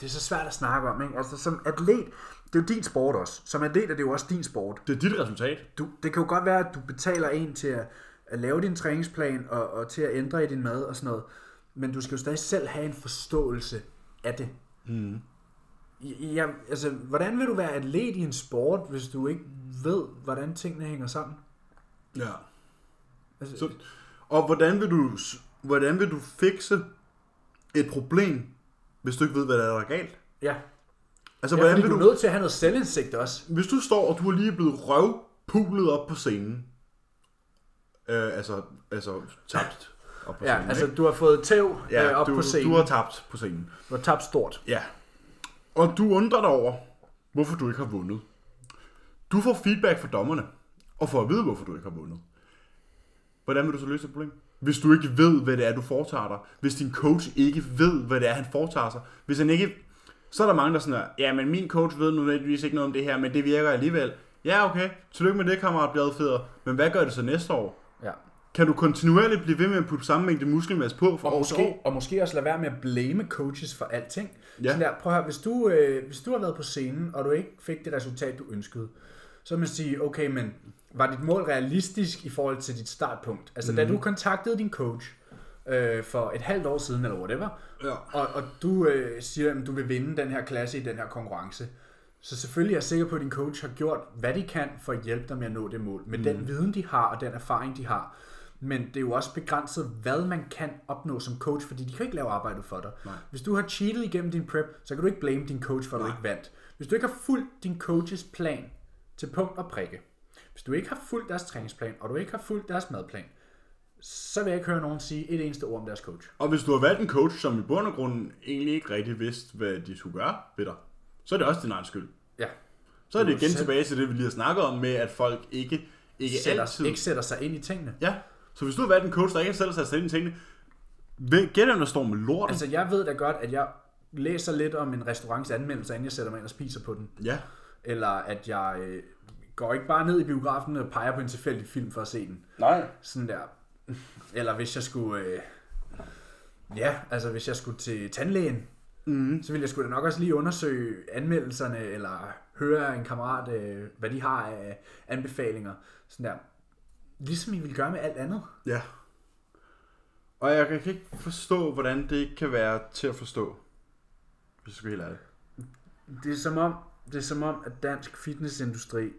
Det er så svært at snakke om, ikke? Altså, som atlet, det er jo din sport også. Som atlet er det jo også din sport. Det er dit resultat. Du, det kan jo godt være, at du betaler en til at, at lave din træningsplan og, og til at ændre i din mad og sådan noget. Men du skal jo stadig selv have en forståelse af det. Mm. Ja, altså, hvordan vil du være atlet i en sport, hvis du ikke ved, hvordan tingene hænger sammen? Ja. Altså, Så, og hvordan vil du, hvordan vil du fikse et problem, hvis du ikke ved, hvad der er, er galt? ja, Altså, ja hvordan vil du er du, nødt til at have noget selvindsigt også. hvis du står, og du er lige blevet røvpulet op på scenen, Øh, altså, altså tabt op på Ja, scenen. altså ikke? du har fået tæv ja, øh, op du, på scenen. du har tabt på scenen. du har tabt stort. Ja. Og du undrer dig over, hvorfor du ikke har vundet. Du får feedback fra dommerne, og får at vide, hvorfor du ikke har vundet. Hvordan vil du så løse det problem? Hvis du ikke ved, hvad det er, du foretager dig. Hvis din coach ikke ved, hvad det er, han foretager sig. Hvis han ikke... Så er der mange, der sådan er, ja, men min coach ved nødvendigvis ikke noget om det her, men det virker alligevel. Ja, okay. Tillykke med det, kammerat Bladfeder. Men hvad gør det så næste år? Ja. Kan du kontinuerligt blive ved med at putte samme mængde muskelmasse på for Og år måske, og måske også lade være med at blame coaches for alting. Ja. Sådan der, prøv at høre, hvis du, øh, hvis du har været på scenen, og du ikke fik det resultat, du ønskede, så man sige, okay, men var dit mål realistisk i forhold til dit startpunkt? Altså, mm. da du kontaktede din coach øh, for et halvt år siden, eller whatever, Ja. og, og du øh, siger, at du vil vinde den her klasse i den her konkurrence, så selvfølgelig er jeg sikker på, at din coach har gjort, hvad de kan for at hjælpe dig med at nå det mål. Med mm. den viden, de har, og den erfaring, de har. Men det er jo også begrænset, hvad man kan opnå som coach, fordi de kan ikke lave arbejdet for dig. Nej. Hvis du har cheatet igennem din prep, så kan du ikke blame din coach for, at du Nej. ikke vandt. Hvis du ikke har fulgt din coaches plan til punkt og prikke, hvis du ikke har fulgt deres træningsplan, og du ikke har fulgt deres madplan, så vil jeg ikke høre nogen sige et eneste ord om deres coach. Og hvis du har valgt en coach, som i bund og grund egentlig ikke rigtig vidste, hvad de skulle gøre ved dig, så er det også din egen skyld. Ja. Så er det igen selv- tilbage til det, vi lige har snakket om med, at folk ikke, ikke Sætter, altid... ikke sætter sig ind i tingene. Ja, så hvis du har valgt en coach, der ikke selv sig ind i tingene, gæt hvem der står med lorten. Altså, jeg ved da godt, at jeg læser lidt om en restaurants anmeldelse, inden jeg sætter mig ind og spiser på den. Ja, Eller at jeg øh, går ikke bare ned i biografen og peger på en tilfældig film for at se den. nej. Sådan der. Eller hvis jeg skulle... Øh, ja, altså hvis jeg skulle til tandlægen, Mm. så ville jeg sgu da nok også lige undersøge anmeldelserne, eller høre en kammerat, øh, hvad de har af anbefalinger. Sådan der. Ligesom I vil gøre med alt andet. Ja. Og jeg kan ikke forstå, hvordan det ikke kan være til at forstå. Hvis jeg skal helt ærlig. Det er som om, det er som om, at dansk fitnessindustri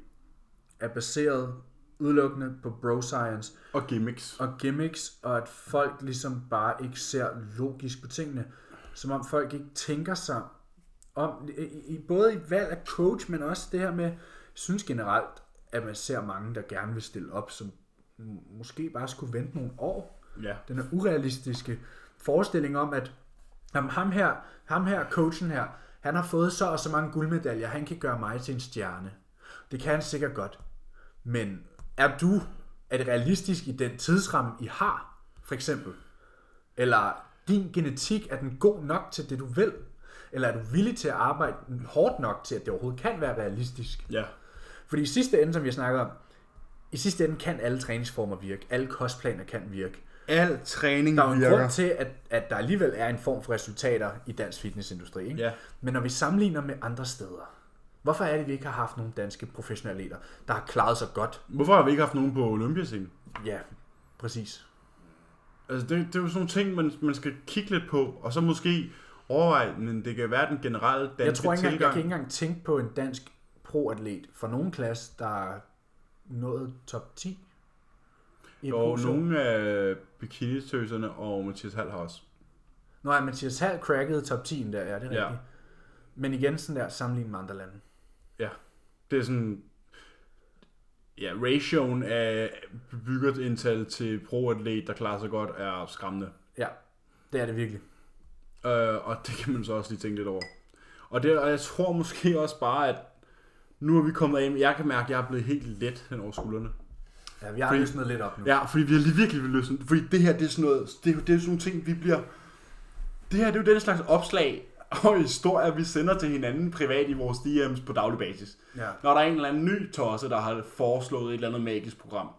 er baseret udelukkende på bro science Og gimmicks. og gimmicks, og at folk ligesom bare ikke ser logisk på tingene. Som om folk ikke tænker sig om, i, i, både i valg af coach, men også det her med, jeg synes generelt, at man ser mange, der gerne vil stille op, som måske bare skulle vente nogle år. Ja. Den er urealistiske forestilling om, at jamen, ham her, ham her, coachen her, han har fået så og så mange guldmedaljer, han kan gøre mig til en stjerne. Det kan han sikkert godt. Men er du, er det realistisk i den tidsramme, I har, for eksempel? Eller din genetik, er den god nok til det, du vil? Eller er du villig til at arbejde hårdt nok til, at det overhovedet kan være realistisk? Ja. Fordi i sidste ende, som vi har snakket om, i sidste ende kan alle træningsformer virke. Alle kostplaner kan virke. Al træning Der er jo en grund til, at, at der alligevel er en form for resultater i dansk fitnessindustri. Ikke? Ja. Men når vi sammenligner med andre steder, hvorfor er det, vi ikke har haft nogle danske professionelle atleter, der har klaret sig godt? Hvorfor har vi ikke haft nogen på Olympiascenen? Ja, præcis. Altså, det, det er jo sådan nogle ting, man, man skal kigge lidt på, og så måske overveje, men det kan være den generelle danske Jeg tror ikke engang, jeg tilgang. kan ikke engang tænke på en dansk pro-atlet fra nogen klasse, der er nået top 10. I Og nogle af bikinitøserne og Mathias Hall har også. Nå ja, Mathias Hall crackede top 10 der, ja, det er Ja. rigtigt. Men igen sådan der, sammenlignet med andre lande. Det er sådan... Ja, ratioen af bebygget indtal til pro-atlet, der klarer sig godt, er skræmmende. Ja, det er det virkelig. Øh, og det kan man så også lige tænke lidt over. Og, det, og jeg tror måske også bare, at nu er vi kommet af, jeg kan mærke, at jeg er blevet helt let hen over skuldrene. Ja, vi har Fordi- løsnet lidt op nu. Ja, fordi vi har lige virkelig vil løsne. Fordi det her, det er sådan noget, det er, jo- det er sådan nogle ting, vi bliver... Det her, det er jo den slags opslag og historier, vi sender til hinanden privat i vores DM's på daglig basis. ja. Når der er en eller anden ny tosse, der har foreslået et eller andet magisk program.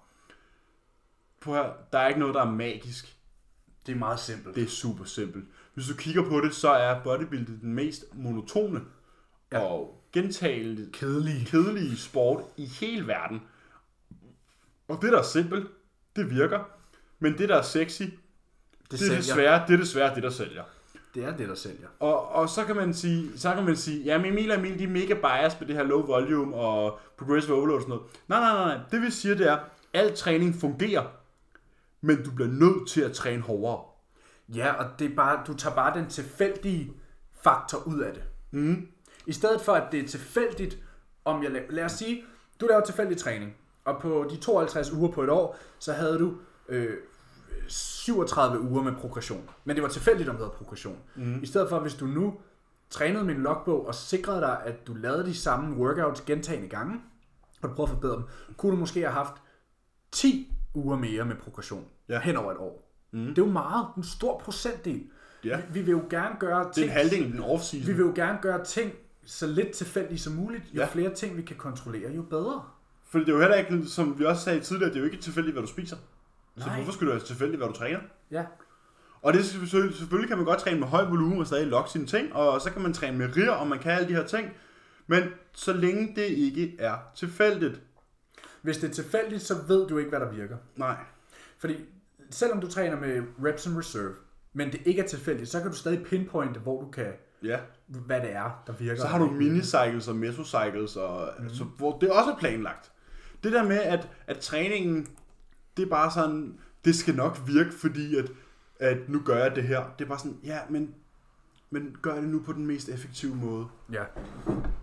Prøv at høre, der er ikke noget, der er magisk. Det er meget simpelt. Det er super simpelt. Hvis du kigger på det, så er bodybuilding den mest monotone Ja. og gentagende kedelige. kedelige sport i hele verden. Og det, der er simpelt, det virker. Men det, der er sexy, Det, det, er desværre, det er desværre det, der sælger. Det er det, der sælger. Og, og så kan man sige, så kan man sige, ja, men Emil og Emil, de er mega biased med det her low volume og progressive overload og sådan noget. Nej, nej, nej, nej. Det vi siger, det er, al træning fungerer, men du bliver nødt til at træne hårdere. Ja, og det er bare, du tager bare den tilfældige faktor ud af det. Mm. I stedet for, at det er tilfældigt, om jeg laver, lad os sige, du laver tilfældig træning. Og på de 52 uger på et år, så havde du øh, 37 uger med progression. Men det var tilfældigt, om du havde progression. Mm. I stedet for, hvis du nu trænede en logbog og sikrede dig, at du lavede de samme workouts gentagende gange, og du prøvede at forbedre dem, kunne du måske have haft 10 uger mere med progression Ja. hen over et år. Mm. Det er jo meget, en stor procentdel. Ja. Vi, vi vil jo gerne gøre Det er ting, en halvdel af den vi off-season. vil jo gerne gøre ting så lidt tilfældigt som muligt. Jo ja. flere ting, vi kan kontrollere, jo bedre. Fordi det er jo heller ikke, som vi også sagde tidligere, det er jo ikke tilfældigt, hvad du spiser. Så Nej. hvorfor skulle det være tilfældigt, hvad du træner? Ja. Og det selvfølgelig, kan man godt træne med høj volumen og stadig lokke sine ting, og så kan man træne med rier, og man kan alle de her ting. Men så længe det ikke er tilfældigt. Hvis det er tilfældigt, så ved du ikke, hvad der virker. Nej. Fordi selvom du træner med reps and reserve, men det ikke er tilfældigt, så kan du stadig pinpointe, hvor du kan, Ja. hvad det er, der virker. Så har du minicycles og mesocycles, og, mm. altså, hvor det også er planlagt. Det der med, at, at træningen, det er bare sådan, det skal nok virke, fordi at, at nu gør jeg det her. Det er bare sådan, ja, men, men gør det nu på den mest effektive måde. Ja,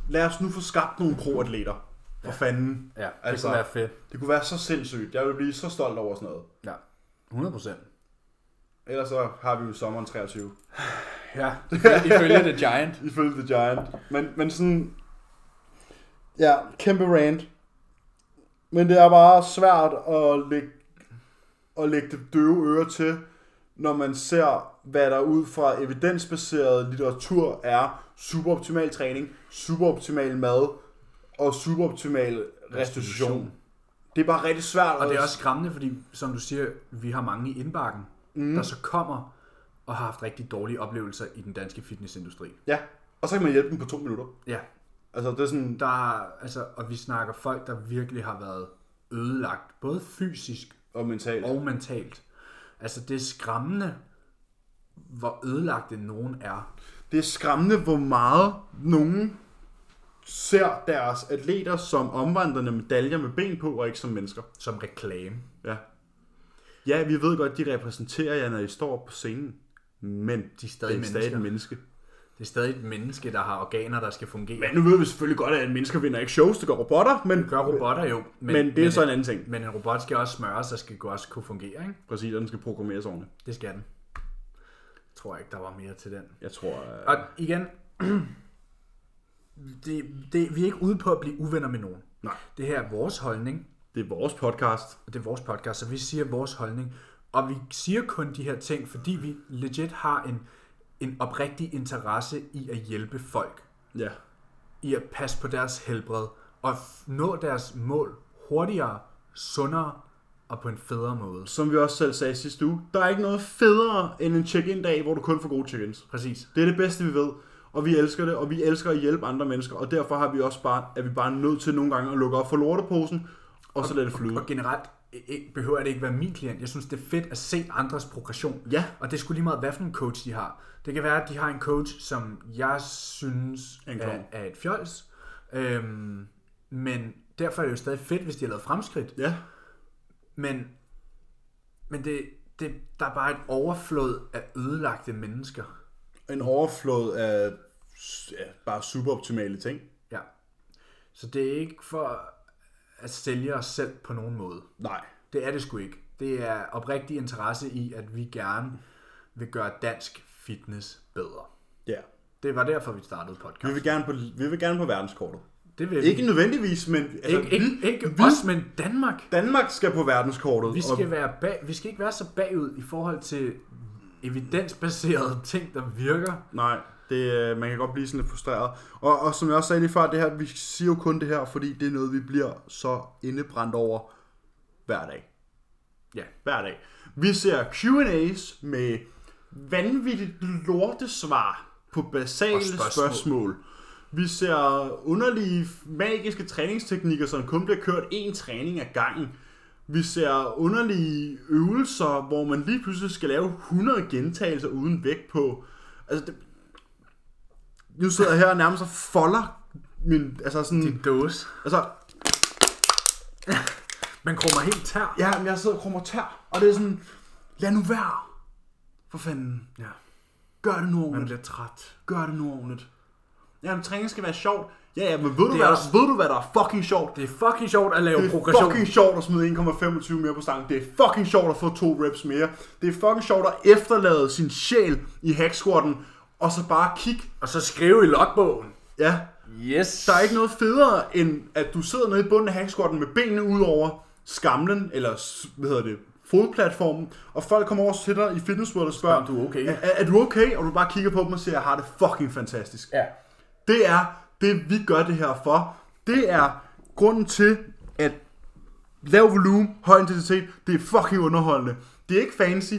Lad os nu få skabt nogle pro-atleter. For Ja. fanden. ja det Altså- kunne være fedt. Det kunne være så sindssygt. Jeg vil blive så stolt over sådan noget. Ja, 100 procent. Ellers så har vi jo sommeren 23. Ja, ifølge The Giant. Ifølge The Giant. Men, men sådan... Ja, kæmpe rant. Men det er bare svært at lægge, at lægge det døve øre til, når man ser, hvad der ud fra evidensbaseret litteratur er superoptimal træning, superoptimal mad og superoptimal restitution. Det er bare rigtig svært. Og det er også skræmmende, fordi som du siger, vi har mange i indbakken, mm. der så kommer og har haft rigtig dårlige oplevelser i den danske fitnessindustri. Ja, og så kan man hjælpe dem på to minutter. Ja, Altså, det er sådan... der er, altså, og vi snakker folk, der virkelig har været ødelagt, både fysisk Og mentalt. og mentalt. Altså, det er skræmmende, hvor ødelagte nogen er. Det er skræmmende, hvor meget nogen ser deres atleter som omvandrende medaljer med ben på, og ikke som mennesker. Som reklame. Ja. Ja, vi ved godt, de repræsenterer jer, når I står på scenen. Men De er stadig det er stadig et mennesker. menneske. Det er stadig et menneske, der har organer, der skal fungere. Men nu ved vi selvfølgelig godt, at mennesker vinder ikke shows, det går robotter, men, Det gør robotter jo. men, men det er så en anden ting. Men en robot skal også smøres, og skal også kunne fungere, ikke? Præcis, og den skal programmeres ordentligt. Det skal den. Jeg tror ikke, der var mere til den. Jeg tror... øh, Og igen, det, det, vi er ikke ude på at blive uvenner med nogen. Nej. Det her er vores holdning, Det er vores podcast. og det er vores podcast, så vi siger vores holdning. Og vi siger kun de her ting, fordi vi legit har en, en oprigtig interesse i at hjælpe folk. Ja. I at passe på deres helbred og nå deres mål hurtigere, sundere og på en federe måde. Som vi også selv sagde sidste uge, der er ikke noget federe end en check-in-dag, hvor du kun får gode check-ins. Præcis. Det er det bedste, vi ved. Og vi elsker det, og vi elsker at hjælpe andre mennesker, og derfor har vi også bare, er vi bare nødt til nogle gange at lukke op for lorteposen, og så lade det flyde. Og generelt ikke, behøver det ikke være min klient. Jeg synes, det er fedt at se andres progression. Ja. Og det sgu lige meget, hvad for en coach de har. Det kan være, at de har en coach, som jeg synes er, er et fjols. Øhm, men derfor er det jo stadig fedt, hvis de har lavet fremskridt. Ja, Men, men det, det, der er bare et overflod af ødelagte mennesker. en overflod af ja, bare superoptimale ting. Ja. Så det er ikke for at sælge os selv på nogen måde. Nej. Det er det sgu ikke. Det er oprigtig interesse i, at vi gerne vil gøre dansk fitness bedre. Ja. Det var derfor, vi startede Vi podcast. vil gerne på, vi vil gerne på verdenskortet. Det vil Ikke vi. nødvendigvis, men altså, Ikke, ikke, vi, ikke vi, os, men Danmark. Danmark skal på verdenskortet. Vi skal, og, være bag, vi skal ikke være så bagud i forhold til evidensbaserede ting, der virker. Nej, det, øh, man kan godt blive sådan lidt frustreret. Og, og som jeg også sagde lige før, det her, vi siger jo kun det her, fordi det er noget, vi bliver så indebrændt over hver dag. Ja. Hver dag. Vi ser Q&A's med vanvittigt lortesvar på basale spørgsmål. spørgsmål. Vi ser underlige magiske træningsteknikker, som kun bliver kørt én træning ad gangen. Vi ser underlige øvelser, hvor man lige pludselig skal lave 100 gentagelser uden vægt på. Altså, det... Nu sidder jeg her og nærmest og folder min... Altså sådan... Din dåse. Altså, Man krummer helt tær. ja, men jeg sidder og krummer tær, og det er sådan... Lad nu være. For fanden. Ja. Gør det nu Man ordentligt. bliver træt. Gør det nu ordentligt. Jamen, træning skal være sjovt. Ja, ja, men ved du, hvad, også- der, ved du, hvad der er fucking sjovt? Det er fucking sjovt at lave Det er progression. fucking sjovt at smide 1,25 mere på stangen. Det er fucking sjovt at få to reps mere. Det er fucking sjovt at efterlade sin sjæl i hack squatten, og så bare kigge. Og så skrive i logbogen. Ja, Yes. der er ikke noget federe, end at du sidder nede i bunden af hack squatten med benene ud over skamlen, eller hvad hedder det, fodplatformen, og folk kommer over til dig i Fitness World og spørger, du er okay. er, er, du okay? Og du bare kigger på dem og siger, jeg har det fucking fantastisk. Ja. Det er det, vi gør det her for. Det er grunden til, at lav volumen, høj intensitet, det er fucking underholdende. Det er ikke fancy.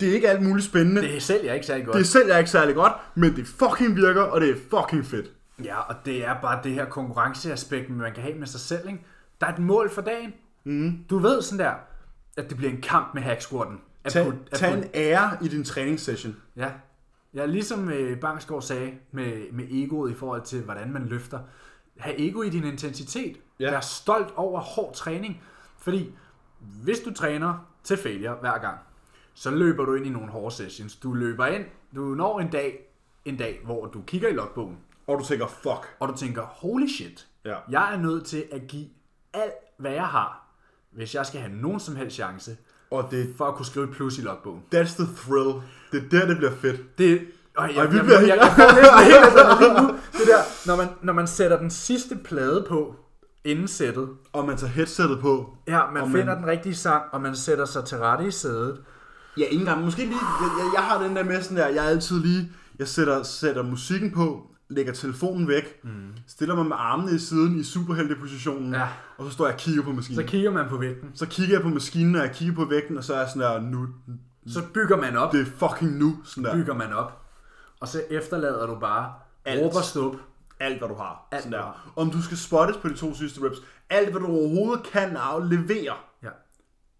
Det er ikke alt muligt spændende. Det, Det sælger ikke særlig godt. det sælger ikke særlig godt, men det fucking virker, og det er fucking fedt. Ja, og det er bare det her konkurrenceaspekt, man kan have med sig selv. Ikke? Der er et mål for dagen. Mm. Du ved sådan der, at det bliver en kamp med hack squatten. At Tag, put- at tag put- en ære i din træningssession. Ja. Ja, ligesom øh, Bangsgaard sagde med, med egoet i forhold til, hvordan man løfter. Ha' ego i din intensitet. Ja. Vær stolt over hård træning. Fordi hvis du træner til failure hver gang, så løber du ind i nogle hårde sessions. Du løber ind, du når en dag, en dag, hvor du kigger i logbogen, Og du tænker, fuck. og du tænker, holy shit, Ja. jeg er nødt til at give alt, hvad jeg har, hvis jeg skal have nogen som helst chance, Og det, for at kunne skrive et plus i logbogen. that's the thrill. Det er der, det bliver fedt. Det, og jeg, Ej, jeg, vi jeg, bliver jeg, jeg, næsten helt adrenalin nu. Det der, når man, når man sætter den sidste plade på, inden sættet, Og man tager headsettet på. ja, man finder man- den rigtige sang, og man sætter sig til rette i sædet. Ja, ikke engang. Måske lige, jeg, jeg, jeg har den der med sådan der, jeg er altid lige, jeg sætter, sætter musikken på, lægger telefonen væk, mm. stiller mig med armene i siden i superheltepositionen, Ja. og så står jeg og kigger på maskinen. Så, kigger man på vægten. så kigger jeg på maskinen, og jeg kigger på vægten, og så er jeg sådan der, nu, Så bygger man op, det er fucking nu, sådan der. bygger man op. Og så efterlader du bare Alt. råb og stup. Alt, hvad du har. Alt, sådan der. Om du skal spottes på de to sidste reps, alt, hvad du overhovedet kan af levere, Ja.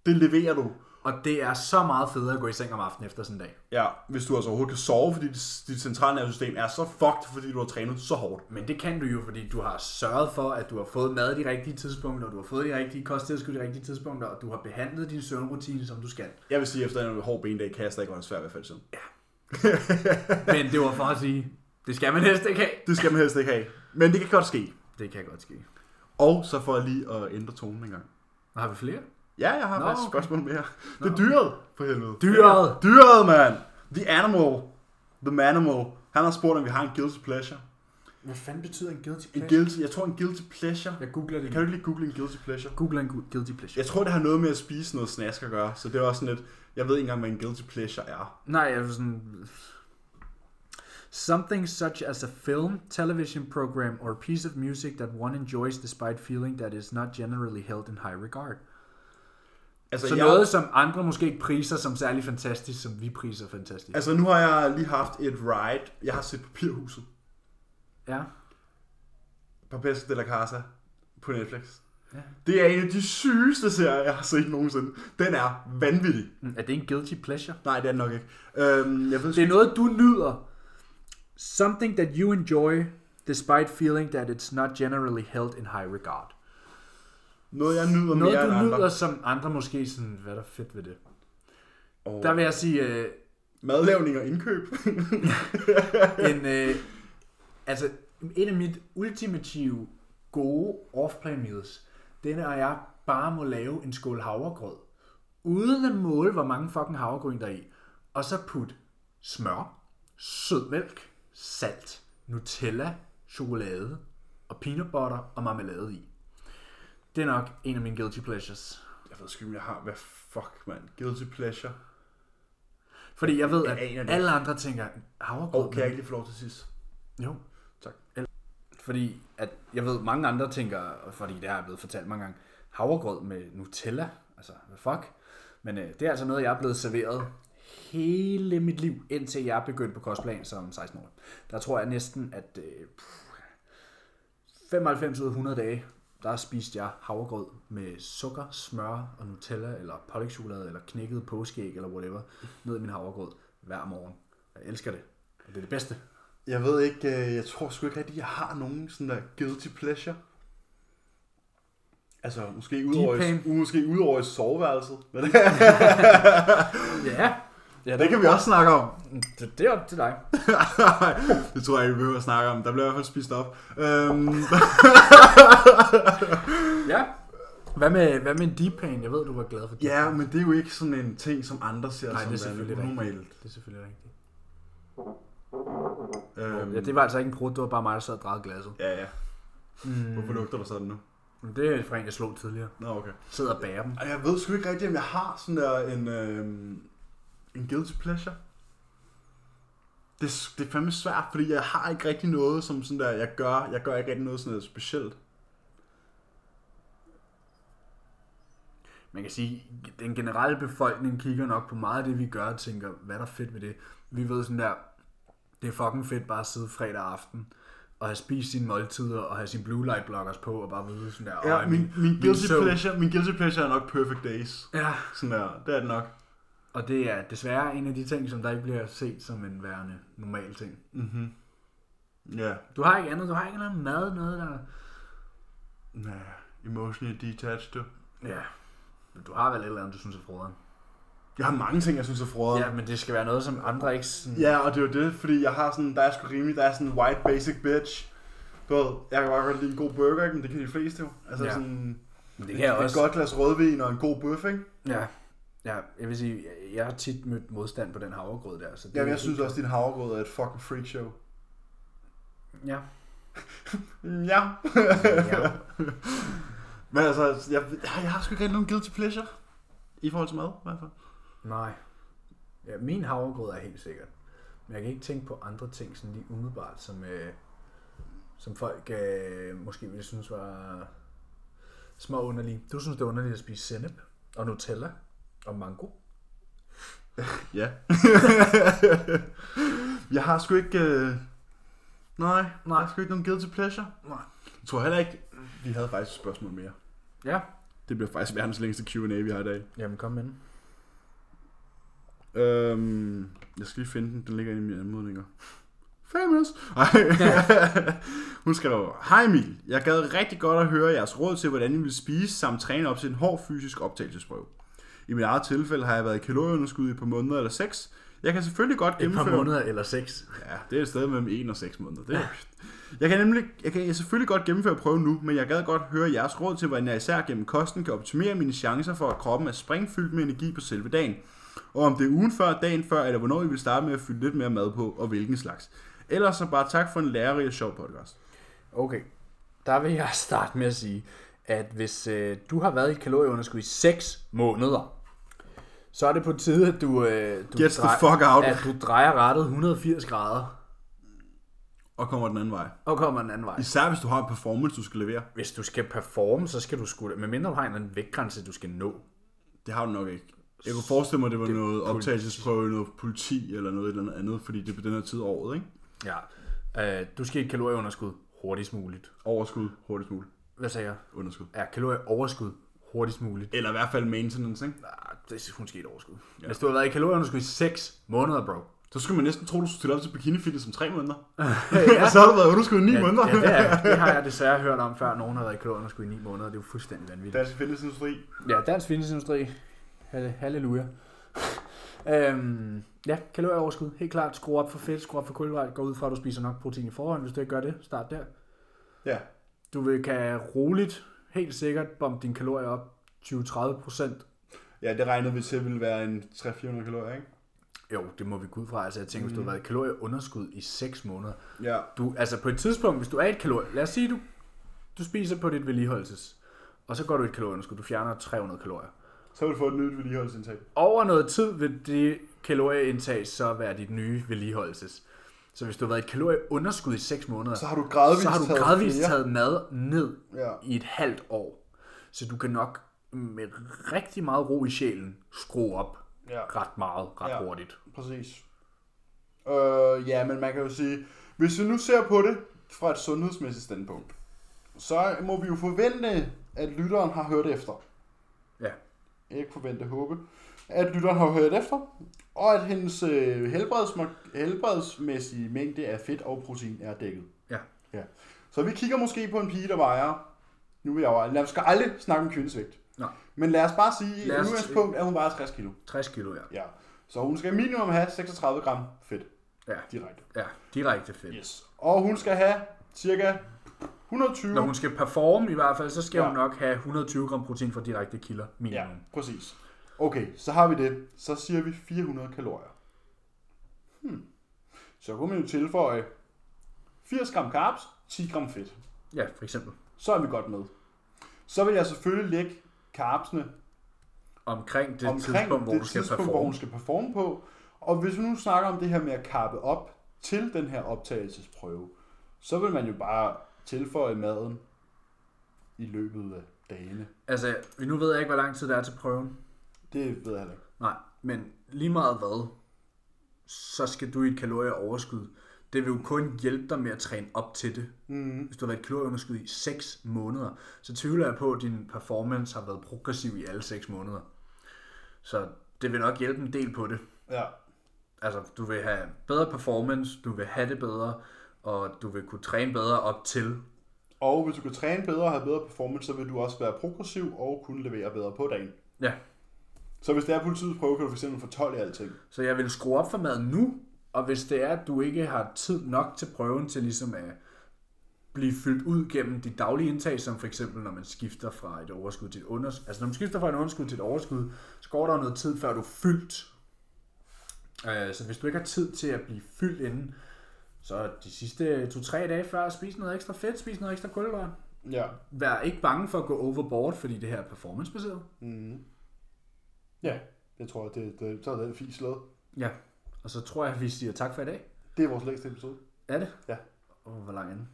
det leverer du. Og det er så meget federe at gå i seng om aftenen efter sådan en dag. Ja, hvis du altså overhovedet kan sove, fordi dit, dit centrale nervesystem er så fucked, fordi du har trænet så hårdt. Men det kan du jo, fordi du har sørget for, at du har fået mad de rigtige tidspunkter, du har fået de rigtige kosttilskud de rigtige tidspunkter, og du har behandlet din søvnrutine, som du skal. Jeg vil sige, at efter en hård bendag, kan jeg stadig godt svært ved at falde i søvn. Men det var for at sige, det skal man helst ikke have. Det skal man helst ikke have. Men det kan godt ske. Det kan godt ske. Og så får jeg lige at ændre tonen en gang. Har vi flere? Ja, jeg har Nå, faktisk et okay. spørgsmål mere. Det er dyret, for helvede. Dyret. Dyret, mand. The animal. The manimal. Han har spurgt, om vi har en guilty pleasure. Hvad fanden betyder en guilty En guilty, jeg tror en guilty pleasure. Jeg googler det. Kan du ikke lige google en guilty pleasure? Google en gu- guilty pleasure? Jeg tror, det har noget med at spise noget snask at gøre, så det er også sådan lidt, jeg ved ikke engang, hvad en guilty pleasure er. Nej, jeg er sådan... Something such as a film, television program, or piece of music that one enjoys despite feeling that is not generally held in high regard. Altså, Så jeg, noget, som andre måske ikke priser som særlig fantastisk, som vi priser fantastisk. altså, nu har jeg lige haft et ride. Jeg har set Papirhuset. Ja. Papesca de la Casa på Netflix. Ja. Det er en af de sygeste serier, jeg har set nogensinde. Den er vanvittig. Mm, Er det en guilty pleasure? Nej, det er nok ikke. Øhm, jeg ved Det er noget, du nyder. Something that you enjoy despite feeling that it's not generally held in high regard. Noget, jeg nyder Noget, mere du end andre. nyder, som andre måske sådan, hvad er der fedt ved det? Og Der vil jeg sige, øh, Madlavning og indkøb. en, øh, altså, en af mit ultimative gode off-plan meals, det er, når jeg bare må lave en skål havregrød, uden at måle, hvor mange fucking havregryn der er i, og så put smør, sødmælk, salt, Nutella, chokolade og peanut butter og marmelade i. Det er nok en af mine guilty pleasures. jeg ved sgu ikke, om jeg har... Hvad fuck, mand? Guilty pleasure. Fordi jeg ved, Jeg at aner det. alle andre tænker, havregrød... Og kan jeg ikke lige få lov til sidst? Jo. Tak. Fordi at jeg ved, mange andre tænker, fordi det har jeg blevet fortalt mange gange, havregrød med Nutella, altså hvad fuck. Men øh, det er altså noget, jeg er blevet serveret hele mit liv, indtil jeg begyndte på kostplan som 16 år. Der tror jeg næsten, at øh, pff, 95 ud af 100 dage, der spiste jeg havregrød med sukker, smør og Nutella, eller pålægtschokolade, eller knækket påskeæg, eller whatever, ned i min havregrød hver morgen. Jeg elsker det. Og det er det bedste. Jeg ved ikke, øh, jeg tror sgu ikke rigtig, jeg har nogen sådan der guilty pleasure. Altså, måske udover, i, måske udover i soveværelset. Men Ja, Ja, Det kan vi også snakke om. Det, det er op til dig. det tror jeg ikke, vi behøver at snakke om. Der bliver i hvert fald spist op. Øhm, Ja. Hvad med, hvad med en deep pan? Jeg ved, du var glad for deep ja, men det er jo ikke sådan en ting, som andre ser Nej, som det er selvfølgelig værende rigtigt. unormalt. Det er selvfølgelig rigtigt. Øhm, Ja, det var altså ikke en brud, det var bare mig, der sad og drejede glasset. Ja, ja. Mm. Hvorfor lugter der sådan nu? Det er fra en, jeg slog tidligere. Nå, okay. Sidder og bærer dem. Jeg ved sgu ikke rigtigt, om jeg har sådan der en, øhm, en guilty pleasure. Det, er- det er fandme svært, fordi jeg har ikke rigtig noget, som sådan der, jeg gør, jeg gør ikke rigtig noget sådan noget specielt. Man kan sige, den generelle befolkning kigger nok på meget af det, vi gør, og tænker, hvad er der fedt ved det? Vi ved sådan der, det er fucking fedt bare at sidde fredag aften, og have spist sine måltider, og have sine blue light blockers på, og bare vide sådan der, Ja, "Øj, min, min, guilty søvn." pleasure, min guilty pleasure er nok Perfect Days. Ja, Sådan der, det er det nok. Og det er desværre en af de ting, som der ikke bliver set som en værende normal ting. Mhm. Ja, Du har ikke andet, du har ikke noget mad, noget der... nah, emotionally detached. du. Ja, men du har vel et eller andet, du synes er froderen. Jeg har mange ting, jeg synes er frode. Ja, men det skal være noget, som andre ikke sådan... Ja, og det er jo det, fordi jeg har sådan, der er sgu rimelig, der er sådan en white basic bitch. Du ved, jeg kan bare godt lide en god burger, ikke? men det kan de fleste jo. Altså Ja. sådan, men det et, kan jeg et også. godt glas rødvin og en god bøf, ikke? Ja, ja, jeg vil sige, jeg- har tit mødt modstand på den havregrød der. Så det Jamen, jeg synes også, at din havregrød er et fucking freak show. Ja. Ja. ja. Men altså, jeg, jeg har sgu ikke rigtig nogen guilty pleasure. I forhold til mad, i hvert fald. Nej. Ja, min havregrød er helt sikkert. Men jeg kan ikke tænke på andre ting sådan lige umiddelbart, som, øh, som folk øh, måske ville synes var små underlige. Du synes, det er underligt at spise sennep og Nutella og mango. Ja. jeg har sgu ikke... Øh... Nej, Nej, jeg har sgu ikke nogen guilty pleasure. Nej. Jeg tror heller ikke... Vi havde faktisk et spørgsmål mere. Ja. Det bliver faktisk verdens længste Q&A, vi har i dag. Jamen, kom med den. Øhm, jeg skal lige finde den. Den ligger inde i mine anmodninger. Famous. Hun skrev, Hej Emil, jeg gad rigtig godt at høre jeres råd til, hvordan I vil spise samt træne op til en hård fysisk optagelsesprøve. I mit eget tilfælde har jeg været i kalorieunderskud i et par måneder eller seks. Jeg kan selvfølgelig godt Et gennemføre... par måneder eller seks. Ja, det er et sted mellem 1 og 6 måneder. Det er jeg kan nemlig jeg kan selvfølgelig godt gennemføre prøven nu, men jeg gad godt høre jeres råd til, hvordan jeg især gennem kosten kan optimere mine chancer for, at kroppen er springfyldt med energi på selve dagen. Og om det er ugen før, dagen før, eller hvornår I vil starte med at fylde lidt mere mad på, og hvilken slags. Ellers så bare tak for en lærerig og sjov podcast. Okay, der vil jeg starte med at sige, at hvis øh, du har været i et kalorieunderskud i 6 måneder, så er det på tide, at du, øh, du, Get the fuck out. at du drejer rettet 180 grader Og kommer den anden vej. og kommer den anden vej. Især hvis du har en performance, du skal levere. Hvis du skal performe, så skal du sgu... Medmindre du har en eller anden vægtgrænse, du skal nå. Det har du nok ikke. Jeg kunne forestille mig, det var Det- noget optagelsesprøve, noget politi eller noget eller andet andet, fordi det er på den her tid af året, ikke? Ja. Øh, du skal i et kalorieunderskud hurtigst muligt. Overskud, hurtigst muligt. Hvad sagde jeg? Underskud. Ja, kalorieoverskud hurtigst muligt. Eller i hvert fald maintenance, ikke? Det er kun sket et overskud. Ja. Hvis du har været i kalorieunderskud i 6 måneder, bro. Så skulle man næsten tro, du skulle stille op til bikini fitness om tre måneder. ja. Og så har du været underskud i ni ja, måneder. ja, det, er, det har jeg desværre hørt om før. Nogen har været i kalorieunderskud i 9 måneder. Det er jo fuldstændig vanvittigt. Dansk fitnessindustri. Ja, dansk fitnessindustri. Halle- Halleluja. øhm, ja, kalorieoverskud. Helt klart. Skru op for fedt, skru op for kulhydrat. Gå ud fra, at du spiser nok protein i forhånd. Hvis du ikke gør det, start der. Ja. Du vil, kan roligt, helt sikkert, bombe dine kalorier op 20-30 procent. Ja, det regnede vi til ville være en 300-400 kalorier, ikke? Jo, det må vi gå ud fra. Altså, jeg tænker, hvis du har været i kalorieunderskud i 6 måneder. Ja. Du, altså på et tidspunkt, hvis du er i et kalorie... Lad os sige, du, du spiser på dit vedligeholdelses. Og så går du i et kalorieunderskud. Du fjerner 300 kalorier. Så vil du få et nyt vedligeholdelsindtag. Over noget tid vil det kalorieindtag så være dit nye vedligeholdelses. Så hvis du har været i et kalorieunderskud i 6 måneder, Så har du gradvist så har du taget gradvist flere. taget mad ned Ja. i et halvt år. Så du kan nok med rigtig meget ro i sjælen skrue op Ja. ret meget, ret Ja. hurtigt. Præcis. Øh, ja, men man kan jo sige, hvis vi nu ser på det fra et sundhedsmæssigt standpunkt, så må vi jo forvente, at lytteren har hørt efter. Ja. Ikke forvente, håbe. At lytteren har hørt efter, og at hendes øh, helbredsmæssige mængde af fedt og protein er dækket. Ja. ja. Så vi kigger måske på en pige, der vejer, nu vil jeg jo, lad os aldrig snakke om kvindesvægt. Men lad os bare sige, at udgangspunkt er hun vejer 60 kilo. 60 kilo, ja. Ja. Så hun skal minimum have 36 gram fedt Ja, direkte. ja, direkte fedt. Yes. Og hun skal have cirka 120... Når hun skal performe i hvert fald, så skal ja. hun nok have 120 gram protein fra direkte kilder minimum. Ja, præcis. Okay, så har vi det. Så siger vi 400 kalorier. Hmm. Så kunne man jo tilføje 80 gram carbs, 10 gram fedt. Ja, for eksempel. Så er vi godt med. Så vil jeg selvfølgelig lægge carbsene Omkring det omkring tidspunkt, hvor det du skal tidspunkt, hvor performe. hun skal performe på. Og hvis vi nu snakker om det her med at karpe op til den her optagelsesprøve, så vil man jo bare tilføje maden i løbet af dagene. Altså, nu ved jeg ikke, hvor lang tid der er til prøven. Det ved jeg heller ikke. Nej, men lige meget hvad, så skal du i et kalorieoverskud. Det vil jo kun hjælpe dig med at træne op til det. Mm. Hvis du har været kalorieunderskud i 6 måneder, så tvivler jeg på, at din performance har været progressiv i alle 6 måneder. Så det vil nok hjælpe en del på det. Ja. Altså, du vil have bedre performance, du vil have det bedre, og du vil kunne træne bedre op til. Og hvis du kan træne bedre og have bedre performance, så vil du også være progressiv og kunne levere bedre på dagen. Ja, Så hvis det er politiets prøve, kan du fx få 12 i alting. så jeg vil skrue op for maden nu, og hvis det er, at du ikke har tid nok til prøven til ligesom at blive fyldt ud gennem dit daglige indtag, som for eksempel når man skifter fra et overskud til et underskud. Altså når man skifter fra et underskud til et overskud, så går der noget tid, før du er fyldt. Øh, Så hvis du ikke har tid til at blive fyldt inden, så de sidste 2-3 dage før, spis noget ekstra fedt, spis noget ekstra kulhydrat. Ja. Vær ikke bange for at gå overboard, fordi det her er performancebaseret. Mm. Ja, det tror jeg, det, det, så er den fis slået. Ja, og så tror jeg, at vi siger tak for i dag. Det er vores længste episode. Er det? Ja. Og hvor lang er den?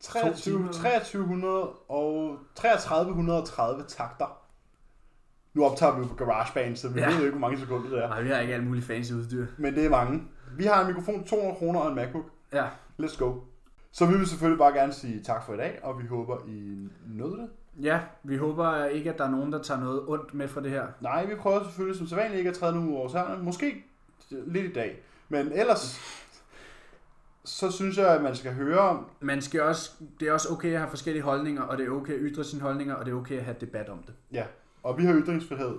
23, timer. 2300 og 3330 takter. Nu optager vi jo på GarageBand, så vi Ja. ved jo ikke, hvor mange sekunder det er. Nej, vi har ikke alt muligt fancy udstyr. Men det er mange. Vi har en mikrofon, 200 kroner og en MacBook. Ja, Let's go. Så vi vil selvfølgelig bare gerne sige tak for i dag, og vi håber, I nød det. ja vi håber ikke, at der er nogen, der tager noget ondt med fra det her. Nej, vi prøver selvfølgelig som sædvanligt ikke at træde nogen ud over tæerne. Måske lidt i dag. Men ellers, så synes jeg, at man skal høre... Man skal også, det er også okay at have forskellige holdninger, og det er okay at ytre sine holdninger, og det er okay at have debat om det. Ja, og vi har ytringsfrihed.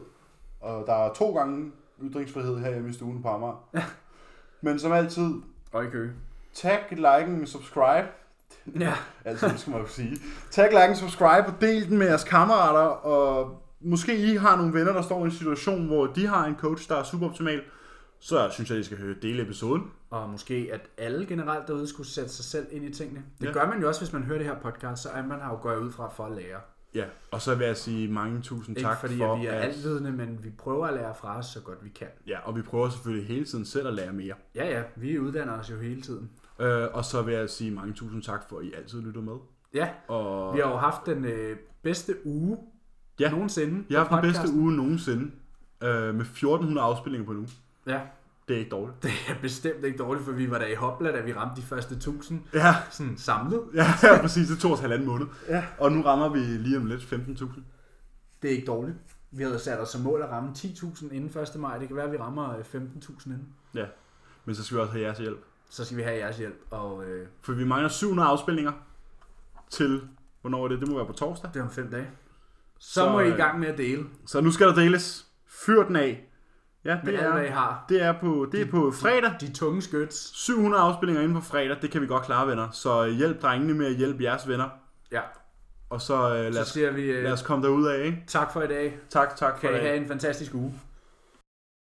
Og der er to gange ytringsfrihed her hjemme i stuen på Amager. Ja. Men som altid, Og i kø. tag, like, subscribe. Ja, Altså, det skal man jo sige. Tag, like, subscribe og del den med jeres kammerater. Og måske I har nogle venner, der står i en situation, hvor de har en coach, der er super optimal. Så synes jeg, I skal høre dele episoden. og måske at alle generelt derude skulle sætte sig selv ind i tingene. Det Ja. gør man jo også, hvis man hører det her podcast, så er man her jo går jeg ud fra for at lære. Ja, og så vil jeg sige mange tusind Ikke tak fordi for, at vi er altvidende, men vi prøver at lære fra os så godt vi kan. Ja, og vi prøver selvfølgelig hele tiden selv at lære mere. Ja, ja, vi uddanner os jo hele tiden. Øh, og så vil jeg sige mange tusind tak for, at I altid lytter med. Ja, Og vi har jo haft den øh, bedste uge Ja. nogensinde. jeg har haft den bedste uge nogensinde. Øh, med 1400 afspillinger på nu. Ja, Det er ikke dårligt. det er bestemt ikke dårligt, for vi var der i hopla, da vi ramte de første 1000 Ja, sådan samlet. ja, ja præcis. Det tog os halvanden måned. Ja. Og nu rammer vi lige om lidt 15.000. Det er ikke dårligt. Vi havde sat os som mål at ramme 10.000 inden 1. maj. Det kan være, at vi rammer øh, 15.000 inden. Ja, men så skal vi også have jeres hjælp. Så skal vi have jeres hjælp. Og øh, For vi mangler 700 afspilninger til, hvornår er det? Det må være på torsdag. det er om fem dage. Så, Så, må I i øh, gang med at dele Så nu skal der deles. Fyr den af. Ja, med det alt, hvad I er, har. det er, på, det er på fredag. De tunge skyts. 700 afspillinger inden på fredag, det kan vi godt klare, venner. Så hjælp drengene med at hjælpe jeres venner. Ja, Og så øh, lad, så os, siger vi øh, lad os komme derud af, ikke? tak for i dag. Tak, tak for Kan I det. have en fantastisk uge.